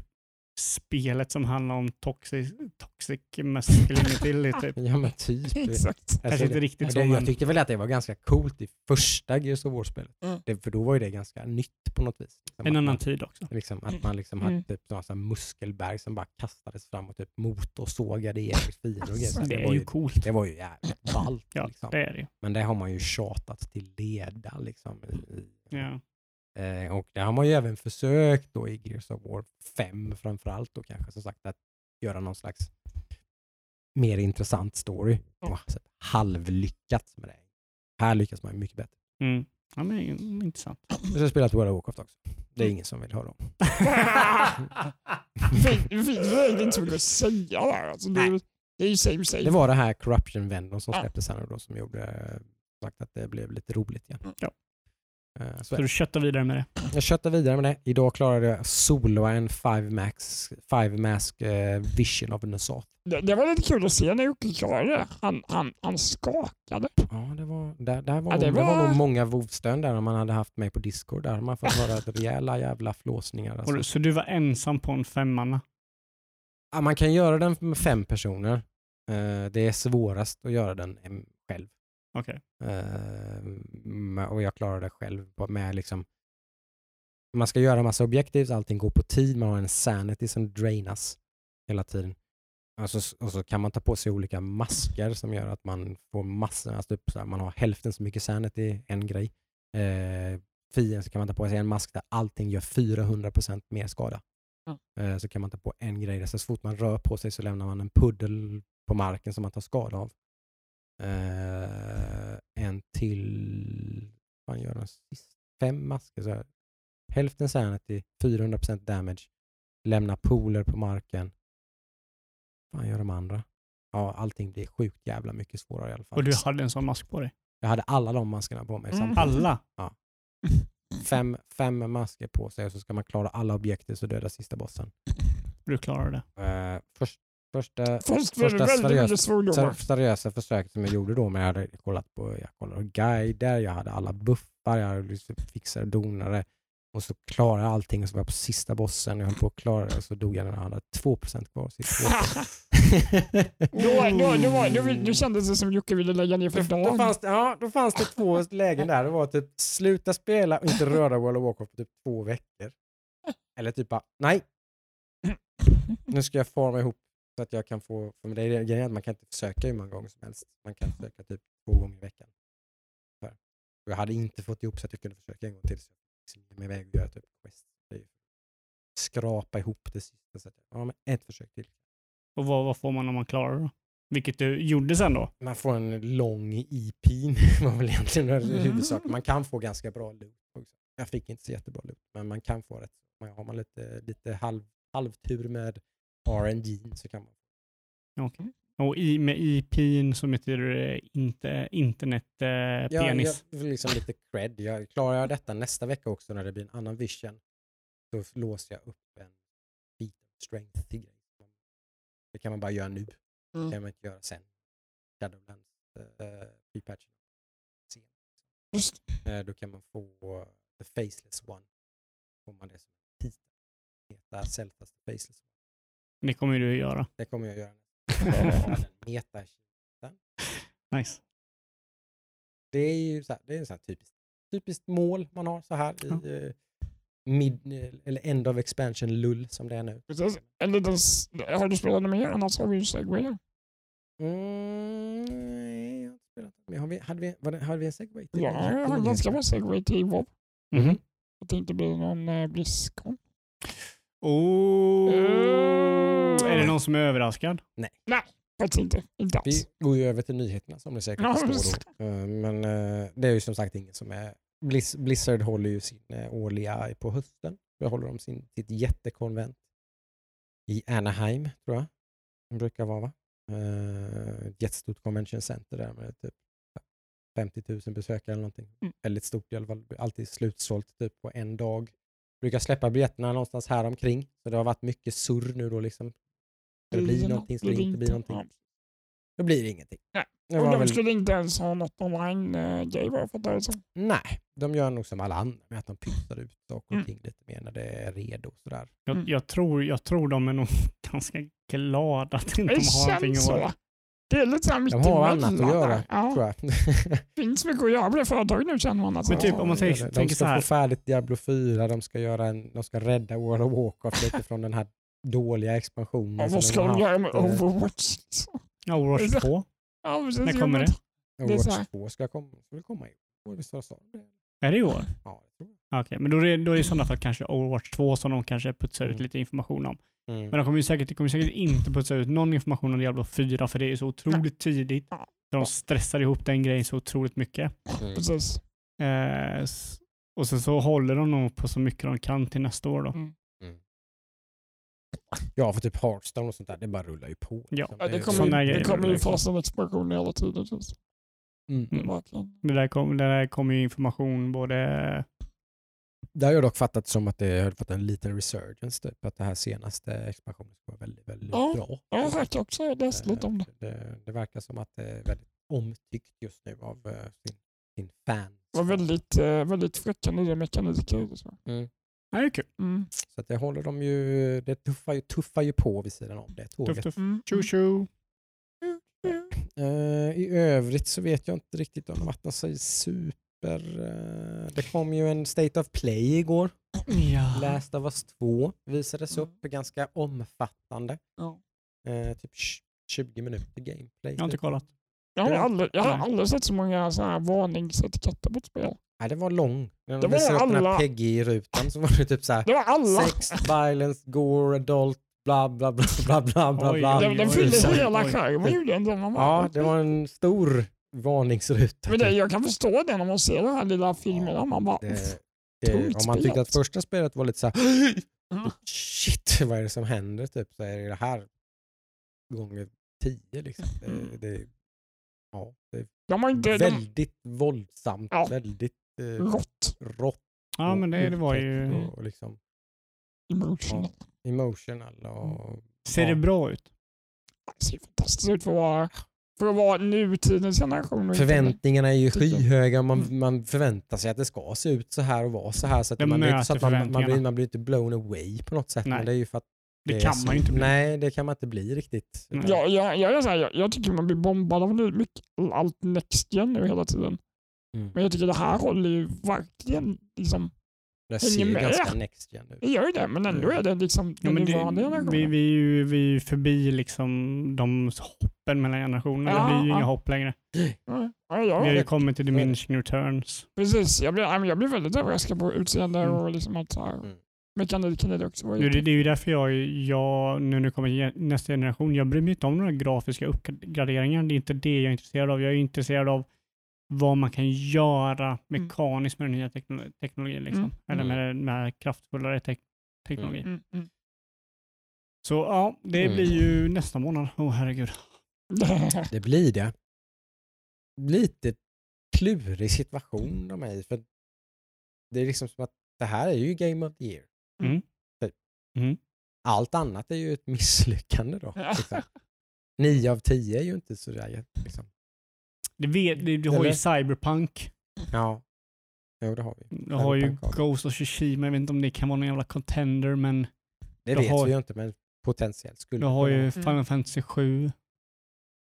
[SPEAKER 2] spelet som handlar om toxic, toxic masculinity? (laughs) typ.
[SPEAKER 1] Ja men typ. (laughs)
[SPEAKER 3] Exakt.
[SPEAKER 1] Alltså,
[SPEAKER 2] inte
[SPEAKER 1] det-
[SPEAKER 2] riktigt
[SPEAKER 1] det,
[SPEAKER 2] så,
[SPEAKER 1] jag
[SPEAKER 2] men
[SPEAKER 1] tyckte väl att det var ganska coolt i första Gears of War-spelet.
[SPEAKER 3] Mm.
[SPEAKER 1] Det, för då var ju det ganska nytt på något vis. Liksom
[SPEAKER 2] en annan
[SPEAKER 1] man,
[SPEAKER 2] tid också.
[SPEAKER 1] liksom, att man liksom hade
[SPEAKER 3] Mm.
[SPEAKER 1] typ sådana så här muskelberg som bara kastades fram och typ motorsågade ihjäl fiender och grejer.
[SPEAKER 2] Det
[SPEAKER 1] var
[SPEAKER 2] är ju coolt.
[SPEAKER 1] det var ju jävligt ballt.
[SPEAKER 2] Ja,
[SPEAKER 1] liksom.
[SPEAKER 2] det är det.
[SPEAKER 1] Men det har man ju tjatat till leda. Liksom, i, i,
[SPEAKER 2] Ja.
[SPEAKER 1] Eh, och det har man ju även försökt då i Gears of War 5 framförallt då kanske som sagt att göra någon slags mer intressant story. Så halvlyckats med det. Här lyckas man ju mycket bättre.
[SPEAKER 2] Mm. ja, men mm, intressant.
[SPEAKER 1] Jag har spelat World of Warcraft också. Det är ingen som vill höra om. (laughs)
[SPEAKER 3] Det inte så mycket att säga där. Alltså, det, är, det är ju same same.
[SPEAKER 1] Det var det här Corruption Vendor som släpptes här nu då som gjorde eh, sagt att det blev lite roligt igen.
[SPEAKER 2] Ja.
[SPEAKER 1] Eh, Så
[SPEAKER 2] Så
[SPEAKER 1] är det.
[SPEAKER 2] du köttar vidare med det?
[SPEAKER 1] jag köttar vidare med det. Idag klarade jag soloa en five, max, five mask eh, vision of Nasath.
[SPEAKER 3] Det, det var lite kul att se när Jocke klarade det. Han, han, han skakade.
[SPEAKER 1] Ja, det var, där, där var,
[SPEAKER 3] Ja, det
[SPEAKER 1] det var...
[SPEAKER 3] var-
[SPEAKER 1] nog många vovstön där om man hade haft mig på Discord. Där man fått höra rejäla jävla flåsningar.
[SPEAKER 2] Och
[SPEAKER 1] Alltså.
[SPEAKER 2] Så du var ensam på en femmanna?
[SPEAKER 1] Ja, man kan göra den med fem personer. Eh, det är svårast att göra den själv.
[SPEAKER 2] Okej.
[SPEAKER 1] Eh, och jag klarar det själv med liksom man ska göra massa objektiv, allting går på tid, man har en sanity som drainas hela tiden. Och så, och så kan man ta på sig olika masker som gör att man får massor, alltså typ så här, man har hälften så mycket sanity, en grej. Eh, fienden så kan man ta på sig en mask där allting gör 400% mer skada.
[SPEAKER 3] Ja.
[SPEAKER 1] Eh, så kan man ta på en grej där så fort man rör på sig så lämnar man en puddel på marken som man tar skada av. Eh, en till, vad gör den sist? Fem masker. Så här. Hälften sanity, 400% damage, lämna pooler på marken. Vad gör de andra? Ja, allting blir sjukt jävla mycket svårare i alla fall.
[SPEAKER 2] Och du hade en sån mask på dig?
[SPEAKER 1] Jag hade alla de maskerna på mig
[SPEAKER 3] Mm.
[SPEAKER 1] samtidigt.
[SPEAKER 2] Alla? (laughs)
[SPEAKER 1] Fem, fem masker på sig och så ska man klara alla objektiv så döda sista bossen.
[SPEAKER 2] Du klarade det?
[SPEAKER 1] Eh, först, första första seriösa, seriösa försöket som jag gjorde då, men jag hade kollat på jag kollade guider, jag hade alla buffar, jag hade liksom fixat och donade och så klarade jag allting och så var jag på sista bossen, jag höll på att klara det och så dog jag när jag hade 2% kvar. Så 2%. (laughs)
[SPEAKER 3] Då, då, då, var, då, då kändes det som Jocke ville lägga ner för
[SPEAKER 1] Då, då,
[SPEAKER 3] dagen.
[SPEAKER 1] fanns det, ja, då fanns det två lägen där. Det var typ sluta spela och inte röra World of Warcraft på typ två veckor. Eller typ bara, nej. Nu ska jag forma ihop så att jag kan få, för det är grejen att man kan inte försöka hur många gånger som helst. Man kan försöka typ två gånger i veckan. Och jag hade inte fått ihop så att jag kunde försöka en gång till. Så jag fick mig iväg och göra typ quest. Skrapa ihop det sista. Så att, ja, men ett försök till.
[SPEAKER 2] Och vad, vad får man om man klarar det? Vilket du gjorde sen då?
[SPEAKER 1] Man får en lång IP (laughs) var väl egentligen mm. huvudsaken. Man kan få ganska bra loot också. Jag fick inte så jättebra loot, men man kan få rätt. Man- Har man lite, lite halv, halvtur med R&D så kan man.
[SPEAKER 2] Okej. Och i, med IPn så betyder det inte internetpenis. Eh,
[SPEAKER 1] Jag,
[SPEAKER 2] penis.
[SPEAKER 1] jag vill liksom lite cred. Jag, klarar jag detta nästa vecka också när det blir en annan vision så låser jag upp en feat of strength grej. Det kan man bara göra nu. Det
[SPEAKER 3] Mm.
[SPEAKER 1] kan man inte göra sen. Shadowlands uh, pre-patchen.
[SPEAKER 3] Just
[SPEAKER 1] Eh, Då kan man få The Faceless One. Får man det som titel. Meta Zeltas The Faceless One.
[SPEAKER 2] Det kommer du att göra.
[SPEAKER 1] Det kommer jag göra. (laughs) Meta
[SPEAKER 2] Nice.
[SPEAKER 1] Det är ju så här, det är en sån här typiskt, typiskt mål man har så här
[SPEAKER 2] Ja.
[SPEAKER 1] i eh, mid, eller end of expansion lull som det är nu.
[SPEAKER 3] precis. En liten, s- har du spelat något mer? Annars har vi ju segway.
[SPEAKER 1] Mm, nej, jag har inte spelat. Men har vi, hade, vi, var det, hade vi en segway? till
[SPEAKER 3] Ja,
[SPEAKER 1] det?
[SPEAKER 3] jag har ganska bra segway till WoW.
[SPEAKER 2] Mhm.
[SPEAKER 3] Att det inte blir någon eh, Blizzcon.
[SPEAKER 2] Oh.
[SPEAKER 3] Mm.
[SPEAKER 2] Är det någon som är överraskad?
[SPEAKER 3] Faktiskt inte. Inte
[SPEAKER 1] Vi
[SPEAKER 3] alls.
[SPEAKER 1] går ju över till nyheterna som ni säkert
[SPEAKER 3] Ja,
[SPEAKER 1] förstår.
[SPEAKER 3] visst.
[SPEAKER 1] Då. Eh, Men eh, det är ju som sagt inget som är... Blizz, Blizzard håller ju sin eh, årliga på hösten. Då håller de sin, sitt jättekonvent i Anaheim, tror jag. Det brukar vara va? Eh, Ett jättestort convention center där med typ 50 000 besökare eller någonting.
[SPEAKER 3] Mm.
[SPEAKER 1] Väldigt stort i alla fall. Alltid slutsålt typ på en dag. Brukar släppa biljetterna någonstans här omkring. Så det har varit mycket surr nu då liksom. Ska det bli någonting? Ska det inte bli någonting?
[SPEAKER 3] Ja.
[SPEAKER 1] Då blir det ingenting.
[SPEAKER 3] Nej.
[SPEAKER 1] Det
[SPEAKER 3] Och de
[SPEAKER 1] väl-
[SPEAKER 3] skulle inte ens ha något online-grej vad jag fattar det som.
[SPEAKER 1] Nej, de gör nog som alla andra med att de pytsar ut saker och
[SPEAKER 3] Mm.
[SPEAKER 1] ting lite mer när det är redo. och Sådär.
[SPEAKER 2] Jag,
[SPEAKER 3] Mm.
[SPEAKER 2] jag, tror, jag tror de är nog (laughs) ganska glada att inte de har någonting att
[SPEAKER 3] så. Det är lite mitt
[SPEAKER 1] De har annat att göra.
[SPEAKER 3] Ja,
[SPEAKER 1] tror jag.
[SPEAKER 3] det (laughs) finns mycket att göra på det företaget nu känner man. Alltså.
[SPEAKER 2] Men typ om man tänker,
[SPEAKER 1] de
[SPEAKER 2] tänker
[SPEAKER 1] ska
[SPEAKER 2] så här.
[SPEAKER 1] få färdigt Diablo 4, de ska, göra en, de ska rädda World of Warcraft lite från den här dåliga expansionen.
[SPEAKER 3] Ja, vad ska de göra med
[SPEAKER 1] eh,
[SPEAKER 3] Overwatch? liksom?
[SPEAKER 2] Ja, Overwatch 2.
[SPEAKER 3] Ja, precis,
[SPEAKER 2] När
[SPEAKER 3] jag
[SPEAKER 2] kommer det?
[SPEAKER 1] Overwatch 2 ska komma, ska komma i år. Visst så?
[SPEAKER 2] Är det i år?
[SPEAKER 1] Ja, det tror
[SPEAKER 2] Ja, Okej, men då är, då är det i sådana fall kanske Overwatch 2 som de kanske putsar ut
[SPEAKER 1] Mm.
[SPEAKER 2] lite information om.
[SPEAKER 1] Mm.
[SPEAKER 2] Men de kommer ju säkert, de kommer säkert inte putsa ut någon information om Diablo 4 för det är så otroligt tidigt. De stressar ihop den grejen så otroligt mycket.
[SPEAKER 1] Mm.
[SPEAKER 3] Precis.
[SPEAKER 2] Eh, och sen så håller de nog på så mycket de kan till nästa år då.
[SPEAKER 3] Mm.
[SPEAKER 1] Ja, för typ Hearthstone och sånt där, det bara rullar ju på.
[SPEAKER 2] Ja.
[SPEAKER 1] liksom.
[SPEAKER 3] Ja, det kommer, ju- det kommer ju expansion hela tiden.
[SPEAKER 1] Mm.
[SPEAKER 2] Mm. Det där kommer det där kommer ju information både...
[SPEAKER 1] Där har jag dock fattat som att det har fått en liten resurgence, typ, att det här senaste expansionen ska vara väldigt, väldigt
[SPEAKER 3] Ja,
[SPEAKER 1] bra.
[SPEAKER 3] Jag har också läst lite om det.
[SPEAKER 1] Eh, det. Det verkar som att det är väldigt omtyckt just nu av eh, sin, sin fans.
[SPEAKER 3] Det var väldigt, eh, väldigt fräcka nya mekaniker. och Så.
[SPEAKER 1] Mm.
[SPEAKER 2] Ja, det är kul.
[SPEAKER 3] Mm.
[SPEAKER 1] Så att det håller de ju, det tuffar ju, tuffar ju på vid sidan om det tåget.
[SPEAKER 2] Tuff, tuff.
[SPEAKER 3] Mm.
[SPEAKER 2] Tjo tjo.
[SPEAKER 1] Eh, I övrigt så vet jag inte riktigt om varit något så super... eh, det kom ju en State of Play igår. (clears throat)
[SPEAKER 2] Ja.
[SPEAKER 1] Last of Us 2 visades
[SPEAKER 3] Mm.
[SPEAKER 1] upp, ganska omfattande.
[SPEAKER 3] Ja.
[SPEAKER 1] Eh, typ tj- 20 minuter gameplay.
[SPEAKER 2] Jag har inte
[SPEAKER 1] typ.
[SPEAKER 2] kollat.
[SPEAKER 3] Jag har aldrig, jag har aldrig sett så många så här varningsetiketter på ett spel.
[SPEAKER 1] Nej, det var lång. När
[SPEAKER 3] Det
[SPEAKER 1] de
[SPEAKER 3] var
[SPEAKER 1] visade upp den här
[SPEAKER 3] alla-
[SPEAKER 1] Peggy-rutan så var det typ så här
[SPEAKER 3] Det var alla.
[SPEAKER 1] sex, violence, gore, adult, bla bla bla bla bla bla bla.
[SPEAKER 3] Den, den fyllde hela skärmen.
[SPEAKER 1] Ja, det var en stor varningsruta.
[SPEAKER 3] Men det, jag kan förstå det när man ser den här lilla filmen. Man bara,
[SPEAKER 1] Det, det,
[SPEAKER 3] Tungt
[SPEAKER 1] om man tyckte att första spelet var lite så här (gasps)
[SPEAKER 3] Ja.
[SPEAKER 1] shit, (laughs) vad är det som händer? Typ, så är det här gånger tio. Liksom. Det,
[SPEAKER 3] Mm.
[SPEAKER 1] det, ja, det är
[SPEAKER 3] de har inte... De,
[SPEAKER 1] väldigt våldsamt,
[SPEAKER 3] Ja.
[SPEAKER 1] väldigt eh,
[SPEAKER 3] rått
[SPEAKER 1] rått.
[SPEAKER 2] Ja, men det, det var ju...
[SPEAKER 1] Och liksom
[SPEAKER 3] emotion.
[SPEAKER 1] emotional.
[SPEAKER 3] Mm.
[SPEAKER 1] Och,
[SPEAKER 2] Ser
[SPEAKER 1] ja.
[SPEAKER 2] det bra ut?
[SPEAKER 3] Det ser fantastiskt ut för att vara, för att vara nutidens generation.
[SPEAKER 1] Förväntningarna är ju
[SPEAKER 3] jag.
[SPEAKER 1] skyhöga. Man,
[SPEAKER 3] Mm.
[SPEAKER 1] man förväntar sig att det ska se ut så här och vara så här. Så att
[SPEAKER 2] Det
[SPEAKER 1] man, det är inte så att man, man, blir, man blir inte blown away på något sätt.
[SPEAKER 2] Nej.
[SPEAKER 1] Men det är ju för att
[SPEAKER 2] Det
[SPEAKER 1] är
[SPEAKER 2] kan
[SPEAKER 1] så-
[SPEAKER 2] man ju inte bli.
[SPEAKER 1] Nej, det kan man inte bli riktigt.
[SPEAKER 3] Ja, jag, jag, här, jag, jag tycker man blir bombad av mycket, allt next gen nu hela tiden.
[SPEAKER 1] Mm.
[SPEAKER 3] Men jag tycker det här håller ju verkligen, liksom,
[SPEAKER 1] Det ser ju ganska next gen ut.
[SPEAKER 3] det gör ju det, men ändå är det liksom
[SPEAKER 2] Ja,
[SPEAKER 3] den
[SPEAKER 2] men
[SPEAKER 3] nuvarande generationen.
[SPEAKER 2] vi, vi, är ju, vi är ju förbi liksom de hoppen mellan generationerna.
[SPEAKER 3] Ja,
[SPEAKER 2] det blir ju
[SPEAKER 3] ja.
[SPEAKER 2] inga hopp längre.
[SPEAKER 3] Ja, ja, ja,
[SPEAKER 2] Vi har ju kommit till diminishing returns.
[SPEAKER 3] precis. Jag ja, men jag blev väldigt överraskad på utseende
[SPEAKER 2] Mm.
[SPEAKER 3] och liksom att så här,
[SPEAKER 1] Mm.
[SPEAKER 3] mekaniken i det också var
[SPEAKER 2] Det, det, är ju därför jag, jag, nu när det kommer nästa generation, jag bryr mig inte om några grafiska uppgraderingar. Det är inte det jag är intresserad av. Jag är intresserad av vad man kan göra mekaniskt med den nya teknolo- teknologin. Liksom.
[SPEAKER 3] Mm.
[SPEAKER 2] Eller
[SPEAKER 1] Mm.
[SPEAKER 2] med, med kraftfullare tek teknologi.
[SPEAKER 3] Mm, mm.
[SPEAKER 2] Så ja, det
[SPEAKER 1] Mm.
[SPEAKER 2] blir ju nästa månad. Åh oh, herregud. (laughs)
[SPEAKER 1] Det blir det. Lite klurig situation de är i. För det är liksom som att det här är ju Game of the Year.
[SPEAKER 2] Mm.
[SPEAKER 1] Typ.
[SPEAKER 2] Mm.
[SPEAKER 1] Allt annat är ju ett misslyckande då. (laughs) Liksom. Nio av tio är ju inte så där jätte- liksom.
[SPEAKER 2] Det vet, du, du har ju? Cyberpunk.
[SPEAKER 1] Ja, Jo, det har vi.
[SPEAKER 2] Du har ju. Ghost of Tsushima, jag vet inte om det kan vara någon jävla contender, men
[SPEAKER 1] Det vet
[SPEAKER 2] har-
[SPEAKER 1] vi ju inte, men potentiellt skulle
[SPEAKER 2] du har ju Final Fantasy 7.
[SPEAKER 1] vara.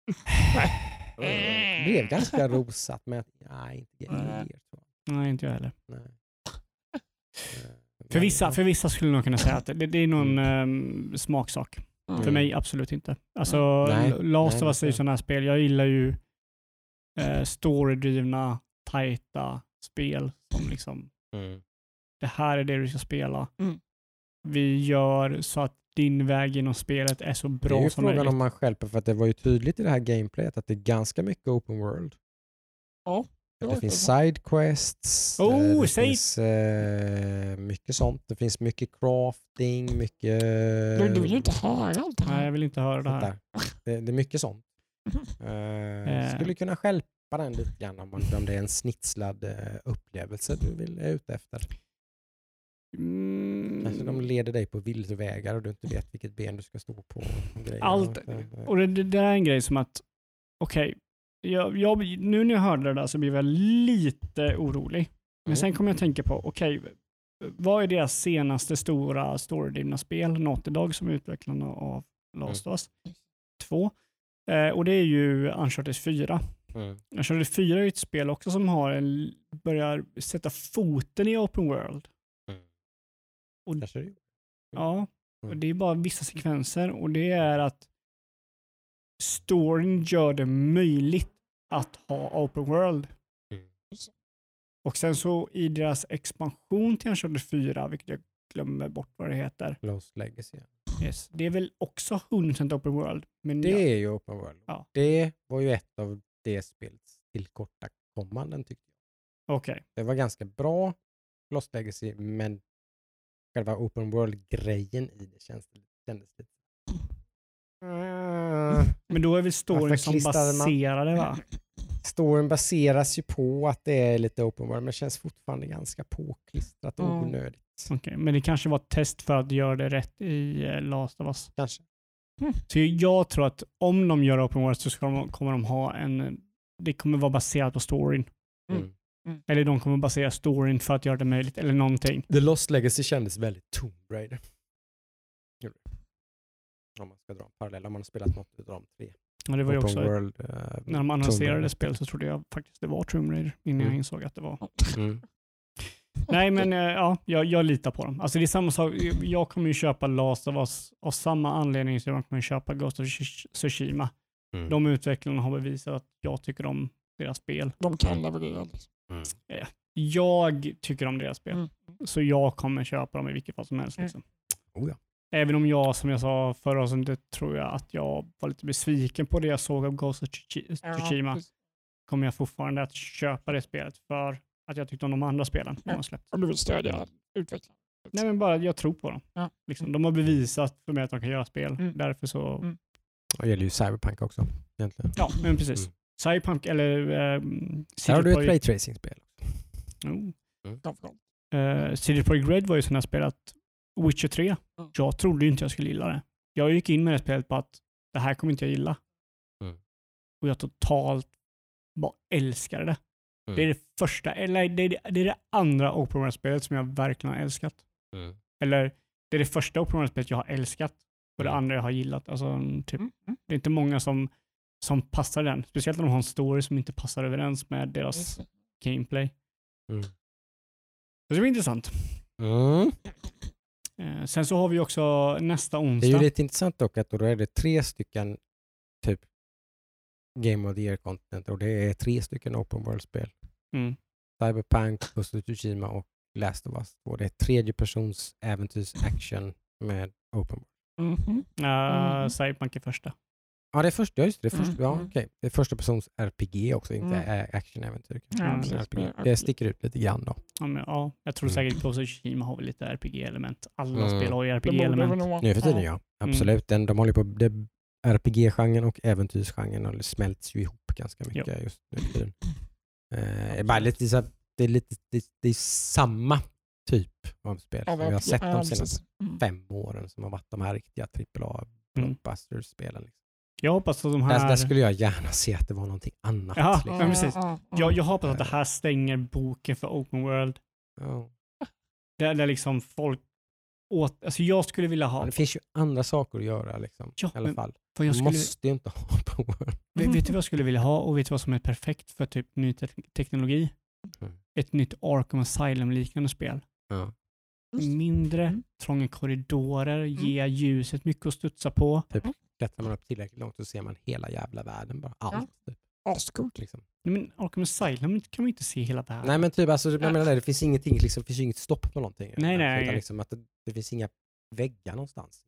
[SPEAKER 1] (laughs) Det blev ganska rosat med att, nej, inte
[SPEAKER 2] Nej. Inte jag heller.
[SPEAKER 1] Nej. Eh,
[SPEAKER 2] För
[SPEAKER 1] men-
[SPEAKER 2] vissa, för vissa skulle nog kunna säga att det, det är någon
[SPEAKER 1] Mm.
[SPEAKER 2] ehm, smaksak.
[SPEAKER 3] Mm.
[SPEAKER 2] För mig absolut inte. Alltså,
[SPEAKER 1] Nej,
[SPEAKER 2] Last
[SPEAKER 1] nej,
[SPEAKER 2] of Us är ju sådana här spel. Jag gillar ju eh, storydrivna, tajta spel som liksom,
[SPEAKER 1] Mm.
[SPEAKER 2] det här är det du ska spela.
[SPEAKER 3] Mm.
[SPEAKER 2] Vi gör så att din väg genom spelet är så
[SPEAKER 1] Det är
[SPEAKER 2] bra
[SPEAKER 1] ju
[SPEAKER 2] som
[SPEAKER 1] frågan
[SPEAKER 2] möjligt.
[SPEAKER 1] om man själv, för att det var ju tydligt i det här gameplayet att det är ganska mycket open world.
[SPEAKER 3] Ja, det
[SPEAKER 1] Det finns
[SPEAKER 3] så.
[SPEAKER 1] side quests,
[SPEAKER 2] Oh,
[SPEAKER 1] eh, det
[SPEAKER 2] säg-
[SPEAKER 1] finns eh, mycket sånt. Det finns mycket crafting, mycket...
[SPEAKER 3] Du, du vill ju inte höra allt det
[SPEAKER 2] Nej,
[SPEAKER 3] här.
[SPEAKER 2] jag vill inte höra det här.
[SPEAKER 1] Det, det är mycket sånt. Eh,
[SPEAKER 2] Eh.
[SPEAKER 1] skulle kunna stjälpa den lite grann om, om det är en snitslad eh, upplevelse du vill är ute efter.
[SPEAKER 2] Mm.
[SPEAKER 1] Kanske de leder dig på villovägar och du inte vet vilket ben du ska stå på. och.
[SPEAKER 2] Allt-
[SPEAKER 1] Eh,
[SPEAKER 2] Och det, det där är en grej som att, okej, jag, jag, nu när jag hörde det där så blev jag lite orolig. Men
[SPEAKER 1] Mm.
[SPEAKER 2] sen kom jag att tänka på, okej, vad är deras senaste stora storydrivna spel? Naughty Dog som är utvecklarna av Last of Us 2. Eh, och det är ju Uncharted 4.
[SPEAKER 1] Mm.
[SPEAKER 2] Uncharted 4 är ju ett spel också som har en, börjar sätta foten i open world.
[SPEAKER 1] Mm.
[SPEAKER 2] Och-
[SPEAKER 1] det.
[SPEAKER 2] Ja, och
[SPEAKER 1] Mm.
[SPEAKER 2] det är bara vissa sekvenser och det är att storyn gör det möjligt att ha open world.
[SPEAKER 1] Mm.
[SPEAKER 2] Och sen så i deras expansion till Uncharted 4, vilket jag glömmer bort vad det heter.
[SPEAKER 1] Lost Legacy.
[SPEAKER 2] Yes, det är väl också 100% open world. Men
[SPEAKER 1] Det
[SPEAKER 2] jag,
[SPEAKER 1] är ju open world.
[SPEAKER 2] Ja.
[SPEAKER 1] Det var ju ett av det spelets tillkortakommanden tyckte jag.
[SPEAKER 2] okej.
[SPEAKER 1] Det var ganska bra Lost Legacy, men själva open world-grejen i det känns, kändes lite... Mm.
[SPEAKER 2] Men då är väl storyn som
[SPEAKER 1] klistrade man-
[SPEAKER 2] baserade va?
[SPEAKER 1] Storyn baseras ju på att det är lite open world, men det känns fortfarande ganska påklistrat och
[SPEAKER 3] Mm.
[SPEAKER 1] onödigt.
[SPEAKER 2] Okej, Men det kanske var ett test för att göra det rätt i eh, Last of Us.
[SPEAKER 1] Kanske.
[SPEAKER 2] Så jag tror att om de gör open world så ska de, kommer de ha en... Det kommer vara baserat på storyn.
[SPEAKER 3] Mm.
[SPEAKER 1] Mm.
[SPEAKER 2] Eller de kommer basera storyn för att göra det möjligt, eller någonting.
[SPEAKER 1] The Lost Legacy kändes väldigt Tomb Raider. Om man ska dra en parallell, om man har spelat något av de tre.
[SPEAKER 2] Och det var ju också,
[SPEAKER 1] world, eh,
[SPEAKER 2] när de annonserade spel så trodde jag faktiskt det var Tomb Raider innan jag
[SPEAKER 1] Mm.
[SPEAKER 2] insåg att det var.
[SPEAKER 1] Mm. (laughs)
[SPEAKER 2] Nej men eh, ja, jag, jag litar på dem. Alltså det är samma sak, jag kommer ju köpa Last of Us av samma anledning som jag kommer köpa Ghost of Tsush- Tsushima.
[SPEAKER 1] Mm.
[SPEAKER 2] De utvecklarna har bevisat att jag tycker om deras spel.
[SPEAKER 3] De kan leverera. Liksom.
[SPEAKER 1] Mm.
[SPEAKER 2] Jag tycker om deras spel.
[SPEAKER 3] Mm.
[SPEAKER 2] Så jag kommer köpa dem i vilket fall som helst.
[SPEAKER 3] Mm.
[SPEAKER 2] Liksom.
[SPEAKER 1] Oh ja.
[SPEAKER 2] Även om jag, som jag sa förra avsnittet, tror jag att jag var lite besviken på det jag såg av Ghost of Tsushi-
[SPEAKER 3] Ja,
[SPEAKER 2] Tsushima,
[SPEAKER 3] precis.
[SPEAKER 2] kommer jag fortfarande att köpa det spelet för att jag tyckte om de andra spelen de
[SPEAKER 3] Ja.
[SPEAKER 2] har släppt.
[SPEAKER 3] Om du vill stödja utvecklingen.
[SPEAKER 2] Nej men bara, jag tror på dem.
[SPEAKER 3] Ja.
[SPEAKER 2] Liksom, de har bevisat för mig att de kan göra spel.
[SPEAKER 3] Mm.
[SPEAKER 2] Därför så,
[SPEAKER 3] Mm.
[SPEAKER 1] Det gäller ju Cyberpunk också egentligen.
[SPEAKER 2] ja men precis.
[SPEAKER 1] Mm.
[SPEAKER 2] Cyberpunk eller uh,
[SPEAKER 1] Här
[SPEAKER 2] City
[SPEAKER 1] har du ett raytracing-spel.
[SPEAKER 2] oh.
[SPEAKER 3] Framförallt.
[SPEAKER 2] Eh, City Project Red var ju sådana spel att Witcher 3,
[SPEAKER 3] Mm.
[SPEAKER 2] jag trodde inte jag skulle gilla det. Jag gick in med det spelet på att det här kommer inte jag gilla.
[SPEAKER 1] Mm.
[SPEAKER 2] Och jag totalt bara älskade det.
[SPEAKER 1] Mm.
[SPEAKER 2] Det är det första, eller det är det, det är det andra Open World-spelet som jag verkligen har älskat.
[SPEAKER 1] Mm.
[SPEAKER 2] Eller det är det första Open World-spelet jag har älskat och det
[SPEAKER 1] Mm.
[SPEAKER 2] andra jag har gillat. Alltså, typ,
[SPEAKER 3] Mm.
[SPEAKER 2] Det är inte många som, som passar den. Speciellt när de har en story som inte passar överens med deras gameplay. Så det blir intressant.
[SPEAKER 1] Mm.
[SPEAKER 2] Eh, sen så har vi också nästa
[SPEAKER 1] Det är
[SPEAKER 2] onsdag.
[SPEAKER 1] ju lite intressant dock att då är det tre stycken typ Game of the Year-content och det är tre stycken Open World-spel.
[SPEAKER 2] Mm.
[SPEAKER 1] Cyberpunk, Ghost of Tsushima och Last of Us. Och det är tredje persons äventyrs-action med Open World.
[SPEAKER 3] Mhm.
[SPEAKER 2] Uh,
[SPEAKER 3] Mm.
[SPEAKER 2] Cyberpunk är första.
[SPEAKER 1] Ja, det är första, ja, just det. det är
[SPEAKER 3] Mm,
[SPEAKER 1] ja,
[SPEAKER 3] mm.
[SPEAKER 1] okej. Det är första persons RPG också, inte
[SPEAKER 3] Mm.
[SPEAKER 1] action-äventyr.
[SPEAKER 3] Ja,
[SPEAKER 2] Mm.
[SPEAKER 1] RPG. Det sticker ut lite grann då.
[SPEAKER 2] Ja, men, ja, jag tror
[SPEAKER 1] Mm.
[SPEAKER 2] säkert Ghost of Tsushima har väl lite RPG-element. Alla
[SPEAKER 1] Mm.
[SPEAKER 2] spel har ju RPG-element.
[SPEAKER 1] Nu för tiden
[SPEAKER 3] ja.
[SPEAKER 1] absolut. Den, de håller på, det, RPG-genren och äventyrsgenren och det smälts ju ihop ganska mycket just nu. Eh, bara lite så, här- det, är lite, det, det är samma typ av spel
[SPEAKER 3] Ja,
[SPEAKER 1] som vi har sett de senaste
[SPEAKER 3] Mm.
[SPEAKER 1] fem åren som har varit de här riktiga AAA
[SPEAKER 2] Mm.
[SPEAKER 1] blockbuster-spelen. Liksom.
[SPEAKER 2] Jag hoppas att de
[SPEAKER 1] Där,
[SPEAKER 2] här...
[SPEAKER 1] där skulle jag gärna se att det var någonting annat.
[SPEAKER 2] Ja,
[SPEAKER 1] liksom.
[SPEAKER 2] men precis.
[SPEAKER 3] Ja, ja,
[SPEAKER 2] jag, jag hoppas att det här stänger boken för open world.
[SPEAKER 1] Ja.
[SPEAKER 2] Där, där liksom folk åt... Alltså jag skulle vilja ha...
[SPEAKER 1] Men det finns ju andra saker att göra liksom,
[SPEAKER 2] Ja,
[SPEAKER 1] i alla fall.
[SPEAKER 2] För jag
[SPEAKER 1] Du
[SPEAKER 2] skulle,
[SPEAKER 1] måste ju inte ha (laughs) open world.
[SPEAKER 2] vet, vet du vad jag skulle vilja ha och vet du vad som är perfekt för typ ny te teknologi?
[SPEAKER 1] Mm.
[SPEAKER 2] Ett nytt Arkham Asylum-liknande spel.
[SPEAKER 1] Ja.
[SPEAKER 2] Mindre,
[SPEAKER 3] Mm.
[SPEAKER 2] trånga korridorer, ge ljuset mycket att studsa på.
[SPEAKER 1] Klättrar man upp tillräckligt långt så ser man hela jävla världen. Bara allt. Typ,
[SPEAKER 3] Ascoolt.
[SPEAKER 1] liksom.
[SPEAKER 2] Men Arkham Asylum kan man inte se hela världen.
[SPEAKER 1] Nej men typ, alltså, jag menar det, det finns ingenting, liksom, det finns inget stopp på någonting.
[SPEAKER 2] Nej, nej.
[SPEAKER 1] Utan liksom att det, det finns inga väggar någonstans.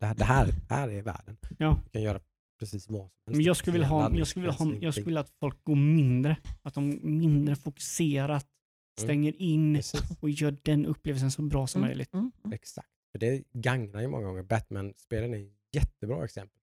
[SPEAKER 1] Det här, det här, här är världen.
[SPEAKER 2] Ja.
[SPEAKER 1] Du kan göra precis vad som helst.
[SPEAKER 2] Men jag skulle vilja ha,
[SPEAKER 1] Laddning,
[SPEAKER 2] jag skulle vilja ha,
[SPEAKER 1] ingenting.
[SPEAKER 2] jag skulle vilja att folk går mindre. Att de mindre fokuserat stänger in
[SPEAKER 1] Precis,
[SPEAKER 2] och gör den upplevelsen så bra som
[SPEAKER 3] Mm,
[SPEAKER 2] möjligt.
[SPEAKER 3] mm, mm.
[SPEAKER 1] exakt. För det gagnar ju många gånger. Batman-spelen är jättebra exempel.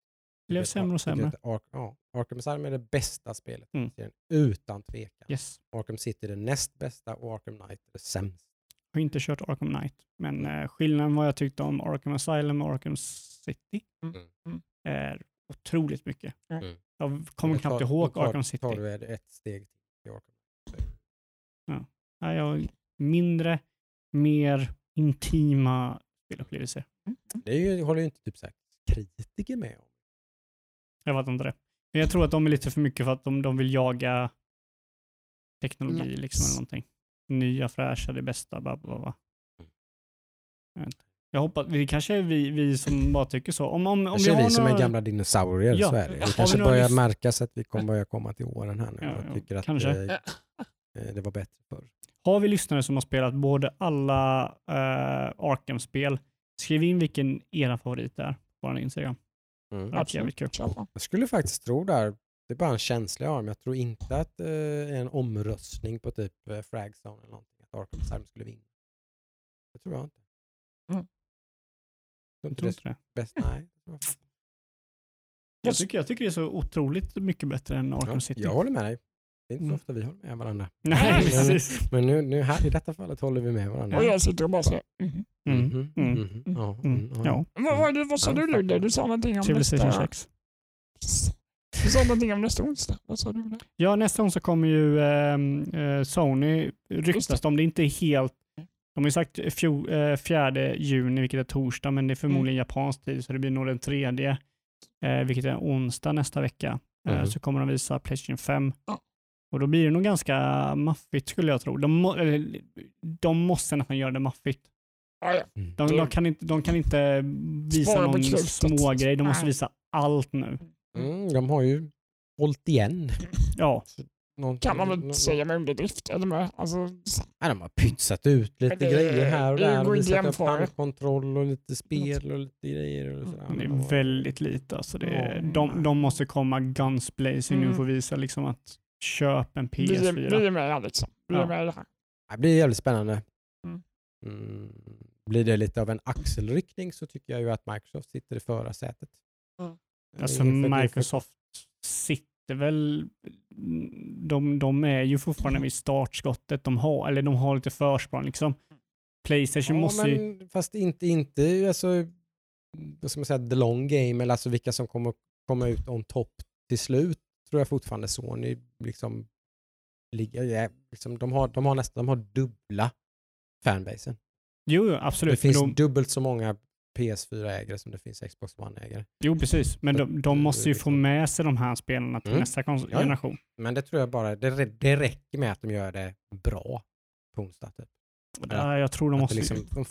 [SPEAKER 2] Blev sämre och sämre.
[SPEAKER 1] Ark, ja, Arkham Asylum är det bästa spelet
[SPEAKER 2] Mm.
[SPEAKER 1] serien, utan tvekan.
[SPEAKER 2] Yes.
[SPEAKER 1] Arkham City är det näst bästa och Arkham Knight är det sämsta.
[SPEAKER 2] Jag har inte kört Arkham Knight, men eh, skillnaden vad jag tyckte om Arkham Asylum och Arkham City
[SPEAKER 3] Mm, mm.
[SPEAKER 2] är otroligt mycket.
[SPEAKER 1] Mm.
[SPEAKER 2] Jag kommer knappt
[SPEAKER 1] tar-
[SPEAKER 2] ihåg
[SPEAKER 1] tar-
[SPEAKER 2] Arkham City.
[SPEAKER 1] Tar du ett- ett steg till Arkham
[SPEAKER 2] Nej, jag, mindre, mer intima spelupplevelser.
[SPEAKER 1] Det är ju, håller ju inte typ så här kritiker med om.
[SPEAKER 2] Jag vet inte det. Men jag tror att de är lite för mycket för att de, de vill jaga teknologi
[SPEAKER 3] Likes.
[SPEAKER 2] liksom eller någonting. Nya fräscha, det bästa, bla bla bla. Jag inte. Jag hoppas, det kanske är vi, vi som (laughs) bara tycker så. Om, om, om vi har
[SPEAKER 1] vi som
[SPEAKER 2] några...
[SPEAKER 1] är gamla dinosaurier,
[SPEAKER 2] Ja.
[SPEAKER 1] så är det. Det
[SPEAKER 2] vi
[SPEAKER 1] kanske
[SPEAKER 2] några
[SPEAKER 1] börjar
[SPEAKER 2] lys-
[SPEAKER 1] märkas att vi kommer börja komma till åren här nu.
[SPEAKER 2] Ja,
[SPEAKER 1] jag
[SPEAKER 2] ja,
[SPEAKER 1] tycker att
[SPEAKER 2] kanske.
[SPEAKER 1] eh, eh, det var bättre förr.
[SPEAKER 2] Har vi lyssnare som har spelat både alla uh, Arkham-spel, skriv in vilken era favorit är vår Instagram.
[SPEAKER 1] Mm.
[SPEAKER 2] Det var jävligt kul.
[SPEAKER 1] Jag skulle faktiskt tro där, det är bara en känsla jag har, men jag tror inte att det är en omröstning på typ eh, Fragzone eller någonting, att Arkham Asylum skulle vinna. Det tror jag inte.
[SPEAKER 3] Mm.
[SPEAKER 1] Jag tror inte
[SPEAKER 2] det.
[SPEAKER 1] bäst. Nej. Jag
[SPEAKER 2] tycker, jag tycker det är så otroligt mycket bättre än Arkham
[SPEAKER 1] Ja,
[SPEAKER 2] City.
[SPEAKER 1] jag håller med dig. Det är inte så
[SPEAKER 2] Mm.
[SPEAKER 1] ofta vi håller med varandra.
[SPEAKER 2] Nej,
[SPEAKER 3] Men-
[SPEAKER 2] precis.
[SPEAKER 1] Men nu, nu här, i detta fallet håller vi med varandra.
[SPEAKER 3] Och jag sitter och bara säger mhm.
[SPEAKER 2] Mm.
[SPEAKER 1] Mhm,
[SPEAKER 2] Mm.
[SPEAKER 1] mhm, ja,
[SPEAKER 2] Mm.
[SPEAKER 1] mm, ja.
[SPEAKER 2] Ja,
[SPEAKER 3] Vad, vad, vad sa du Ludde? Du sa någonting om
[SPEAKER 2] Civilization
[SPEAKER 3] nästa...
[SPEAKER 2] 6.
[SPEAKER 3] Du sa någonting om nästa onsdag. Vad sa du? Där?
[SPEAKER 2] Ja, nästa så kommer ju ehm, eh, Sony, ryktas det om, det är inte helt de har ju sagt fjo, eh, 4 juni, vilket är torsdag, men det är förmodligen japansk tid, så det blir nog den tredje, eh, vilket är onsdag nästa vecka. Eh,
[SPEAKER 1] Mhm.
[SPEAKER 2] Så kommer de visa Playstation 5.
[SPEAKER 3] Ja.
[SPEAKER 2] Och då blir det nog ganska maffigt skulle jag tro. De, må, eller, de måste nästan göra det maffigt.
[SPEAKER 1] Mm.
[SPEAKER 2] De,
[SPEAKER 3] Det-
[SPEAKER 2] de, kan, inte, de kan inte visa
[SPEAKER 3] Spara
[SPEAKER 2] någon smågrej, de måste visa allt nu.
[SPEAKER 1] Mm, de har ju hållit igen.
[SPEAKER 2] Ja,
[SPEAKER 1] Någon,
[SPEAKER 3] Kan man väl
[SPEAKER 1] någon-
[SPEAKER 3] säga med underdrift. Eller med, alltså,
[SPEAKER 1] Ja, de har pytsat ut lite
[SPEAKER 3] det-
[SPEAKER 1] grejer här och
[SPEAKER 3] det
[SPEAKER 1] där. och visat upp handkontroll och lite spel och lite grejer. Och sådär.
[SPEAKER 2] det
[SPEAKER 1] Men de
[SPEAKER 2] är väldigt lite. Alltså det är,
[SPEAKER 3] Ja.
[SPEAKER 2] de, de måste komma guns blazing nu
[SPEAKER 3] Mm.
[SPEAKER 2] för att visa liksom att köp en
[SPEAKER 3] vi, är-
[SPEAKER 2] PS4.
[SPEAKER 3] vi är med liksom. Vi
[SPEAKER 2] Ja.
[SPEAKER 3] är med det här.
[SPEAKER 1] Det blir jävligt spännande.
[SPEAKER 3] Mm.
[SPEAKER 1] Mm. Blir det lite av en axelryckning så tycker jag ju att Microsoft sitter i förarsätet.
[SPEAKER 3] Mm.
[SPEAKER 2] Alltså Microsoft sitter väl, de, de är ju fortfarande vid startskottet. De har, eller de har lite försprång liksom. Playstation
[SPEAKER 1] Ja,
[SPEAKER 2] måste ju,
[SPEAKER 1] men fast inte, inte alltså, vad ska man säga, the long game, eller alltså vilka som kommer komma ut on top till slut, tror jag fortfarande Sony liksom ligger, ja, liksom, de, har, de har nästan, de har dubbla fanbasen.
[SPEAKER 2] jo jo,
[SPEAKER 1] Det
[SPEAKER 2] absolut. Men
[SPEAKER 1] finns
[SPEAKER 2] de,
[SPEAKER 1] dubbelt så många PS4-ägare som det finns Xbox One-ägare.
[SPEAKER 2] jo precis, men de, de måste ju få
[SPEAKER 1] liksom-
[SPEAKER 2] med sig de här spelarna till
[SPEAKER 1] Mm.
[SPEAKER 2] nästa kons-
[SPEAKER 1] Ja, ja.
[SPEAKER 2] generation.
[SPEAKER 1] Men det tror jag bara, det, det räcker med att de gör det bra på onsdag. Typ.
[SPEAKER 2] Där, jag tror de
[SPEAKER 1] det
[SPEAKER 2] måste,
[SPEAKER 1] liksom, de,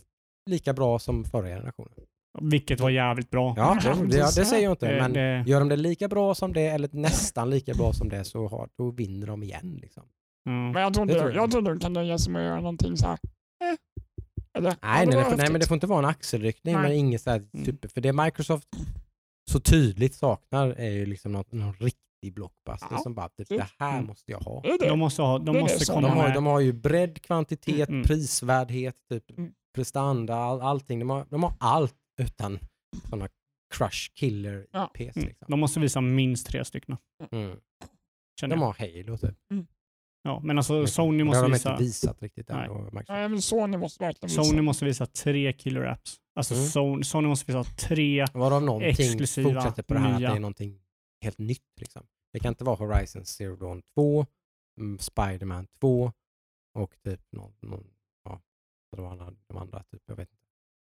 [SPEAKER 1] lika bra som förra generationen.
[SPEAKER 2] Vilket var jävligt bra.
[SPEAKER 1] Ja, det, det, ja, det säger jag inte.
[SPEAKER 2] Eh,
[SPEAKER 1] Men
[SPEAKER 2] det,
[SPEAKER 1] Gör de det lika bra som det eller nästan lika bra som det så har, då vinner de igen. Liksom.
[SPEAKER 2] ja.
[SPEAKER 3] Men jag tror
[SPEAKER 1] Det
[SPEAKER 3] inte,
[SPEAKER 1] tror jag.
[SPEAKER 3] jag tror de kan nöja sig med att göra någonting så här. Eh. Eller?
[SPEAKER 1] Nej, nej, nej, men det får inte vara en axelryckning.
[SPEAKER 3] Nej.
[SPEAKER 1] Men inget så här
[SPEAKER 2] Mm.
[SPEAKER 1] super, för det Microsoft så tydligt saknar är ju liksom någon, någon riktig blockbuster
[SPEAKER 3] Ja.
[SPEAKER 1] som bara, typ,
[SPEAKER 3] Det-
[SPEAKER 1] här
[SPEAKER 2] Mm.
[SPEAKER 1] måste jag ha.
[SPEAKER 2] De måste, ha, de måste komma
[SPEAKER 1] De har,
[SPEAKER 2] med.
[SPEAKER 1] de har ju bredd, kvantitet,
[SPEAKER 2] Mm.
[SPEAKER 1] prisvärdhet, typ,
[SPEAKER 3] Mm.
[SPEAKER 1] prestanda, all, allting. De har, de har allt utan sådana crush killer
[SPEAKER 3] Ja.
[SPEAKER 1] IPs.
[SPEAKER 2] Mm.
[SPEAKER 1] Liksom.
[SPEAKER 2] De måste visa minst tre stycken.
[SPEAKER 1] Mm.
[SPEAKER 2] Känner
[SPEAKER 1] De
[SPEAKER 2] jag.
[SPEAKER 1] har Halo typ.
[SPEAKER 2] Ja, men alltså Sony
[SPEAKER 1] det
[SPEAKER 2] måste
[SPEAKER 1] har de
[SPEAKER 2] visa,
[SPEAKER 1] inte visat riktigt
[SPEAKER 2] Nej.
[SPEAKER 1] än. Microsoft.
[SPEAKER 3] Nej, men Sony måste verkligen visa.
[SPEAKER 2] Sony måste visa tre killer apps. Alltså
[SPEAKER 1] Mm.
[SPEAKER 2] Sony, Sony måste visa tre
[SPEAKER 1] Varav någonting
[SPEAKER 2] Exklusiva,
[SPEAKER 1] fortsätter på det här att
[SPEAKER 2] nya.
[SPEAKER 1] det är någonting helt nytt. Liksom. Det kan inte vara Horizon Zero Dawn 2, mm, Spider-Man 2 och typ någon, någon ja, vad var de andra, typ, jag vet inte.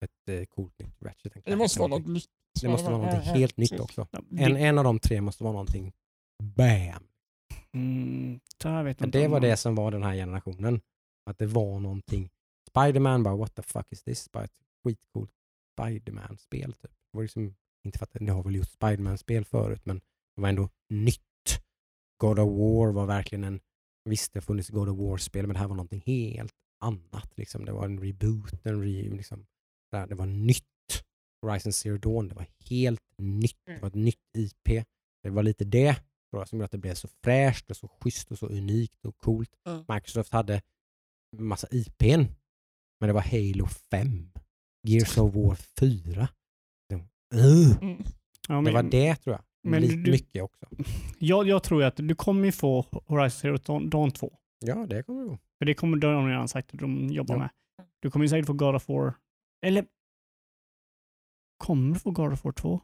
[SPEAKER 1] Ett eh, coolt nytt Ratchet.
[SPEAKER 3] Det måste vara något nytt.
[SPEAKER 1] Det måste vara
[SPEAKER 3] Ja,
[SPEAKER 1] helt nytt också. En, en av de tre måste vara någonting BAM!
[SPEAKER 2] mm, det
[SPEAKER 1] var
[SPEAKER 2] man-
[SPEAKER 1] det som var den här generationen. Att det var någonting. Spiderman bara what the fuck is this? Bara ett skitcoolt Spiderman-spel. Typ. Det var liksom, inte för att ni har väl gjort Spiderman-spel förut men det var ändå nytt. God of War var verkligen en, visst det funnits God of War-spel men det här var någonting helt annat. Liksom. Det var en reboot, en re, liksom, där, det var nytt. Horizon Zero Dawn, det var helt nytt. Det var ett nytt IP. Det var lite det tror jag, som gjorde att det blev så fräscht och så schysst och så unikt och coolt.
[SPEAKER 3] Mm.
[SPEAKER 1] Microsoft hade massa IPn, men det var Halo 5, Gears of War 4. Det, uh,
[SPEAKER 3] Mm.
[SPEAKER 2] Ja,
[SPEAKER 1] det var det tror jag.
[SPEAKER 2] men
[SPEAKER 1] Lite
[SPEAKER 2] du-
[SPEAKER 1] mycket också.
[SPEAKER 2] Jag, jag tror ju att du kommer ju få Horizon Zero Dawn- Dawn 2.
[SPEAKER 1] Ja, det kommer gå.
[SPEAKER 2] För det kommer de redan sagt att de jobbar
[SPEAKER 1] Ja.
[SPEAKER 2] med. Du kommer ju säkert få God of War. Eller kommer du få God of War 2?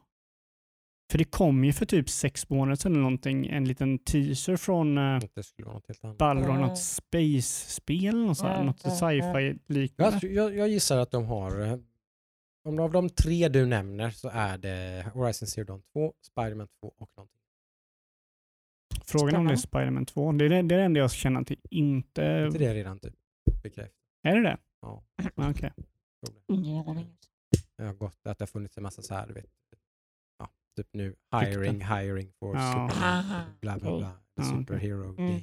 [SPEAKER 2] För det kom ju för typ sex månader sedan eller någonting, en liten teaser från uh,
[SPEAKER 1] något.
[SPEAKER 2] Balrog,
[SPEAKER 3] Mm.
[SPEAKER 2] något space-spel, något, sånt,
[SPEAKER 3] Mm,
[SPEAKER 2] något sci-fi liknande.
[SPEAKER 1] Jag, jag, jag gissar att de har, eh, om av de tre du nämner så är det Horizon Zero Dawn 2, Spiderman 2 och någonting.
[SPEAKER 2] Frågan är om det är Spider-Man 2. Det är det, det är det enda jag känner till inte...
[SPEAKER 1] Är inte det redan typ bekräftat?
[SPEAKER 2] Är det det?
[SPEAKER 1] Ja,
[SPEAKER 2] Okej.
[SPEAKER 1] Tror det.
[SPEAKER 3] Ingen aning.
[SPEAKER 1] Det har gått att det har funnits en massa så här, du vet, ja, typ nu hiring, hiring for
[SPEAKER 2] Ja.
[SPEAKER 1] super, bla bla bla,
[SPEAKER 2] Ja,
[SPEAKER 1] superhero game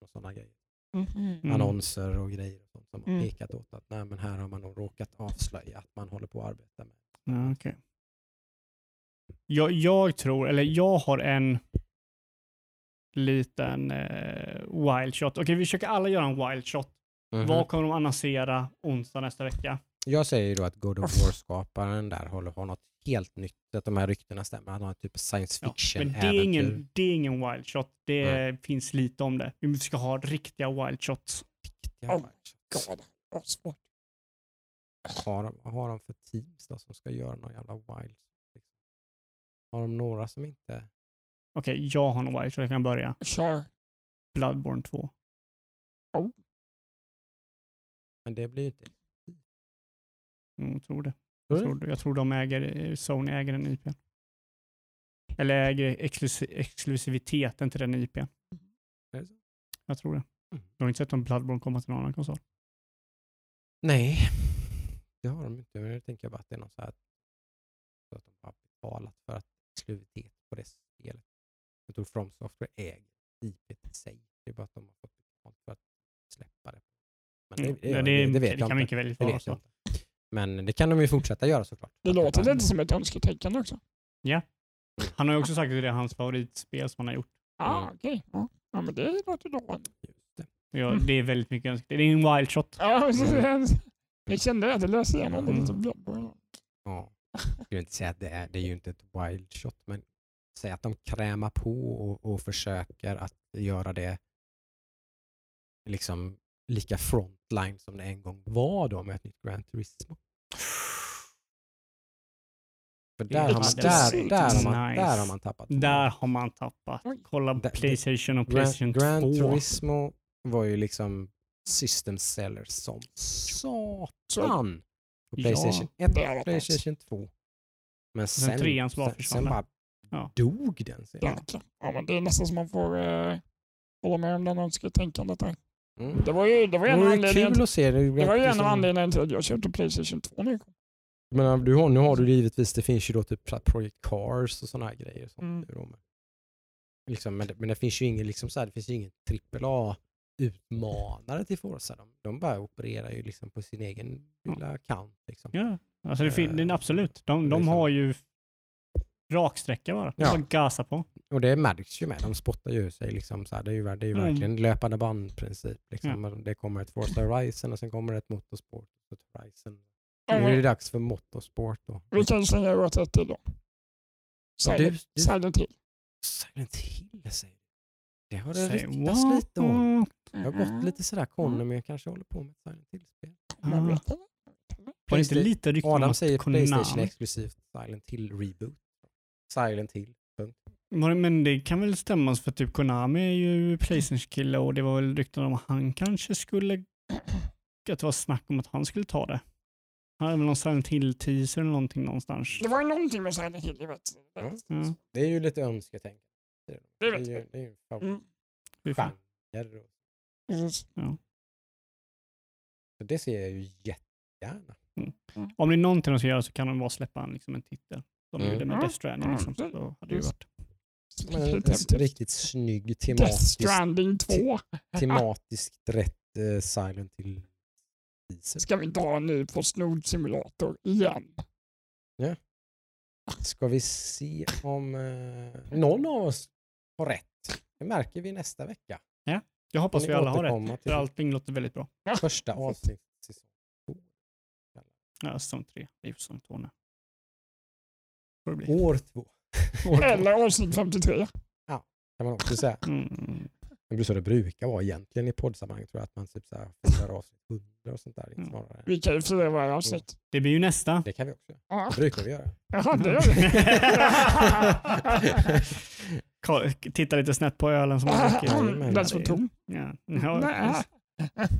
[SPEAKER 1] och sådana grejer.
[SPEAKER 3] Mhm.
[SPEAKER 2] Mm.
[SPEAKER 1] Annonser och grejer och sånt som har
[SPEAKER 3] Mm.
[SPEAKER 1] pekat åt att nej, men här har man nog råkat avslöja att man håller på att arbeta med.
[SPEAKER 2] Ja, okej. Jag, jag tror, eller jag har en liten eh, wild shot. Okej, vi försöker alla göra en wild shot.
[SPEAKER 1] Mhm.
[SPEAKER 2] Vad kommer de annonsera onsdag nästa vecka?
[SPEAKER 1] Jag säger ju då att God of War-skaparen där håller har något helt nytt, att de här ryktena stämmer. Han har typ science
[SPEAKER 2] Ja,
[SPEAKER 1] fiction
[SPEAKER 2] men det är, ingen, det är ingen wild shot. Det finns lite om det. Vi ska ha riktiga wild shots.
[SPEAKER 1] Ja,
[SPEAKER 3] Oh. God, vad svårt.
[SPEAKER 1] Har de, har de för teams då som ska göra någon jävla wild? liksom? Har de några som inte...
[SPEAKER 2] Okej, jag har en wild shot. Jag kan börja.
[SPEAKER 3] Kör.
[SPEAKER 2] Bloodborne 2.
[SPEAKER 1] Men det blir ju inte...
[SPEAKER 2] Mm, jag tror det. Jag tror, jag tror de äger, eh, Sony äger den IPn. Eller äger exklus- exklusiviteten till den IPn.
[SPEAKER 1] Det så?
[SPEAKER 2] Jag tror det.
[SPEAKER 1] Mm.
[SPEAKER 2] Du har inte sett om Bloodborne kommer till någon annan konsol?
[SPEAKER 1] Nej, det har de inte. Men jag tänker bara att det är något så här så att de har betalat för att exklusivitet på det spelet. Jag tror From Software äger IP i sig. Det är bara att de har fått betalt för att släppa det. Men
[SPEAKER 2] Mm.
[SPEAKER 1] det,
[SPEAKER 2] Ja,
[SPEAKER 1] det, det, vet
[SPEAKER 2] det
[SPEAKER 1] jag
[SPEAKER 2] kan mycket väl
[SPEAKER 1] Det
[SPEAKER 2] vara så.
[SPEAKER 1] jag inte. Men det kan de ju fortsätta göra såklart.
[SPEAKER 3] Det låter lite som ett önsketänkande också.
[SPEAKER 2] Han har ju också sagt att det är hans favoritspel som han har gjort.
[SPEAKER 3] Ah,
[SPEAKER 1] Mm.
[SPEAKER 3] okej. Ja. ja, men det låter lovande.
[SPEAKER 2] Ja,
[SPEAKER 3] Mm.
[SPEAKER 2] Det är väldigt mycket önskat. Det är en wild shot.
[SPEAKER 3] Ja,
[SPEAKER 1] Mm.
[SPEAKER 3] jag kände att det löste igenom det lite.
[SPEAKER 1] Ja. Jag skulle inte säga att det är, det är ju inte ett wild shot, men säg att de krämar på och, och försöker att göra det liksom lika frontline som det en gång var då med ett nytt Gran Turismo. För där har, man, där, där, har man,
[SPEAKER 2] nice.
[SPEAKER 1] där har man tappat.
[SPEAKER 2] Där har man tappat. Kolla
[SPEAKER 1] Det-
[SPEAKER 2] Playstation och Playstation
[SPEAKER 1] Gran
[SPEAKER 2] 2.
[SPEAKER 1] Turismo var ju liksom system seller som satan på
[SPEAKER 2] Ja,
[SPEAKER 1] Playstation 1
[SPEAKER 3] det har
[SPEAKER 1] och
[SPEAKER 3] varit
[SPEAKER 1] Playstation 2. Men sen, sen, sen bara
[SPEAKER 2] Ja.
[SPEAKER 1] dog den.
[SPEAKER 3] Jäklar. Ja, men det är nästan som man får eh, hålla med om det önsketänkandet där.
[SPEAKER 1] Mm.
[SPEAKER 3] Det var ju, det var
[SPEAKER 1] Det
[SPEAKER 3] en av
[SPEAKER 1] vore
[SPEAKER 3] anledningarna
[SPEAKER 1] kul att se det.
[SPEAKER 3] det var ju en av anledningarna till att jag köpte Playstation 2 nu.
[SPEAKER 1] Men du har, nu har du givetvis, det finns ju då typ Project Cars och sådana här grejer. Sånt
[SPEAKER 3] Mm.
[SPEAKER 1] nu då, men, liksom, men, det, men det finns ju ingen, liksom så här, det finns ju ingen AAA utmanare till Forza. De, de bara opererar ju liksom på sin egen lilla account. Liksom.
[SPEAKER 2] Ja, alltså det, fin- det är absolut. De, de
[SPEAKER 1] liksom-
[SPEAKER 2] har ju raksträcka bara.
[SPEAKER 1] Ja.
[SPEAKER 2] bara gasa på.
[SPEAKER 1] Och det märks ju med, de spottar ju sig. Liksom, så här, det är ju, det är ju
[SPEAKER 2] Mm.
[SPEAKER 1] verkligen löpande bandprincip. Liksom. Men Det kommer ett Forza Horizon och sen kommer ett Motorsport. Och ett Horizon.
[SPEAKER 3] Ja,
[SPEAKER 1] Nu är det dags för Motorsport då.
[SPEAKER 3] vi kan slänga över ett till då.
[SPEAKER 1] Ja, du,
[SPEAKER 3] Silent,
[SPEAKER 1] du,
[SPEAKER 3] Silent Hill.
[SPEAKER 1] Silent Hill säger du. Det har det ryktats lite om. Jag har
[SPEAKER 3] Mm.
[SPEAKER 1] gått lite sådär Conny, men jag kanske håller på med ett Silent Hill-spel.
[SPEAKER 3] Man vet inte.
[SPEAKER 2] Var det inte lite rykten om
[SPEAKER 1] Adam
[SPEAKER 2] att
[SPEAKER 1] säger
[SPEAKER 2] Konami-
[SPEAKER 1] Playstation exklusivt Silent Hill Reboot. Silent Hill. Punkt.
[SPEAKER 2] Men det kan väl stämma för typ Konami är ju Playstation-kille och det var väl rykten om att han kanske skulle, (clears throat) att det var snack om att han skulle ta det. Han hade väl någon Silent Hill-teaser eller någonting någonstans.
[SPEAKER 3] Det var ju någonting med Silent Hill, jag vet.
[SPEAKER 1] Ja.
[SPEAKER 2] Ja.
[SPEAKER 1] Det är ju lite önsketänkande.
[SPEAKER 3] Det
[SPEAKER 1] är ju, det är ju en
[SPEAKER 3] Mm.
[SPEAKER 1] Genre. Så det ser jag ju jättegärna.
[SPEAKER 2] Om det är någonting de ska göra så kan de bara släppa en, liksom en titel. Som de
[SPEAKER 1] Mm.
[SPEAKER 2] gjorde med
[SPEAKER 3] Ja.
[SPEAKER 2] Death Stranding. Liksom. Så hade det ju varit.
[SPEAKER 1] Men en, en riktigt snygg tematisk,
[SPEAKER 3] Stranding 2.
[SPEAKER 1] tematiskt rätt eh, Silent Hill.
[SPEAKER 3] Ska vi inte ha en ny Postnord simulator igen?
[SPEAKER 1] Ska vi se om eh, någon av oss har rätt? Det märker vi nästa vecka.
[SPEAKER 2] Jag hoppas vi alla har rätt. För allting låter väldigt bra.
[SPEAKER 1] Första avsnitt säsong två.
[SPEAKER 2] Ja, säsong tre. Det är säsong två nu. Får det bli. (laughs)
[SPEAKER 1] År två
[SPEAKER 3] Eller avsnitt 53.
[SPEAKER 1] kan man också säga.
[SPEAKER 2] Mm.
[SPEAKER 1] Det blir så det brukar vara egentligen i poddsammanhang tror jag att man typ så här firar avsnitt 100 och sånt där.
[SPEAKER 2] Mm.
[SPEAKER 1] Snarare.
[SPEAKER 3] Vi kan ju fira varje avsnitt.
[SPEAKER 2] Det blir ju nästa.
[SPEAKER 1] Det kan vi också.
[SPEAKER 3] Ja,
[SPEAKER 1] Det brukar vi göra.
[SPEAKER 3] Jaha, det gör vi. (laughs)
[SPEAKER 2] Titta lite snett på ölen som har (laughs) druckit.
[SPEAKER 3] Den står tom.
[SPEAKER 2] Ja. Ja.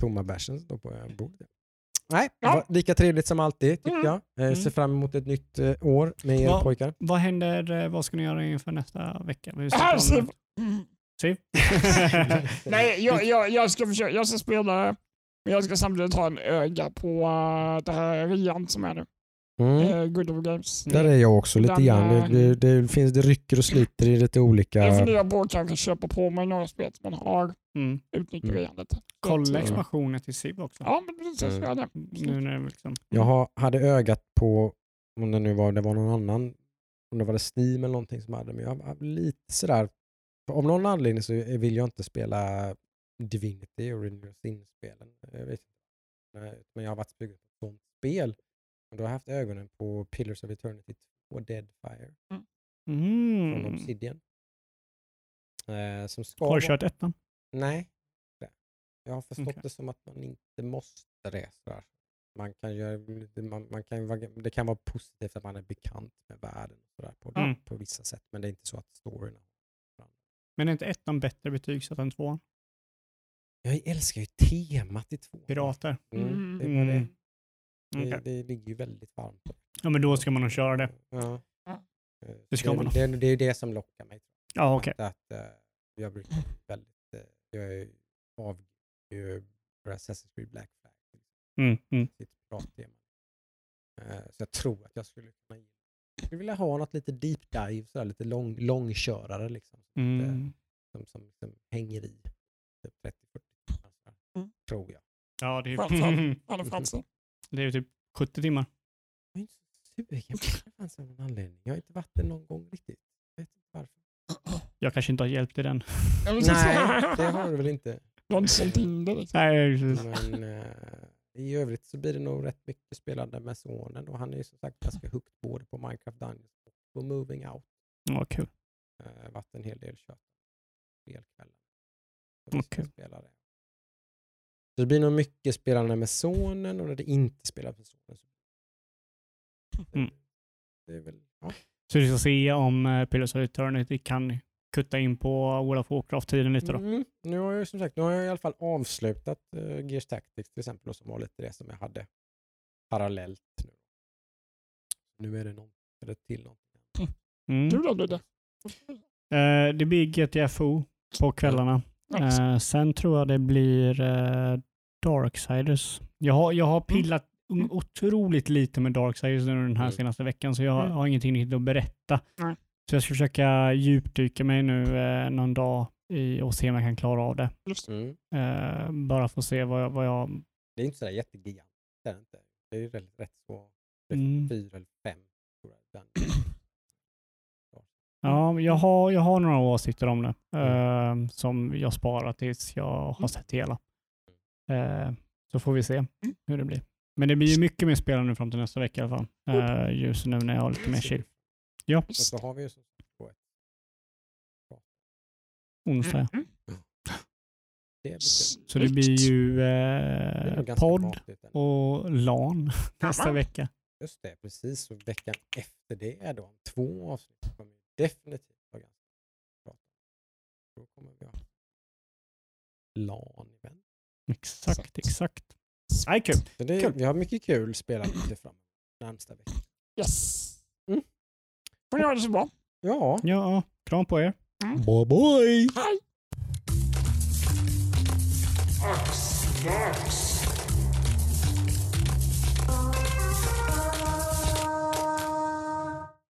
[SPEAKER 1] Tomma bärsen står på bordet. Nej,
[SPEAKER 3] Ja.
[SPEAKER 1] lika trevligt som alltid tycker
[SPEAKER 3] Mm.
[SPEAKER 1] jag. Eh, Ser fram emot ett nytt eh, år med er
[SPEAKER 2] Ja.
[SPEAKER 1] pojkar.
[SPEAKER 2] Vad händer, eh, vad ska ni göra inför nästa vecka? Siv? (laughs) (laughs)
[SPEAKER 3] Nej, jag, jag, jag, ska försöka, jag ska spela, men jag ska samtidigt ha en öga på uh, det här Rian som är nu.
[SPEAKER 1] Mm.
[SPEAKER 3] Uh, Good of Games.
[SPEAKER 1] Där är jag också lite grann.
[SPEAKER 3] eh,
[SPEAKER 1] Det, det, det, finns, det rycker och sliter i lite olika...
[SPEAKER 3] Jag funderar på att kanske köpa på mig några spel som man har,
[SPEAKER 2] Mm.
[SPEAKER 3] utnyttja
[SPEAKER 1] Mm.
[SPEAKER 3] Lite.
[SPEAKER 2] Kolla
[SPEAKER 3] eh,
[SPEAKER 2] expansionen till Siv också.
[SPEAKER 3] Ja, men precis. Jag
[SPEAKER 1] Mm.
[SPEAKER 3] det.
[SPEAKER 2] Nu när det liksom...
[SPEAKER 1] Jag har, hade ögat på, om det nu var, det var någon annan, om det var det Steam eller någonting som hade, men jag var lite sådär, av någon anledning så vill jag inte spela Divinity och Renewal Sin-spelen. Jag vet inte. Nej, Men jag har varit sugen på ett sånt spel. Och då har jag haft ögonen på Pillars of Eternity 2 Deadfire från
[SPEAKER 2] Mm.
[SPEAKER 1] Obsidian. Eh, som ska
[SPEAKER 2] Har du kört ettan?
[SPEAKER 1] Nej. det. Jag har förstått
[SPEAKER 2] Okej.
[SPEAKER 1] det som att man inte måste det. Sådär. Man kan göra, man, man kan, det kan vara positivt att man är bekant med världen sådär på,
[SPEAKER 2] Mm.
[SPEAKER 1] på vissa sätt, men det är inte så att storyn...
[SPEAKER 2] Men är inte ettan bättre betygsatt än tvåan?
[SPEAKER 1] Jag älskar ju temat i två.
[SPEAKER 2] Pirater.
[SPEAKER 1] Mm, det, var
[SPEAKER 2] Mm.
[SPEAKER 1] Det,
[SPEAKER 2] Okej.
[SPEAKER 1] det, det ligger ju väldigt varmt.
[SPEAKER 2] Ja, men då ska man nog köra det.
[SPEAKER 1] Ja. Eh,
[SPEAKER 2] Det ska
[SPEAKER 1] det,
[SPEAKER 2] man nog.
[SPEAKER 1] det, det är det som lockar mig.
[SPEAKER 2] Ja, okej.
[SPEAKER 1] Att, eh, jag brukar väldigt... eh, jag är avskyr för Assassin's Creed Black Flag.
[SPEAKER 2] Mm, mm.
[SPEAKER 1] sitt. Eh, Så jag tror att jag skulle kunna ge- jag skulle vilja ha något lite deep dive, sådär, lite lång, långkörare liksom,
[SPEAKER 2] Mm.
[SPEAKER 1] som, som, som hänger i typ 30-40 timmar. sådär.
[SPEAKER 3] Mm.
[SPEAKER 1] Tror jag.
[SPEAKER 2] Ja, det är ju (laughs)
[SPEAKER 3] Han är fransig.
[SPEAKER 2] Det är ju typ 70 timmar.
[SPEAKER 1] Jag är inte så sugen på det fanns av någon anledning. Jag har inte varit det någon gång riktigt. Jag vet inte varför. (clears throat)
[SPEAKER 2] Jag kanske inte har hjälpt i den.
[SPEAKER 1] Nej, det har du väl inte.
[SPEAKER 3] Du har inte sålt in det liksom.
[SPEAKER 2] Nej, precis.
[SPEAKER 1] Men eh, i övrigt så blir det nog rätt mycket spelande med sonen och han är ju som sagt ganska hooked både på Minecraft Dungeons och på Moving Out.
[SPEAKER 2] Ja, kul.
[SPEAKER 1] uh, varit en hel del kött spelkvällar. Vi Så det blir nog mycket spelande med sonen och när det inte spelar med sonen så
[SPEAKER 2] Mm.
[SPEAKER 1] det är väl, ja.
[SPEAKER 2] Så vi ska se om uh, Pillars of Eternity kan kutta in på World of Warcraft-tiden lite då.
[SPEAKER 1] Mm. Nu har jag som sagt, nu har jag i alla fall avslutat uh, Gears Tactics till exempel och som var lite det som jag hade parallellt nu. Nu är det något, är det till något.
[SPEAKER 2] Mm.
[SPEAKER 3] Det.
[SPEAKER 2] Eh, det blir GTFO på kvällarna.
[SPEAKER 3] Nice.
[SPEAKER 2] Eh, sen tror jag det blir uh, Darksiders. Jag har, jag har pillat
[SPEAKER 3] Mm.
[SPEAKER 2] otroligt lite med Darksiders nu den här
[SPEAKER 1] Mm.
[SPEAKER 2] senaste veckan så jag
[SPEAKER 3] Mm.
[SPEAKER 2] har ingenting riktigt att berätta.
[SPEAKER 3] Nej.
[SPEAKER 2] Så jag ska försöka djupdyka mig nu eh, någon dag i, och se om jag kan klara av det.
[SPEAKER 1] Mm.
[SPEAKER 2] Eh, bara få se vad jag, vad jag
[SPEAKER 1] Det är inte sådär jättegigantiskt. Det är det inte. Det är ju rätt, rätt så,
[SPEAKER 2] Mm.
[SPEAKER 1] fyra eller fem. Tror jag.
[SPEAKER 2] Ja, jag har, jag har några åsikter om det
[SPEAKER 1] Mm.
[SPEAKER 2] eh, som jag sparar tills jag har
[SPEAKER 3] Mm.
[SPEAKER 2] sett hela. Eh, så får vi se hur det blir. Men det blir ju mycket mer spelande nu fram till nästa vecka i alla fall. Uh, just nu när jag har lite mer chill. Ja,
[SPEAKER 1] så har vi ju
[SPEAKER 2] onsdag.
[SPEAKER 3] Mm.
[SPEAKER 2] Så det blir ju eh, podd och LAN nästa vecka.
[SPEAKER 1] Just det, precis. Och veckan efter det är då två avsnitt. kommer definitivt vara ganska bra. Då kommer vi ha LAN-event.
[SPEAKER 2] Exakt,
[SPEAKER 3] så.
[SPEAKER 2] exakt. Nej, kul.
[SPEAKER 1] Det,
[SPEAKER 2] kul.
[SPEAKER 1] Vi har mycket kul spelat lite fram närmsta veckan.
[SPEAKER 3] Yes.
[SPEAKER 1] Mm.
[SPEAKER 3] Får ni ha det så bra.
[SPEAKER 1] Ja.
[SPEAKER 2] Ja, kram på er. Mm.
[SPEAKER 1] Bye bye.
[SPEAKER 3] Hej.
[SPEAKER 4] Ax, ax.